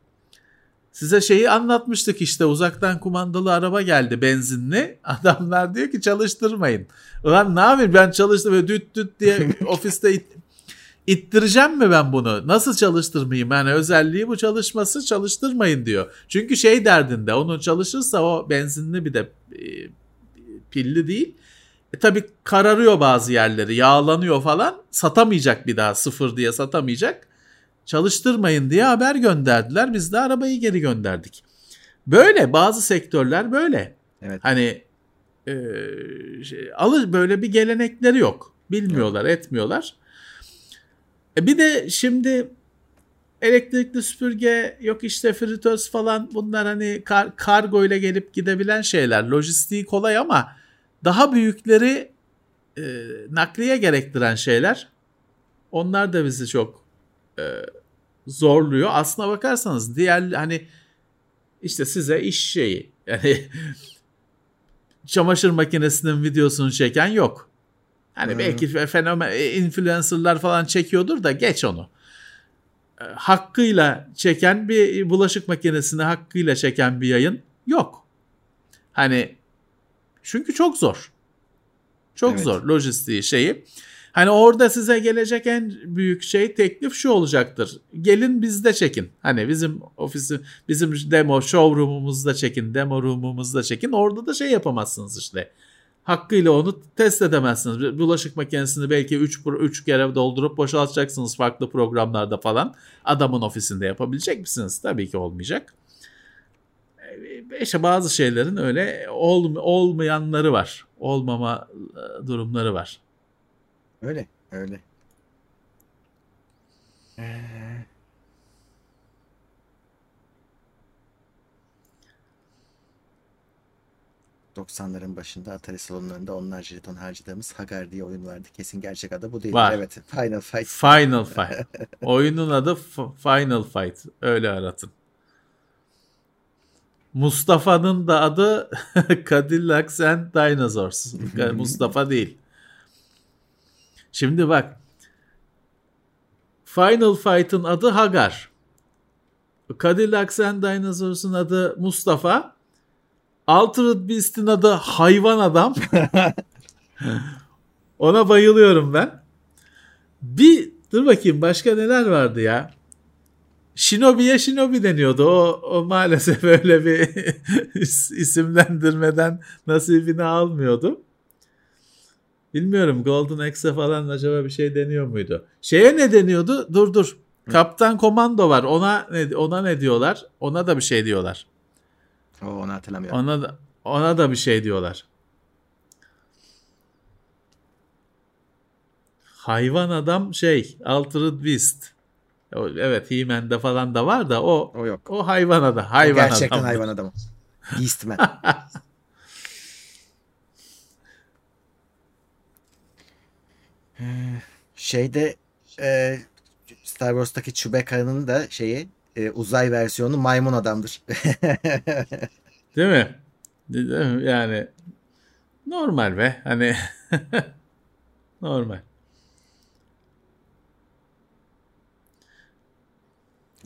Size şeyi anlatmıştık işte uzaktan kumandalı araba geldi benzinli. <laughs> Adamlar diyor ki çalıştırmayın. Ulan ne yapayım ben çalıştım ve düt düt diye <laughs> ofiste İttireceğim mi ben bunu? Nasıl çalıştırmayayım? Yani özelliği bu çalışması çalıştırmayın diyor. Çünkü şey derdinde onun çalışırsa o benzinli bir de e, pilli değil. E tabi kararıyor bazı yerleri yağlanıyor falan satamayacak bir daha sıfır diye satamayacak. Çalıştırmayın diye haber gönderdiler biz de arabayı geri gönderdik. Böyle bazı sektörler böyle. Evet. Hani e, şey, alır böyle bir gelenekleri yok. Bilmiyorlar, evet. etmiyorlar. E bir de şimdi elektrikli süpürge yok işte fritöz falan bunlar hani kar, kargo ile gelip gidebilen şeyler. Lojistiği kolay ama daha büyükleri e, nakliye gerektiren şeyler. Onlar da bizi çok e, zorluyor. Aslına bakarsanız diğer hani işte size iş şeyi yani <laughs> çamaşır makinesinin videosunu çeken yok. Hani hmm. belki fenomen e, influencerlar falan çekiyordur da geç onu. E, hakkıyla çeken bir bulaşık makinesini hakkıyla çeken bir yayın yok. Hani çünkü çok zor. Çok evet. zor lojistiği şeyi. Hani orada size gelecek en büyük şey teklif şu olacaktır. Gelin bizde çekin. Hani bizim ofisi bizim demo showroom'umuzda çekin, demo room'umuzda çekin. Orada da şey yapamazsınız işte. Hakkıyla onu test edemezsiniz. Bulaşık makinesini belki 3 3 kere doldurup boşaltacaksınız farklı programlarda falan. Adamın ofisinde yapabilecek misiniz? Tabii ki olmayacak. E, işte bazı şeylerin öyle ol, olmayanları var. Olmama e, durumları var.
Öyle, öyle. Ee... 90'ların başında Atari salonlarında onlarca jeton harcadığımız Hagar diye oyun vardı. Kesin gerçek adı bu değil.
Var.
Evet. Final Fight.
Final Fight. <laughs> Oyunun adı Final Fight. Öyle aratın. Mustafa'nın da adı <laughs> Cadillacs and Dinosaurs. <laughs> Mustafa değil. Şimdi bak. Final Fight'ın adı Hagar. Cadillacs and Dinosaurs'un adı Mustafa. Altered Beast'in adı Hayvan Adam. <laughs> Ona bayılıyorum ben. Bir dur bakayım başka neler vardı ya. Shinobi'ye Shinobi deniyordu. O, o maalesef <laughs> öyle bir isimlendirmeden nasibini almıyordu. Bilmiyorum Golden Axe'e falan acaba bir şey deniyor muydu? Şeye ne deniyordu? Dur dur. Kaptan Komando var. Ona ne, ona ne diyorlar? Ona da bir şey diyorlar.
O onu hatırlamıyorum.
Ona da, ona da bir şey diyorlar. Hayvan adam şey Altered Beast. Evet He-Man'de falan da var da o
o yok.
O hayvan adam. Hayvan
o gerçekten
adam.
hayvan adamı. Beastman. <laughs> Şeyde e, Star Wars'taki Chewbacca'nın da şeyi e, uzay versiyonu maymun adamdır. <laughs>
Değil mi? Değil mi? Yani normal be. Hani <laughs> normal.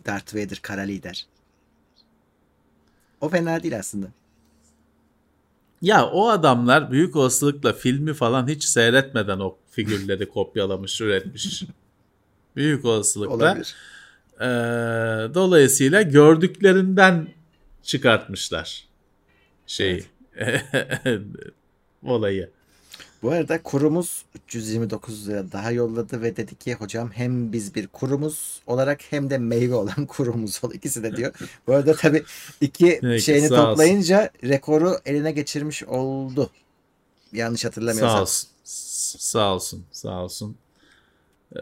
Darth Vader kara lider. O fena değil aslında.
Ya o adamlar büyük olasılıkla filmi falan hiç seyretmeden o figürleri kopyalamış, üretmiş. <laughs> büyük olasılıkla.
Olabilir.
Ee, dolayısıyla gördüklerinden çıkartmışlar şey evet. <laughs> olayı.
Bu arada kurumuz 329 lira daha yolladı ve dedi ki hocam hem biz bir kurumuz olarak hem de meyve olan <laughs> kurumuz ol ikisi de diyor. Bu arada tabii iki <laughs> Peki, şeyini toplayınca olsun. rekoru eline geçirmiş oldu. Yanlış hatırlamıyorsam.
Sağ olsun. Sağ olsun. Sağ olsun. Ee,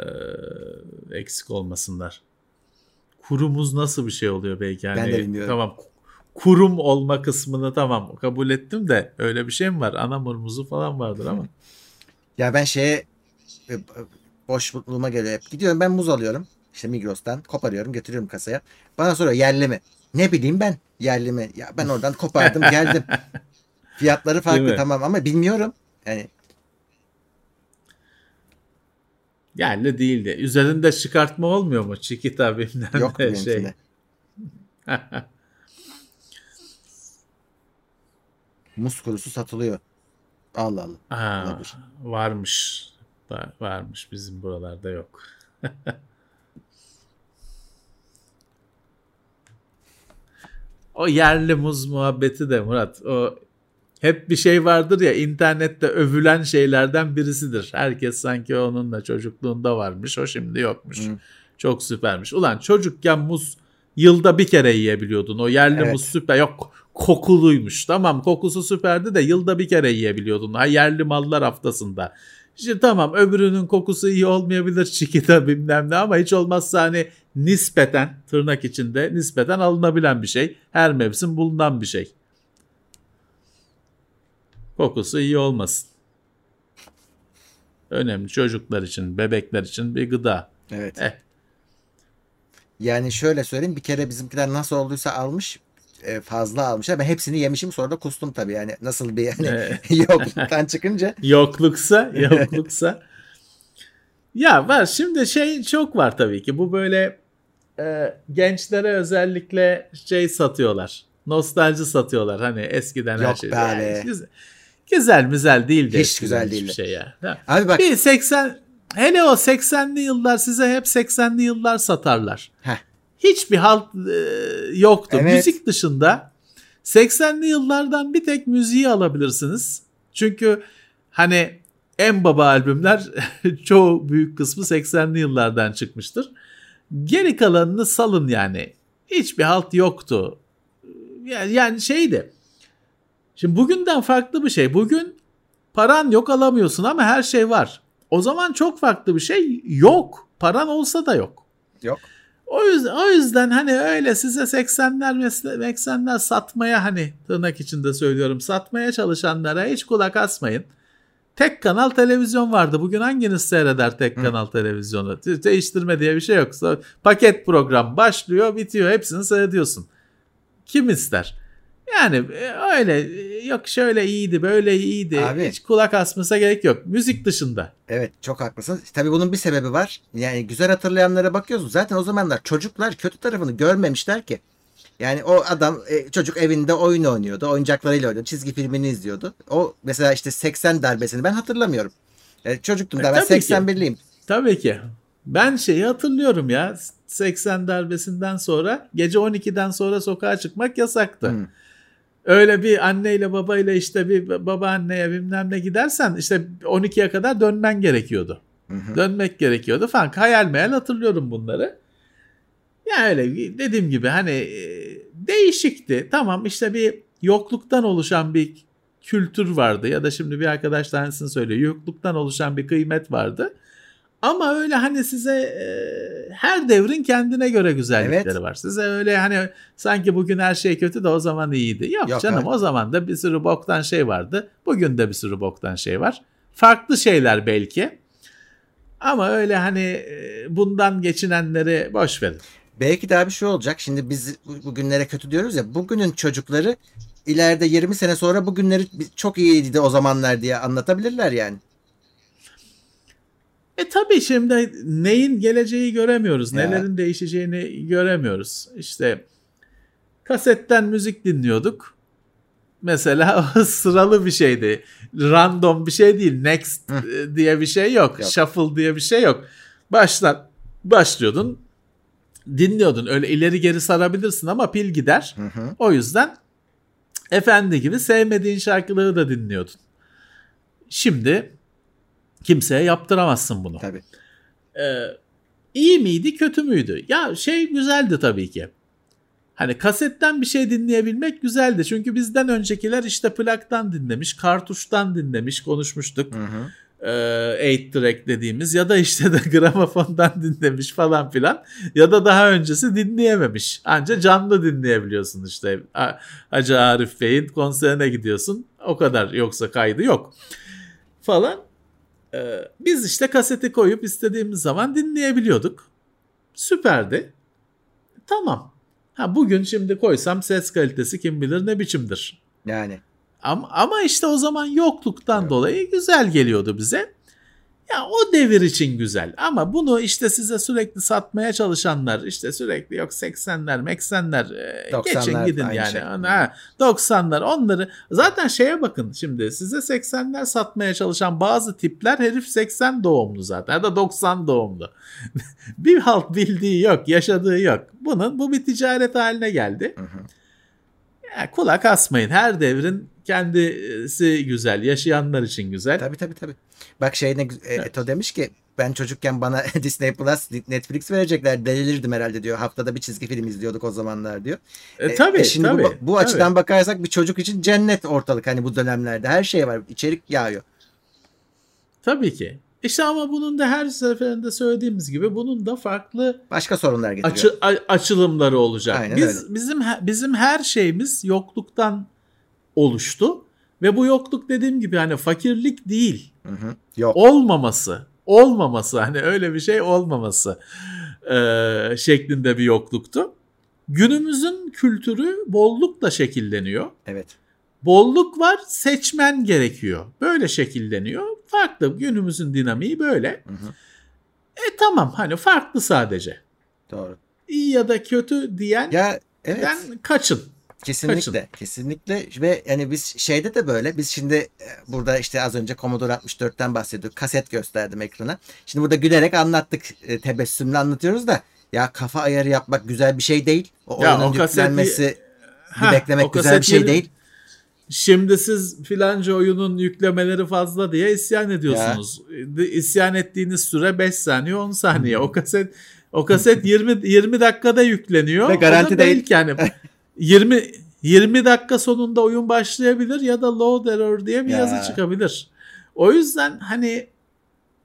eksik olmasınlar. Kurumuz nasıl bir şey oluyor belki? Yani,
ben de bilmiyorum.
Tamam kurum olma kısmını tamam kabul ettim de öyle bir şey mi var? Ana murmuzu falan vardır ama. <laughs>
Ya ben şeye e, boş bulma geliyor hep. Gidiyorum ben muz alıyorum. İşte Migros'tan koparıyorum getiriyorum kasaya. Bana soruyor yerli mi? Ne bileyim ben yerli mi? Ya ben oradan kopardım <laughs> geldim. Fiyatları farklı tamam ama bilmiyorum. Yani
Yerli değildi. Üzerinde çıkartma olmuyor mu? Çikita bilmem
Yok ne şey. <laughs> Muz kurusu satılıyor. Allah Allah.
Ha, varmış. varmış bizim buralarda yok. <laughs> o yerli muz muhabbeti de Murat. O hep bir şey vardır ya internette övülen şeylerden birisidir. Herkes sanki onunla çocukluğunda varmış. O şimdi yokmuş. Hı. Çok süpermiş. Ulan çocukken muz yılda bir kere yiyebiliyordun. O yerli evet. muz süper. Yok kokuluymuş. Tamam kokusu süperdi de yılda bir kere yiyebiliyordun. Ha yerli mallar haftasında. İşte tamam öbürünün kokusu iyi olmayabilir çikita bilmem ne ama hiç olmazsa hani nispeten tırnak içinde nispeten alınabilen bir şey. Her mevsim bulunan bir şey. Kokusu iyi olmasın. Önemli çocuklar için, bebekler için bir gıda.
Evet. Eh. Yani şöyle söyleyeyim bir kere bizimkiler nasıl olduysa almış e, fazla almışlar. Ben hepsini yemişim sonra da kustum tabii yani nasıl bir yani <laughs> yokluktan çıkınca. <laughs>
Yokluksa yokluksa. ya var şimdi şey çok var tabii ki bu böyle e, gençlere özellikle şey satıyorlar. Nostalji satıyorlar hani eskiden
Yok
her şey.
Be
yani, güzel, güzel değil de.
Hiç güzel değil.
Şey ya.
Abi bak.
Bir 80 hele o 80'li yıllar size hep 80'li yıllar satarlar.
Heh.
Hiçbir halt e, yoktu.
Evet.
Müzik dışında 80'li yıllardan bir tek müziği alabilirsiniz. Çünkü hani en baba albümler <laughs> çoğu büyük kısmı 80'li yıllardan çıkmıştır. Geri kalanını salın yani. Hiçbir halt yoktu. Yani, yani şeydi. Şimdi bugünden farklı bir şey. Bugün paran yok alamıyorsun ama her şey var. O zaman çok farklı bir şey yok. Paran olsa da yok.
Yok.
O yüzden, o yüzden hani öyle size 80'ler mesle- 80'ler satmaya hani tırnak içinde söylüyorum satmaya çalışanlara hiç kulak asmayın. Tek kanal televizyon vardı. Bugün hanginiz seyreder tek
Hı.
kanal televizyonu? De- Değiştirme diye bir şey yok. Paket program başlıyor, bitiyor. Hepsini seyrediyorsun. Kim ister? Yani e, öyle e, yok şöyle iyiydi, böyle iyiydi.
Abi.
Hiç kulak asmasa gerek yok. Müzik dışında.
Evet çok haklısın. Tabii bunun bir sebebi var. Yani güzel hatırlayanlara bakıyorsun. Zaten o zamanlar çocuklar kötü tarafını görmemişler ki. Yani o adam e, çocuk evinde oyun oynuyordu. Oyuncaklarıyla oynuyordu. Çizgi filmini izliyordu. O mesela işte 80 darbesini ben hatırlamıyorum. E, çocuktum
E,
da ben
tabii ki.
81'liyim.
Tabii ki. Ben şeyi hatırlıyorum ya. 80 darbesinden sonra gece 12'den sonra sokağa çıkmak yasaktı.
Hı.
Öyle bir anneyle babayla işte bir babaanneye bilmem ne gidersen işte 12'ye kadar dönmen gerekiyordu.
Hı hı.
Dönmek gerekiyordu falan. Hayal meyal hatırlıyorum bunları. Ya öyle dediğim gibi hani e, değişikti. Tamam işte bir yokluktan oluşan bir kültür vardı ya da şimdi bir arkadaş tanesini söylüyor. Yokluktan oluşan bir kıymet vardı. Ama öyle hani size e, her devrin kendine göre güzellikleri
Evet.
var. Size öyle hani sanki bugün her şey kötü de o zaman iyiydi. Yok,
Yok,
canım
evet.
o zaman da bir sürü boktan şey vardı. Bugün de bir sürü boktan şey var. Farklı şeyler belki. Ama öyle hani e, bundan geçinenleri boş verin.
Belki daha bir şey olacak. Şimdi biz bu- bugünlere kötü diyoruz ya. Bugünün çocukları ileride 20 sene sonra bugünleri çok iyiydi de o zamanlar diye anlatabilirler yani.
E tabii şimdi neyin geleceği göremiyoruz.
Ya.
Nelerin değişeceğini göremiyoruz. İşte kasetten müzik dinliyorduk. Mesela <laughs> sıralı bir şeydi. Random bir şey değil. Next e, diye bir şey yok.
Yok.
Shuffle diye bir şey yok. Baştan başlıyordun. Dinliyordun. Öyle ileri geri sarabilirsin ama pil gider.
Hı hı.
O yüzden efendi gibi sevmediğin şarkıları da dinliyordun. Şimdi kimseye yaptıramazsın bunu.
Tabii.
Ee, iyi miydi kötü müydü? Ya şey güzeldi tabii ki. Hani kasetten bir şey dinleyebilmek güzeldi. Çünkü bizden öncekiler işte plaktan dinlemiş, kartuştan dinlemiş, konuşmuştuk.
Hı hı.
Ee, 8 track dediğimiz ya da işte de <laughs> gramofondan dinlemiş falan filan. Ya da daha öncesi dinleyememiş. Anca canlı dinleyebiliyorsun işte. Hacı Arif Bey'in konserine gidiyorsun. O kadar yoksa kaydı yok. Falan. Ee, biz işte kaseti koyup istediğimiz zaman dinleyebiliyorduk. Süperdi. Tamam. Ha bugün şimdi koysam ses kalitesi kim bilir ne biçimdir.
Yani.
Ama, ama işte o zaman yokluktan dolayı güzel geliyordu bize. Ya o devir için güzel ama bunu işte size sürekli satmaya çalışanlar işte sürekli yok 80'ler 80'ler e,
90'lar
geçin gidin yani.
şey.
Ha, 90'lar onları zaten şeye bakın şimdi size 80'ler satmaya çalışan bazı tipler herif 80 doğumlu zaten ya da 90 doğumlu. <laughs> bir halt bildiği yok yaşadığı yok. Bunun bu bir ticaret haline geldi.
Hı hı.
Ya kulak asmayın. Her devrin kendisi güzel. Yaşayanlar için güzel.
Tabii tabii tabii. Bak şey ne e, Eto demiş ki ben çocukken bana <laughs> Disney Plus, Netflix verecekler delirdim herhalde diyor. Haftada bir çizgi film izliyorduk o zamanlar diyor.
E, tabii
E, şimdi
tabii.
bu, bu
tabii.
açıdan bakarsak bir çocuk için cennet ortalık hani bu dönemlerde. Her şey var. içerik yağıyor.
Tabii ki. İşte ama bunun da her seferinde söylediğimiz gibi bunun da farklı
Başka sorunlar getiriyor.
açı, a- açılımları olacak.
Aynen
Biz
öyle.
bizim bizim her şeyimiz yokluktan oluştu ve bu yokluk dediğim gibi hani fakirlik değil.
Hı hı. Yok.
olmaması, olmaması hani öyle bir şey olmaması eee, şeklinde bir yokluktu. Günümüzün kültürü bollukla şekilleniyor.
Evet.
Bolluk var, seçmen gerekiyor. Böyle şekilleniyor. Farklı günümüzün dinamiği böyle.
Hı hı.
E tamam hani farklı sadece.
Doğru.
İyi ya da kötü diyen
Ya evet.
kaçın.
Kesinlikle,
Kaçın.
kesinlikle ve yani biz şeyde de böyle biz şimdi e, burada işte az önce Commodore 64'ten bahsediyorduk. Kaset gösterdim ekrana. Şimdi burada gülerek anlattık, e, tebessümle anlatıyoruz da ya kafa ayarı yapmak güzel bir şey değil. O
Ya
oyunun
o kaseti-
yüklenmesi
Heh,
beklemek güzel bir şey değil.
Şimdi siz filanca oyunun yüklemeleri fazla diye isyan ediyorsunuz. De- İsyan ettiğiniz süre 5 saniye 10 saniye. O kaset o kaset 20 20 dakikada yükleniyor.
Ve garanti değil.
yani <laughs> 20 20 dakika sonunda oyun başlayabilir ya da load error diye bir
Ya.
yazı çıkabilir. O yüzden hani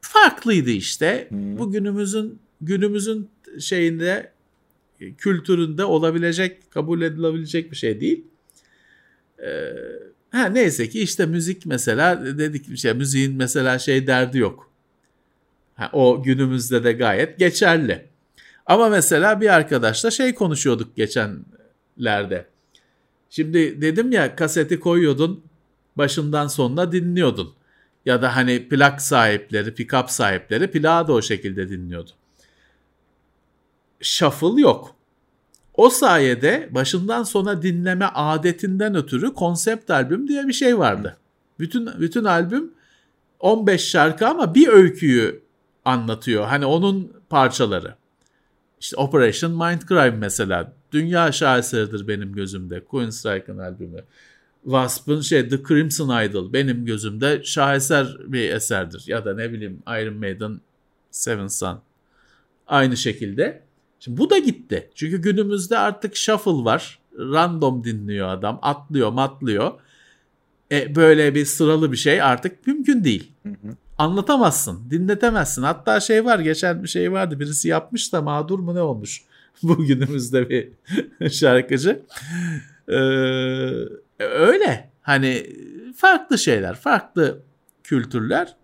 farklıydı işte.
Hı.
Bugünümüzün günümüzün şeyinde kültüründe olabilecek, kabul edilebilecek bir şey değil. Ee, ha neyse ki işte müzik mesela dedik bir şey müziğin mesela şey derdi yok. Ha, o günümüzde de gayet geçerli. Ama mesela bir arkadaşla şey konuşuyorduk geçenlerde. Şimdi dedim ya kaseti koyuyordun başından sonuna dinliyordun. Ya da hani plak sahipleri, pick-up sahipleri plağı da o şekilde dinliyordu. Shuffle yok. O sayede başından sona dinleme adetinden ötürü konsept albüm diye bir şey vardı. Bütün bütün albüm 15 şarkı ama bir öyküyü anlatıyor. Hani onun parçaları. İşte Operation Mindcrime mesela. Dünya şaheseridir benim gözümde. Queenstrike'ın albümü. Wasp'ın şey The Crimson Idol benim gözümde şaheser bir eserdir. Ya da ne bileyim Iron Maiden Seven Son. Aynı şekilde. Şimdi bu da gitti. Çünkü günümüzde artık shuffle var. Random dinliyor adam. Atlıyor matlıyor. E, böyle bir sıralı bir şey artık mümkün değil.
Hı hı.
Anlatamazsın. Dinletemezsin. Hatta şey var geçen bir şey vardı. Birisi yapmış da mağdur mu ne olmuş? <laughs> Bu günümüzde bir şarkıcı. Ee, öyle. Hani farklı şeyler. Farklı kültürler.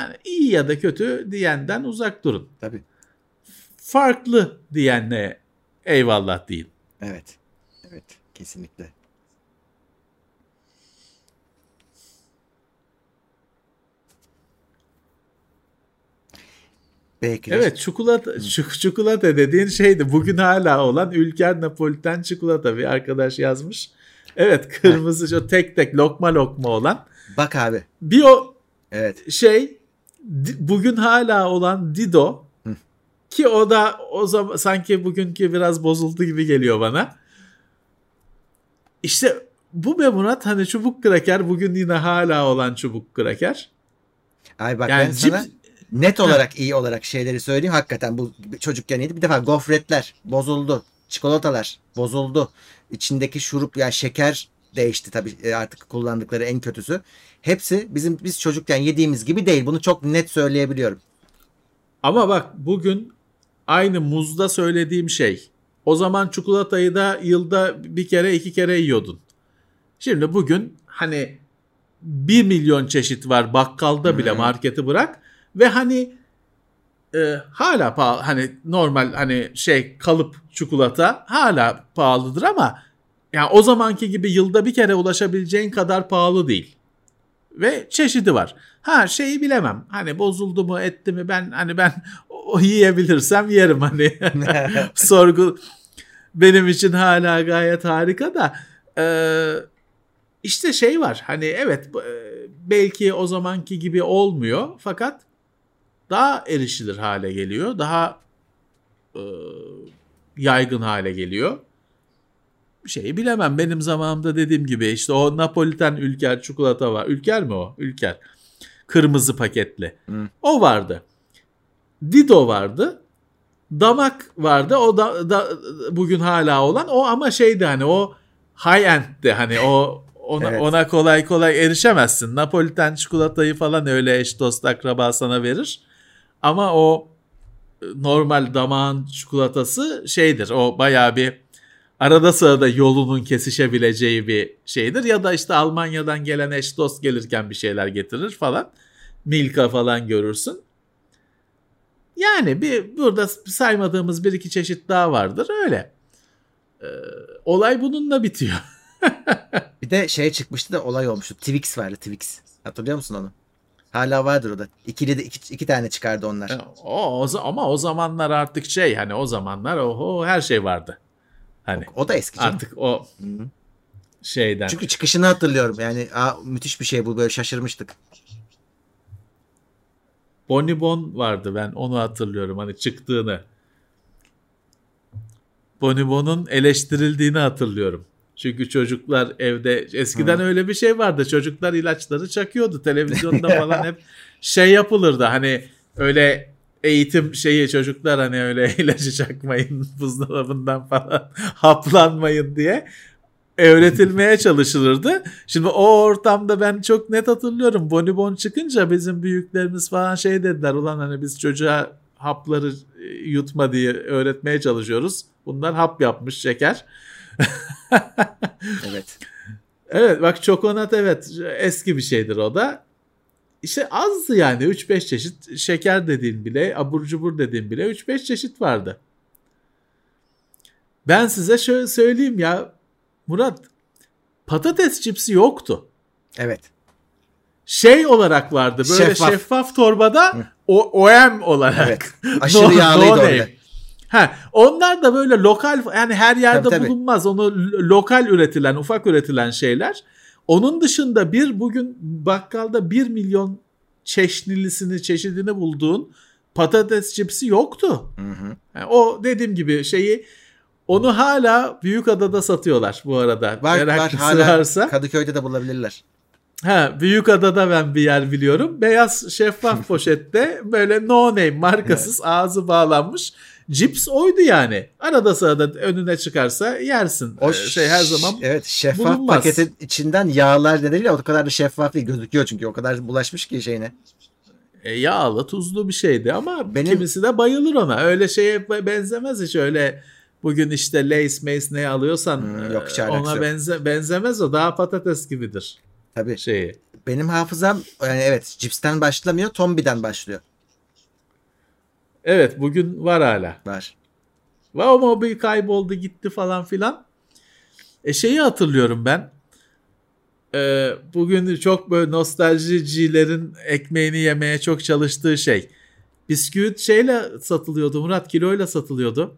Yani iyi ya da kötü diyenden uzak durun
Tabii.
farklı diyenle eyvallah deyin.
Evet. Evet. Kesinlikle. Belki de
Evet çikolata, çik- çikolata dediğin şeydi. Bugün hala olan Ülker Napoliten çikolata bir arkadaş yazmış. Evet kırmızı şu tek tek lokma lokma olan.
bak abi.
Bir o
Evet.
şey bugün hala olan Dido
Hı.
ki o da o zaman sanki bugünkü biraz bozuldu gibi geliyor bana. İşte bu be Murat hani çubuk kraker bugün yine hala olan çubuk kraker.
Ay bak
Yani
ben
cip-
sana net olarak iyi olarak şeyleri söyleyeyim. Hakikaten bu çocukken iyiydi. Bir defa gofretler bozuldu. Çikolatalar bozuldu. İçindeki şurup ya şeker değişti tabii e, artık kullandıkları en kötüsü. Hepsi bizim biz çocukken yediğimiz gibi değil. Bunu çok net söyleyebiliyorum.
Ama bak bugün aynı muzda söylediğim şey. O zaman çikolatayı da yılda bir kere iki kere yiyordun. Şimdi bugün hani bir milyon çeşit var bakkalda bile
Hı.
marketi bırak ve hani e, hala pahalı hani normal hani şey kalıp çikolata hala pahalıdır ama yani o zamanki gibi yılda bir kere ulaşabileceğin kadar pahalı değil. Ve çeşidi var. Ha şeyi bilemem. Hani bozuldu mu etti mi ben hani ben <laughs> o yiyebilirsem yerim hani. <laughs> <laughs> Sorgu benim için hala gayet harika da e, işte şey var. Hani evet e, belki o zamanki gibi olmuyor fakat daha erişilir hale geliyor. Daha e, yaygın hale geliyor. Şeyi bilemem. Benim zamanımda dediğim gibi işte o Napoliten Ülker çikolata var. Ülker mi o? Ülker. Kırmızı paketli.
Hı.
O vardı. Dido vardı. Damak vardı. O da, da bugün hala olan o ama şeydi hani o high end'ti hani o ona,
Evet.
ona kolay kolay erişemezsin. Napoliten çikolatayı falan öyle eş dost akraba sana verir. Ama o e, normal damağın çikolatası şeydir. O bayağı bir arada sırada yolunun kesişebileceği bir şeydir. Ya da işte Almanya'dan gelen eş dost gelirken bir şeyler getirir falan. Milka falan görürsün. Yani bir burada saymadığımız bir iki çeşit daha vardır öyle. Ee, olay bununla bitiyor. <laughs>
Bir de şey çıkmıştı da olay olmuştu. Twix vardı Twix. Hatırlıyor musun onu? Hala vardır o da. İkili de iki, iki tane çıkardı onlar.
E, O, o ama o zamanlar artık şey hani o zamanlar oho her şey vardı. Hani
O da eski canım.
artık o
Hı hı.
şeyden.
Çünkü çıkışını hatırlıyorum. Yani aa, müthiş bir şey bu böyle şaşırmıştık.
Bonibon vardı ben onu hatırlıyorum hani çıktığını. Bonibon'un eleştirildiğini hatırlıyorum. Çünkü çocuklar evde eskiden
Hı.
öyle bir şey vardı. Çocuklar ilaçları çakıyordu. Televizyonda falan hep şey yapılırdı. Hani öyle eğitim şeyi çocuklar hani öyle <laughs> ilacı çakmayın buzdolabından falan <laughs> haplanmayın diye öğretilmeye çalışılırdı. Şimdi o ortamda ben çok net hatırlıyorum. Bonibon çıkınca bizim büyüklerimiz falan şey dediler. Ulan hani biz çocuğa hapları e, yutma diye öğretmeye çalışıyoruz. Bunlar hap yapmış şeker. <laughs>
Evet.
Evet bak çokonat evet eski bir şeydir o da. İşte azdı yani 3-5 çeşit şeker dediğin bile abur cubur dediğin bile 3-5 çeşit vardı. Ben size şöyle söyleyeyim ya Murat patates cipsi yoktu.
Evet.
Şey olarak vardı böyle
Şeffaf.
şeffaf, torbada o OM olarak.
Evet. <laughs> Aşırı yağlıydı
name.
orada.
Ha, onlar da böyle lokal yani her yerde
Tabii, tabii.
bulunmaz. Onu lokal üretilen, ufak üretilen şeyler. Onun dışında bir bugün bakkalda 1 milyon çeşnilisini, çeşidini bulduğun patates cipsi yoktu.
Hı hı.
Yani o dediğim gibi şeyi onu hala Büyükada'da satıyorlar bu arada.
Var var hala
varsa.
Kadıköy'de de bulabilirler.
Ha, Büyükada'da ben bir yer biliyorum. Beyaz şeffaf <laughs> poşette böyle no name markasız ağzı bağlanmış. Cips oydu yani. Arada sırada önüne çıkarsa yersin.
O
Ee, şey her zaman
Evet şeffaf
bulunmaz.
paketin içinden yağlar nedeniyle o kadar da şeffaf değil gözüküyor çünkü o kadar bulaşmış ki şeyine.
e, yağlı tuzlu bir şeydi ama
Benim-
kimisi de bayılır ona. Öyle şeye be- benzemez hiç öyle bugün işte Lace Mace ne alıyorsan
Hmm, yok,
e, ona
yok.
benze benzemez o daha patates gibidir
Tabii.
şeyi.
Benim hafızam yani evet cipsten başlamıyor Tombi'den başlıyor.
Evet bugün var hala.
Var.
Ve o mobil kayboldu gitti falan filan. E şeyi hatırlıyorum ben. Ee, bugün çok böyle nostaljicilerin ekmeğini yemeye çok çalıştığı şey. Bisküvit şeyle satılıyordu Murat kiloyla satılıyordu.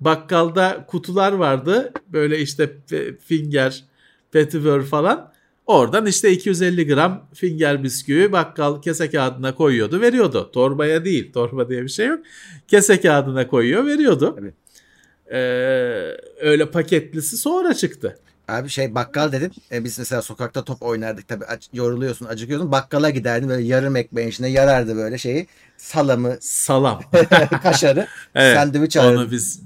Bakkalda kutular vardı. Böyle işte finger, petibör falan. Oradan işte 250 gram finger bisküvi bakkal kese kağıdına koyuyordu veriyordu. Torbaya değil torba diye bir şey yok. Kese kağıdına koyuyor veriyordu.
Tabii.
Ee, öyle paketlisi sonra çıktı.
Abi şey bakkal dedin. E, biz mesela sokakta top oynardık tabii aç- yoruluyorsun acıkıyorsun. Bakkala giderdin böyle yarım ekmeğin içine yarardı böyle şeyi. Salamı,
Salam. <laughs>
kaşarı, <laughs>
Evet,
sandviç
onu
alırdın.
biz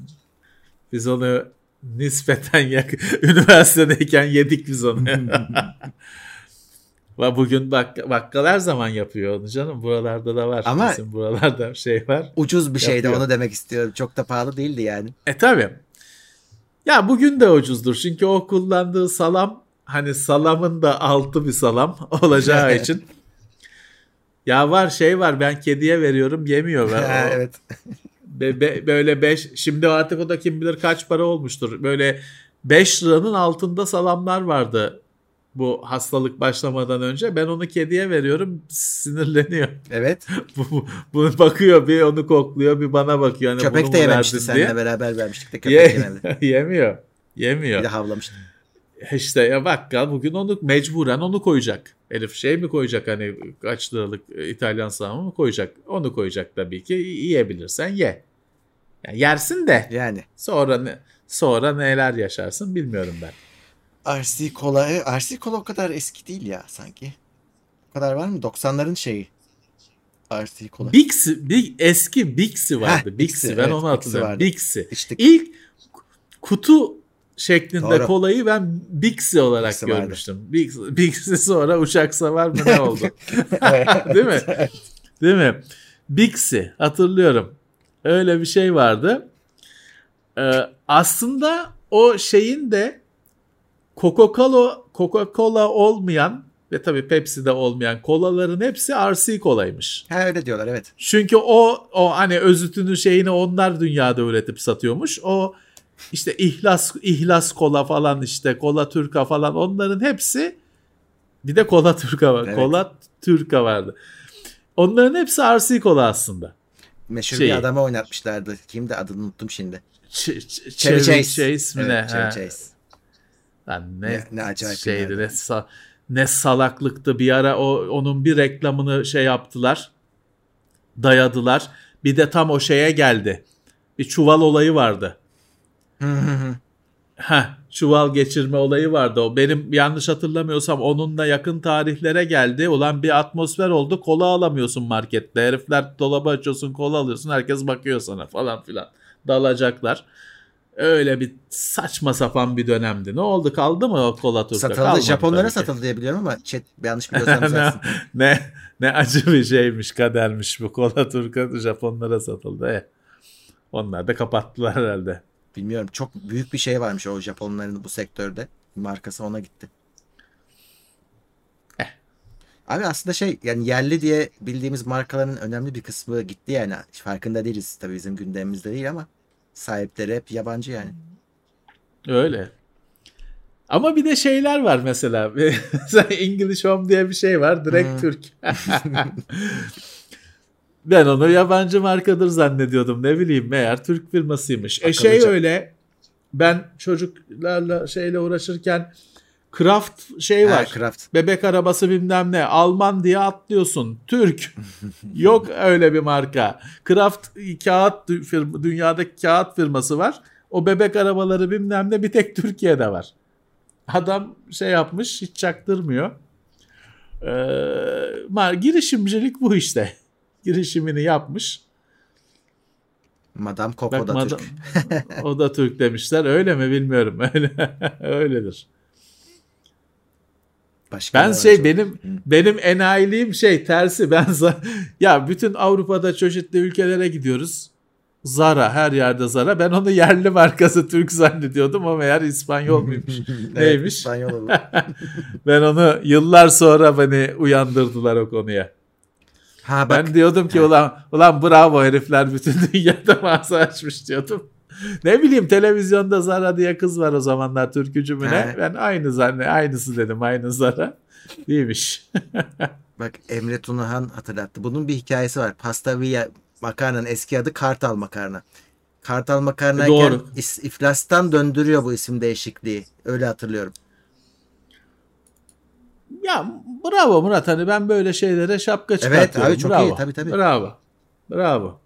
biz onu nispeten yak <laughs> üniversitedeyken yedik biz onu. <laughs> Ve bugün bak bakkal her zaman yapıyor onu canım. Buralarda da var.
Ama-
Bizim buralarda şey var.
Ucuz bir şeydi onu demek istiyorum. Çok da pahalı değildi yani.
E tabi. Ya bugün de ucuzdur. Çünkü o kullandığı salam hani salamın da altı bir salam <laughs> olacağı için. Ya var şey var ben kediye veriyorum yemiyor. Ben o-
evet.
Be- be- böyle 5 şimdi artık o da kim bilir kaç para olmuştur. Böyle 5 liranın altında salamlar vardı bu hastalık başlamadan önce. Ben onu kediye veriyorum sinirleniyor.
Evet. <laughs>
bu, bu, bu bakıyor bir onu kokluyor bir bana bakıyor. Hani bunu
Köpek de yememişti seninle
diye.
beraber vermiştik de <laughs> köpek
Ye- <laughs>
yemedi.
yemiyor.
Bir
Yemiyor.
de havlamıştı.
İşte ya bakkal bugün onu mecburen onu koyacak. Herif şey mi koyacak hani kaç liralık İtalyan salamı mı koyacak? Onu koyacak tabii ki. Yiyebilirsen ye. Yani yersin de
Yani.
sonra ne sonra neler yaşarsın bilmiyorum ben.
RC Cola. e, RC Cola o kadar eski değil ya sanki. O kadar var mı? 90'ların şeyi. RC Cola.
Bixi, Big, eski Bixi vardı.
Heh,
Bixi,
Bixi,
ben
evet,
onu
Bixi
hatırlıyorum.
vardı.
Bixi.
İçtik.
İlk kutu şeklinde
Doğru.
kolayı ben Bixi olarak
Bixi vardı.
görmüştüm. Bixi, Bixi sonra uçak savar mı ne <laughs> oldu? Değil mi? Değil mi? Bixi hatırlıyorum. Öyle bir şey vardı. Ee, aslında o şeyin de Coca-Cola Coca-Cola olmayan ve tabii Pepsi'de olmayan kolaların hepsi RC kolaymış.
Ha öyle diyorlar evet.
Çünkü o o hani özütünü şeyini onlar dünyada üretip satıyormuş. O işte ihlas ihlas kola falan işte kola türka falan onların hepsi bir de kola türka var.
Evet.
Kola türka vardı. Onların hepsi RC kola aslında.
Meşhur
Şeyi.
bir adamı oynatmışlardı. Kimdi adını unuttum şimdi.
Ç- Ç-
Chevy Chase.
Chase mi ne?
Evet, Chevy
Ha.
Chase.
Lan ne,
Ne- ne acayip
şeydi ne, sa- ne salaklıktı bir ara o onun bir reklamını şey yaptılar dayadılar bir de tam o şeye geldi bir çuval olayı vardı
hı.
Heh, çuval geçirme olayı vardı o benim yanlış hatırlamıyorsam onunla yakın tarihlere geldi ulan bir atmosfer oldu kola alamıyorsun markette herifler dolabı açıyorsun kola alıyorsun herkes bakıyor sana falan filan dalacaklar öyle bir saçma sapan bir dönemdi. Ne oldu kaldı mı o kola turka?
Satıldı.
Kalmadı
Japonlara satıldı diye biliyorum ama chat yanlış biliyorsam <laughs>
ne, ne acı bir şeymiş kadermiş bu kola turka Japonlara satıldı. E. Onlar da kapattılar herhalde.
Bilmiyorum. Çok büyük bir şey varmış o Japonların bu sektörde. Markası ona gitti.
Eh.
Abi aslında şey yani yerli diye bildiğimiz markaların önemli bir kısmı gitti yani. Farkında değiliz tabii bizim gündemimizde değil ama sahipleri hep yabancı yani.
Öyle. Ama bir de şeyler var mesela. <laughs> Mesela English Home diye bir şey var. Direkt
Hmm.
Türk. <laughs> ben onu yabancı markadır zannediyordum. Ne bileyim meğer Türk firmasıymış. E şey
Akıllıca.
öyle. Ben çocuklarla şeyle uğraşırken Kraft şey
Ha,
var.
Kraft.
Bebek arabası bilmem ne. Alman diye atlıyorsun. Türk. <laughs> Yok öyle bir marka. Kraft kağıt firma, dünyadaki kağıt firması var. O bebek arabaları bilmem ne bir tek Türkiye'de var. Adam şey yapmış hiç çaktırmıyor. Ee, girişimcilik bu işte. Girişimini yapmış.
Madame Coco
Bak,
da
madam-
Türk. <laughs>
o da Türk demişler. Öyle mi bilmiyorum. <laughs> Öyle öyledir.
Başka
Ben şey benim benim enayiliğim şey tersi. Ben <laughs> ya bütün Avrupa'da çeşitli ülkelere gidiyoruz. Zara her yerde Zara. Ben onu yerli markası Türk zannediyordum ama meğer İspanyol muymuş. Neymiş?
İspanyol
ben onu yıllar sonra beni uyandırdılar o konuya.
Ha bak
Ben diyordum ki ulan ulan bravo herifler bütün <laughs> dünyada mağaza açmış diyordum. Ne bileyim televizyonda Zara diye kız var o zamanlar türkücü mü ne? Ben aynı zanne aynısı dedim aynı Zara. Değilmiş. <laughs>
Bak Emre Tunahan hatırlattı. Bunun bir hikayesi var. Pasta Via makarnanın eski adı Kartal makarna. Kartal makarnayken is- iflastan döndürüyor bu isim değişikliği. Öyle hatırlıyorum.
Ya bravo Murat hani ben böyle şeylere şapka çıkartıyorum.
abi çok
bravo.
iyi, tabii, tabii.
Bravo. Bravo.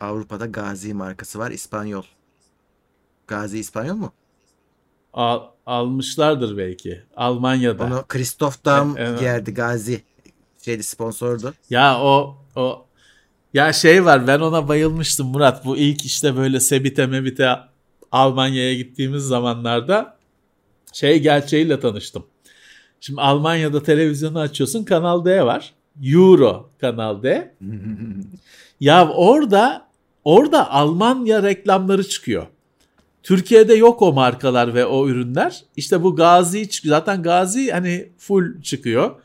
Avrupa'da Gazi markası var. İspanyol. Gazi İspanyol mu?
Al, almışlardır belki. Almanya'da.
Onu Christoph Daum
Evet.
giyerdi Gazi. Şeydi sponsordu.
Ya o o ya şey var ben ona bayılmıştım Murat. Bu ilk işte böyle Sebite Mebite Almanya'ya gittiğimiz zamanlarda şey gerçeğiyle tanıştım. Şimdi Almanya'da televizyonu açıyorsun Kanal D var. Euro Kanal D. <laughs> Ya orada orada Almanya reklamları çıkıyor. Türkiye'de yok o markalar ve o ürünler. İşte bu Gazi. Zaten Gazi hani full çıkıyor.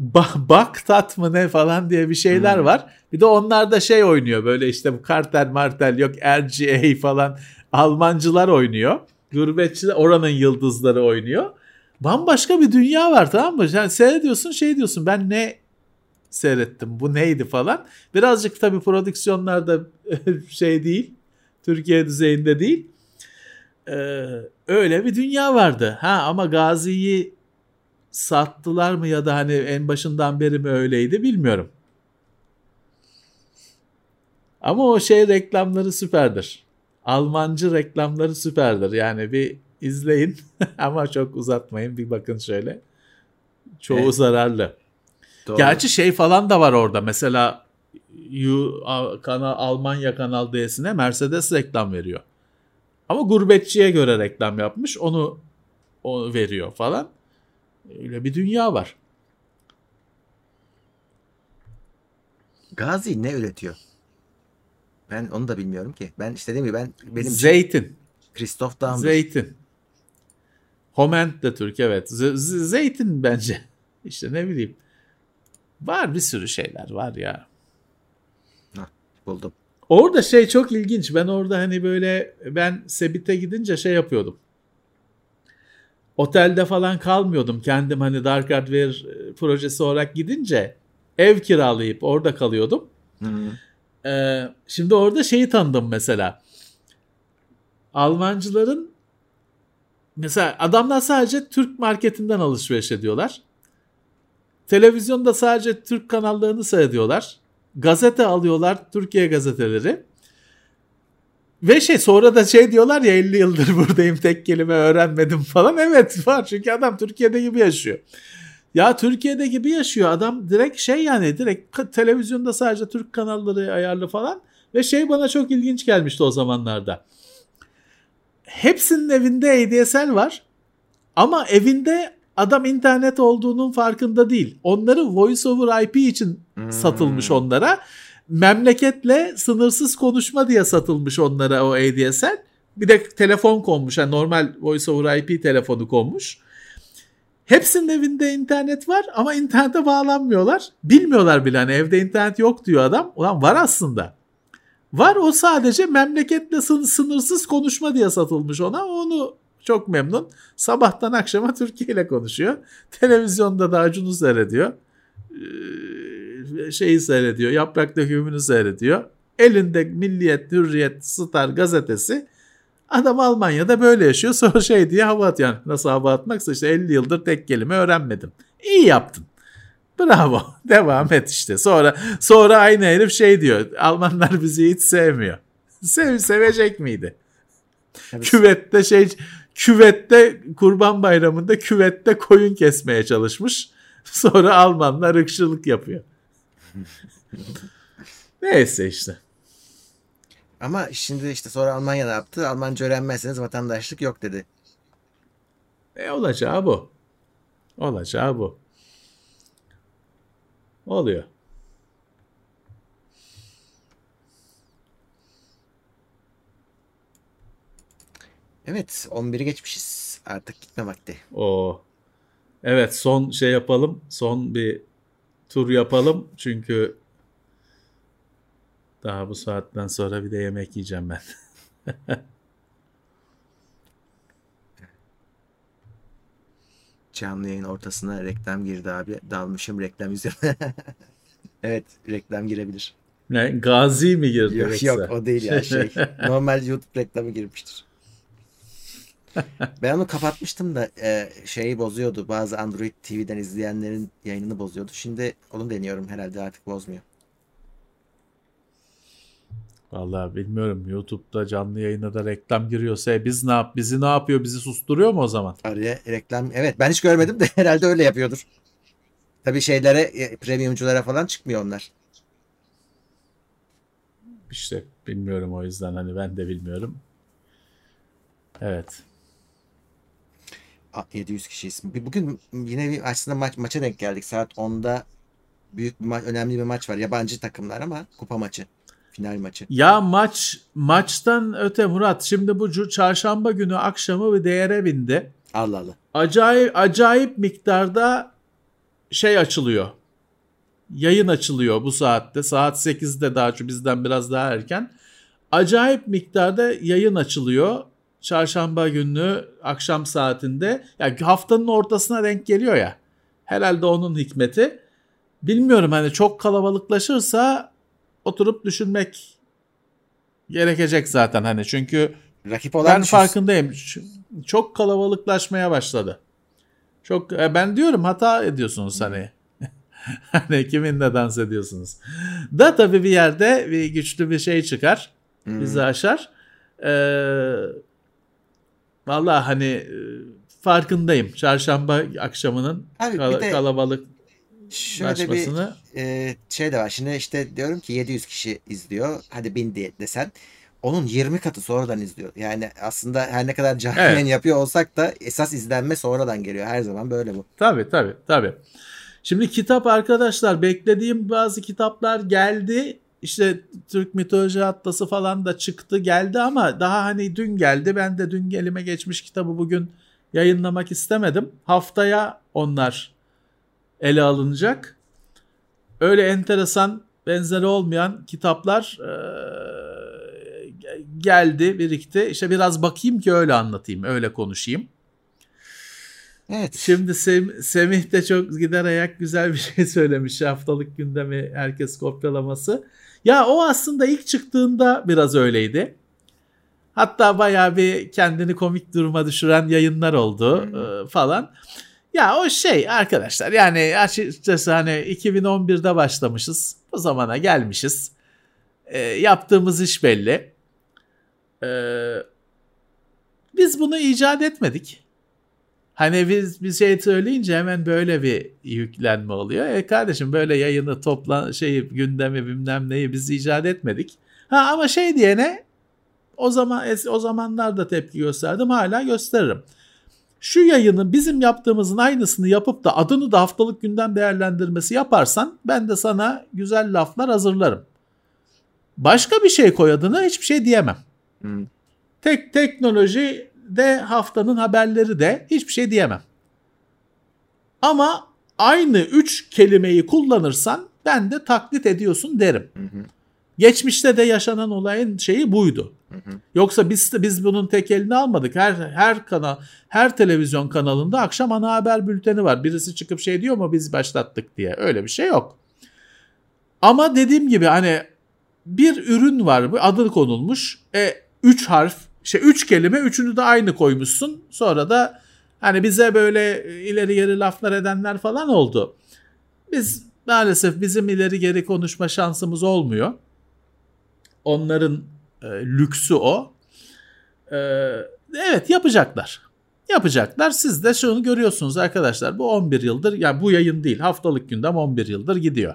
Ba- bak tat mı ne falan diye bir şeyler
Hmm.
var. Bir de onlarda şey oynuyor böyle işte bu kartel martel yok RGA falan Almancılar oynuyor. Gurbetçiler oranın yıldızları oynuyor. Bambaşka bir dünya var tamam mı? Yani seyrediyorsun şey diyorsun ben ne seyrettim bu neydi falan. Birazcık tabii prodüksiyonlarda <laughs> şey değil. Türkiye düzeyinde değil. Ee, öyle bir dünya vardı. Ha ama Gazi'yi sattılar mı ya da hani en başından beri mi öyleydi bilmiyorum. Ama o şey reklamları süperdir. Almancı reklamları süperdir. Yani bir izleyin <laughs> ama çok uzatmayın. Bir bakın şöyle. Çoğu
Evet.
zararlı.
Doğru.
Gerçi şey falan da var orada. Mesela U, kanal, Almanya Kanal D'sine Mercedes reklam veriyor. Ama gurbetçiye göre reklam yapmış. Onu o veriyor falan. Öyle bir dünya var.
Gazi ne üretiyor? Ben onu da bilmiyorum ki. Ben işte değil mi ben benim
Zeytin.
Christoph Daum'dur.
Zeytin. Homent de Türk evet. Z- z- zeytin bence. <laughs> İşte ne bileyim. Var bir sürü şeyler var ya.
Buldum.
Orada şey çok ilginç. Ben orada hani böyle ben Sebit'e gidince şey yapıyordum. Otelde falan kalmıyordum. Kendim hani Dark Hardware e, projesi olarak gidince ev kiralayıp orada kalıyordum.
Hı.
Ee, şimdi orada şeyi tanıdım mesela. Almancıların mesela adamlar sadece Türk marketinden alışveriş ediyorlar. Televizyonda sadece Türk kanallarını seyrediyorlar. Gazete alıyorlar, Türkiye gazeteleri. Ve şey sonra da şey diyorlar ya 50 yıldır <laughs> buradayım tek kelime öğrenmedim falan. Evet var çünkü adam Türkiye'de gibi yaşıyor. Ya Türkiye'de gibi yaşıyor adam direkt şey yani direkt televizyonda sadece Türk kanalları ayarlı falan. Ve şey bana çok ilginç gelmişti o zamanlarda. Hepsinin evinde ADSL var ama evinde adam internet olduğunun farkında değil. Onları voice over IP için
Hmm.
satılmış onlara. Memleketle sınırsız konuşma diye satılmış onlara o ADSL. Bir de telefon konmuş. Yani normal voice over IP telefonu konmuş. Hepsinin evinde internet var ama internete bağlanmıyorlar. Bilmiyorlar bile hani evde internet yok diyor adam. Ulan var aslında. Var o sadece memleketle sın- sınırsız konuşma diye satılmış ona. Onu çok memnun. Sabahtan akşama Türkiye ile konuşuyor. Televizyonda da Acun'u seyrediyor. Ee, şeyi seyrediyor. Yaprak dökümünü seyrediyor. Elinde Milliyet, Hürriyet, Star gazetesi. Adam Almanya'da böyle yaşıyor. <laughs> Sonra şey diye hava atıyor. Yani nasıl hava atmaksa işte 50 yıldır tek kelime öğrenmedim. İyi yaptın. Bravo. <laughs> Devam et işte. Sonra sonra aynı herif şey diyor. Almanlar bizi hiç sevmiyor. <laughs> Sev, sevecek miydi?
Evet.
Küvette şey küvette kurban bayramında küvette koyun kesmeye çalışmış. Sonra Almanlar ırkçılık yapıyor. Neyse işte.
Ama şimdi işte sonra Almanya ne yaptı? Almanca öğrenmezseniz vatandaşlık yok dedi.
E olacağı bu. Olacağı bu. Oluyor.
Evet 11'i geçmişiz. Artık gitme vakti.
O. Evet son şey yapalım. Son bir tur yapalım. Çünkü daha bu saatten sonra bir de yemek yiyeceğim ben. <laughs>
Canlı yayın ortasına reklam girdi abi. Dalmışım reklam üzerine. <laughs> evet reklam girebilir.
Ne? Gazi mi girdi
Yok
yoksa?
yok o değil ya şey. <laughs> Normal YouTube reklamı girmiştir. <laughs> Ben onu kapatmıştım da e, şeyi bozuyordu. Bazı Android TV'den izleyenlerin yayınını bozuyordu. Şimdi onu deniyorum herhalde artık bozmuyor.
Vallahi bilmiyorum. YouTube'da canlı yayına da reklam giriyorsa e biz ne yap bizi ne yapıyor? Bizi susturuyor mu o zaman?
Araya reklam evet ben hiç görmedim de <laughs> herhalde öyle yapıyordur. Tabii şeylere e, premiumculara falan çıkmıyor onlar.
İşte bilmiyorum o yüzden hani ben de bilmiyorum. Evet.
A- 700 kişiyiz. Bugün yine bir aslında maç maça denk geldik. Saat 10'da büyük bir maç, önemli bir maç var. Yabancı takımlar ama kupa maçı. Final maçı.
Ya maç maçtan öte Murat şimdi bu çarşamba günü akşamı bir değere bindi.
Allah Allah.
Acayip acayip miktarda şey açılıyor. Yayın açılıyor bu saatte. Saat 8'de daha çok bizden biraz daha erken. Acayip miktarda yayın açılıyor. Çarşamba günü akşam saatinde. Ya haftanın ortasına denk geliyor ya. Herhalde onun hikmeti. Bilmiyorum hani çok kalabalıklaşırsa oturup düşünmek gerekecek zaten hani çünkü
Rakip olan
ben
düşüz.
farkındayım. Çok kalabalıklaşmaya başladı. Çok e, ben diyorum hata ediyorsunuz hani. <laughs> hani kiminle dans ediyorsunuz. Da tabii bir yerde bir güçlü bir şey çıkar.
Hmm.
Bizi aşar. Ee, vallahi hani e, farkındayım. Çarşamba akşamının
Abi
kal-
de
kalabalık
şöyle bir e, şey de var. Şimdi işte diyorum ki 700 kişi izliyor. Hadi 1000 diye desen. Onun 20 katı sonradan izliyor. Yani aslında her ne kadar canlı
Evet.
yayın yapıyor olsak da esas izlenme sonradan geliyor. Her zaman böyle bu.
Tabii tabii tabii. Şimdi kitap arkadaşlar beklediğim bazı kitaplar geldi. İşte Türk mitoloji atlası falan da çıktı geldi ama daha hani dün geldi. Ben de dün elime geçmiş kitabı bugün yayınlamak istemedim. Haftaya onlar ele alınacak. Öyle enteresan benzeri olmayan kitaplar eee, geldi birikti. İşte biraz bakayım ki öyle anlatayım öyle konuşayım.
Evet.
Şimdi Sem- Semih de çok gider ayak güzel bir şey söylemiş. Haftalık gündemi herkes kopyalaması. Ya o aslında ilk çıktığında biraz öyleydi. Hatta bayağı bir kendini komik duruma düşüren yayınlar oldu e, falan. Ya o şey arkadaşlar yani açıkçası hani 2011'de başlamışız. Bu zamana gelmişiz. E, yaptığımız iş belli. E, biz bunu icat etmedik. Hani biz bir şey söyleyince hemen böyle bir yüklenme oluyor. E kardeşim böyle yayını topla şeyi gündemi bilmem neyi biz icat etmedik. Ha ama şey diyene o zaman o zamanlarda tepki gösterdim hala gösteririm. Şu yayını bizim yaptığımızın aynısını yapıp da adını da haftalık gündem değerlendirmesi yaparsan ben de sana güzel laflar hazırlarım. Başka bir şey koy adına hiçbir şey diyemem.
Hmm.
Tek teknoloji de haftanın haberleri de hiçbir şey diyemem. Ama aynı üç kelimeyi kullanırsan ben de taklit ediyorsun derim.
Hı hı.
Geçmişte de yaşanan olayın şeyi buydu.
Hı hı.
Yoksa biz biz bunun tek elini almadık. Her her kanal, her televizyon kanalında akşam ana haber bülteni var. Birisi çıkıp şey diyor mu biz başlattık diye. Öyle bir şey yok. Ama dediğim gibi hani bir ürün var, adı konulmuş. E üç harf, şey üç kelime, üçünü de aynı koymuşsun. Sonra da hani bize böyle ileri geri laflar edenler falan oldu. Biz maalesef bizim ileri geri konuşma şansımız olmuyor. Onların e, lüksü o. E, evet yapacaklar. Yapacaklar. Siz de şunu görüyorsunuz arkadaşlar. Bu 11 yıldır yani bu yayın değil haftalık gündem 11 yıldır gidiyor.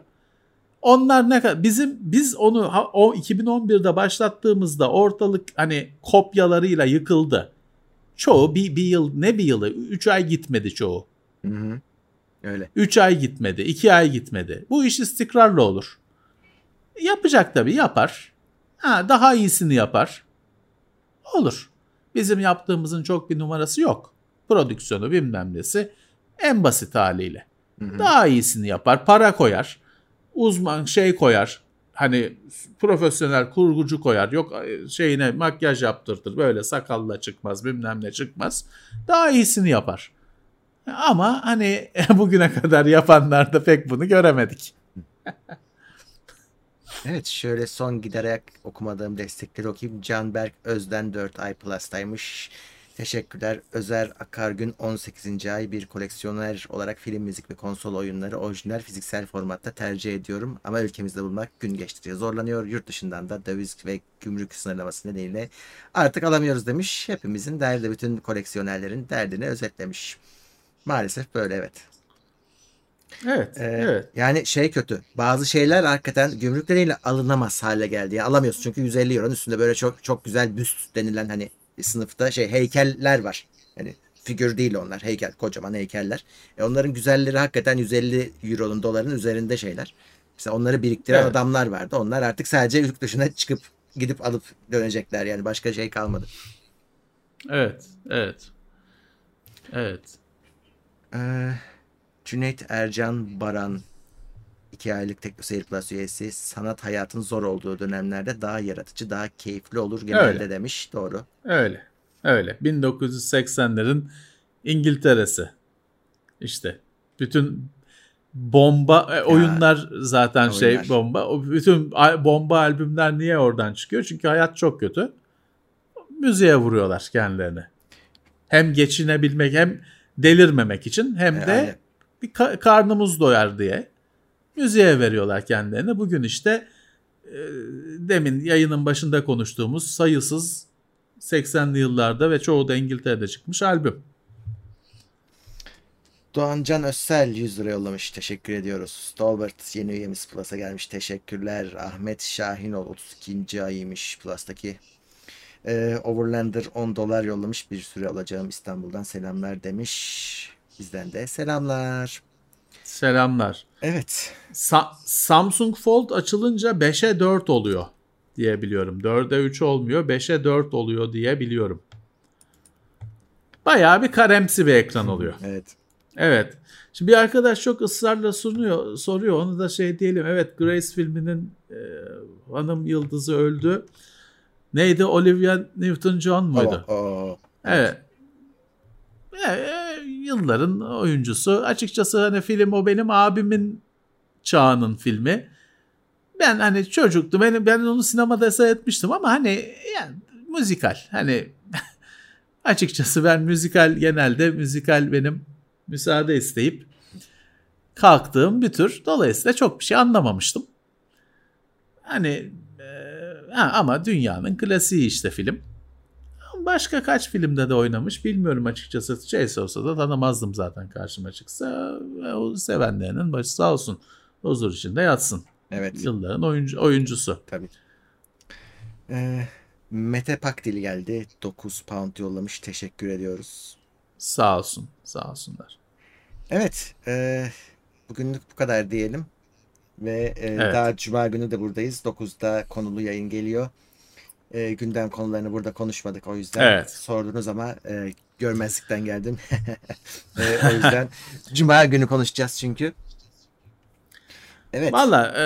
Onlar ne kadar bizim biz onu o 2011'de başlattığımızda ortalık hani kopyalarıyla yıkıldı. Çoğu bir, bir yıl ne bir yılı 3 ay gitmedi çoğu.
Hı hı. Öyle.
3 ay gitmedi, 2 ay gitmedi. Bu iş istikrarlı olur. Yapacak tabii yapar. Ha, daha iyisini yapar. Olur. Bizim yaptığımızın çok bir numarası yok. Prodüksiyonu bilmem nesi en basit haliyle.
Hı hı.
Daha iyisini yapar. Para koyar. Uzman şey koyar. Hani profesyonel kurgucu koyar. Yok şeyine makyaj yaptırtır. Böyle sakalla çıkmaz bilmem ne çıkmaz. Daha iyisini yapar. Ama hani <laughs> bugüne kadar yapanlar da pek bunu göremedik.
Evet şöyle son giderek okumadığım destekleri okuyayım. Canberk Özden 4 ay Plus'taymış. Teşekkürler. Özer Akargün 18. ay bir koleksiyoner olarak film, müzik ve konsol oyunları orijinal fiziksel formatta tercih ediyorum. Ama ülkemizde bulmak gün geçtikçe zorlanıyor. Yurt dışından da döviz ve gümrük sınırlaması nedeniyle artık alamıyoruz demiş. Hepimizin derdi bütün koleksiyonerlerin derdini özetlemiş. Maalesef böyle evet.
Evet,
Ee,
evet.
Yani şey kötü. Bazı şeyler hakikaten gümrük nedeniyle alınamaz hale geldi. Yani alamıyorsun çünkü 150 euronun üstünde böyle çok çok güzel büst denilen hani sınıfta şey heykeller var. Hani figür değil onlar. Heykel, kocaman heykeller. E onların güzelleri hakikaten 150 euronun doların üzerinde şeyler. Mesela onları biriktiren
Evet.
adamlar vardı. Onlar artık sadece yurt dışına çıkıp gidip alıp dönecekler. Yani başka şey kalmadı.
Evet, evet. Evet.
Ee, Cüneyt Ercan Baran 2 aylık Teknoseyir Plus üyesi sanat hayatın zor olduğu dönemlerde daha yaratıcı, daha keyifli olur genelde
Öyle.
demiş. Doğru.
Öyle. Öyle. 1980'lerin İngiltere'si. İşte bütün bomba e, oyunlar zaten şey
oyunlar.
bomba. O bütün bomba albümler niye oradan çıkıyor? Çünkü hayat çok kötü. Müziğe vuruyorlar kendilerini. Hem geçinebilmek hem delirmemek için hem
E,
de
aynen.
bir ka- karnımız doyar diye müziğe veriyorlar kendilerini. Bugün işte e, demin yayının başında konuştuğumuz sayısız 80'li yıllarda ve çoğu da İngiltere'de çıkmış albüm.
Doğancan Özsel 100 lira yollamış. Teşekkür ediyoruz. Stalbert yeni üyemiz Plus'a gelmiş. Teşekkürler. Ahmet Şahinol 32. ayıymış Plus'taki. Ee, Overlander 10 dolar yollamış. Bir süre alacağım İstanbul'dan selamlar demiş. Bizden de selamlar.
Selamlar.
Evet.
Sa- Samsung Fold açılınca 5'e 4 oluyor diye biliyorum. 4'e 3 olmuyor, 5'e 4 oluyor diye biliyorum. Bayağı bir karemsi bir ekran oluyor.
Evet.
Evet. Şimdi bir arkadaş çok ısrarla sunuyor, soruyor. Onu da şey diyelim. Evet Grace filminin e, hanım yıldızı öldü. Neydi? Olivia Newton-John muydu?
O, o.
Evet. E, e, yılların oyuncusu. Açıkçası hani film o benim abimin çağının filmi. Ben hani çocuktu. Ben, ben onu sinemada seyretmiştim ama hani yani müzikal. Hani <laughs> açıkçası ben müzikal genelde müzikal benim müsaade isteyip kalktığım bir tür. Dolayısıyla çok bir şey anlamamıştım. Hani e, ama dünyanın klasiği işte film. Başka kaç filmde de oynamış bilmiyorum açıkçası. Şeyse olsa da tanımazdım zaten karşıma çıksa. O sevenlerinin başı sağ olsun. Huzur içinde yatsın.
Evet.
Yılların oyuncu, oyuncusu.
Tabii. Ee, Mete Pakdil geldi. 9 pound yollamış. Teşekkür ediyoruz.
Sağ olsun. Sağ olsunlar.
Evet. E, bugünlük bu kadar diyelim. Ve e, evet. daha Cuma günü de buradayız. 9'da konulu yayın geliyor. E, gündem konularını burada konuşmadık. O yüzden evet. sordunuz ama e, görmezlikten geldim. <laughs> e, o yüzden Cuma günü konuşacağız çünkü.
Evet. Valla e,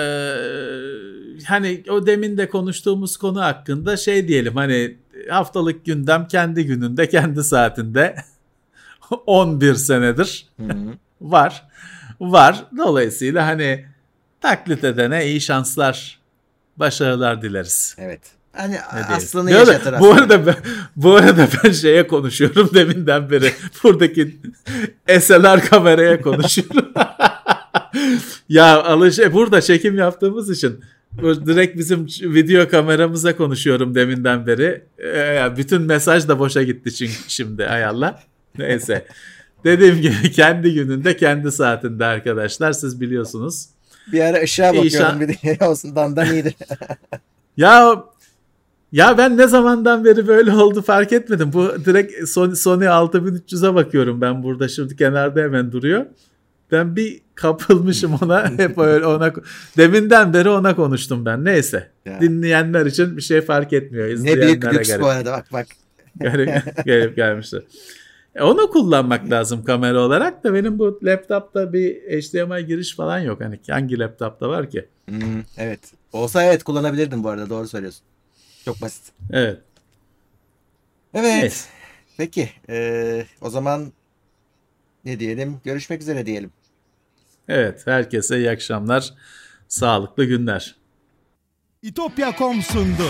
hani o demin de konuştuğumuz konu hakkında şey diyelim hani haftalık gündem kendi gününde kendi saatinde <laughs> 11 senedir var. Var. Dolayısıyla hani taklit edene iyi şanslar, başarılar dileriz.
Evet. Hani aslını yaşatır
aslında. Bu arada ben, bu arada ben şeye konuşuyorum deminden beri. <laughs> Buradaki SLR kameraya konuşuyorum. <laughs> ya alış e, burada çekim yaptığımız için direkt bizim video kameramıza konuşuyorum deminden beri. E, bütün mesaj da boşa gitti çünkü şimdi hay Allah. Neyse. Dediğim gibi kendi gününde kendi saatinde arkadaşlar siz biliyorsunuz.
Bir ara ışığa bakıyorum bir de <laughs> olsun dandan iyidir.
ya ya ben ne zamandan beri böyle oldu fark etmedim. Bu direkt Sony, Sony 6300'e bakıyorum ben burada şimdi kenarda hemen duruyor. Ben bir kapılmışım ona <laughs> hep öyle ona deminden beri ona konuştum ben. Neyse. Ya. Dinleyenler için bir şey fark etmiyor.
Ne büyük lüks bu arada bak bak.
Gelip, gelip <laughs> gelmişler. E onu kullanmak lazım kamera olarak da benim bu laptopta bir HDMI giriş falan yok. Hani hangi laptopta var ki?
Hmm, evet. Olsa evet kullanabilirdim bu arada doğru söylüyorsun. Çok basit.
Evet.
Evet. evet. Peki. Ee, o zaman ne diyelim? Görüşmek üzere diyelim.
Evet. Herkese iyi akşamlar. Sağlıklı günler. İtopya.com sundu.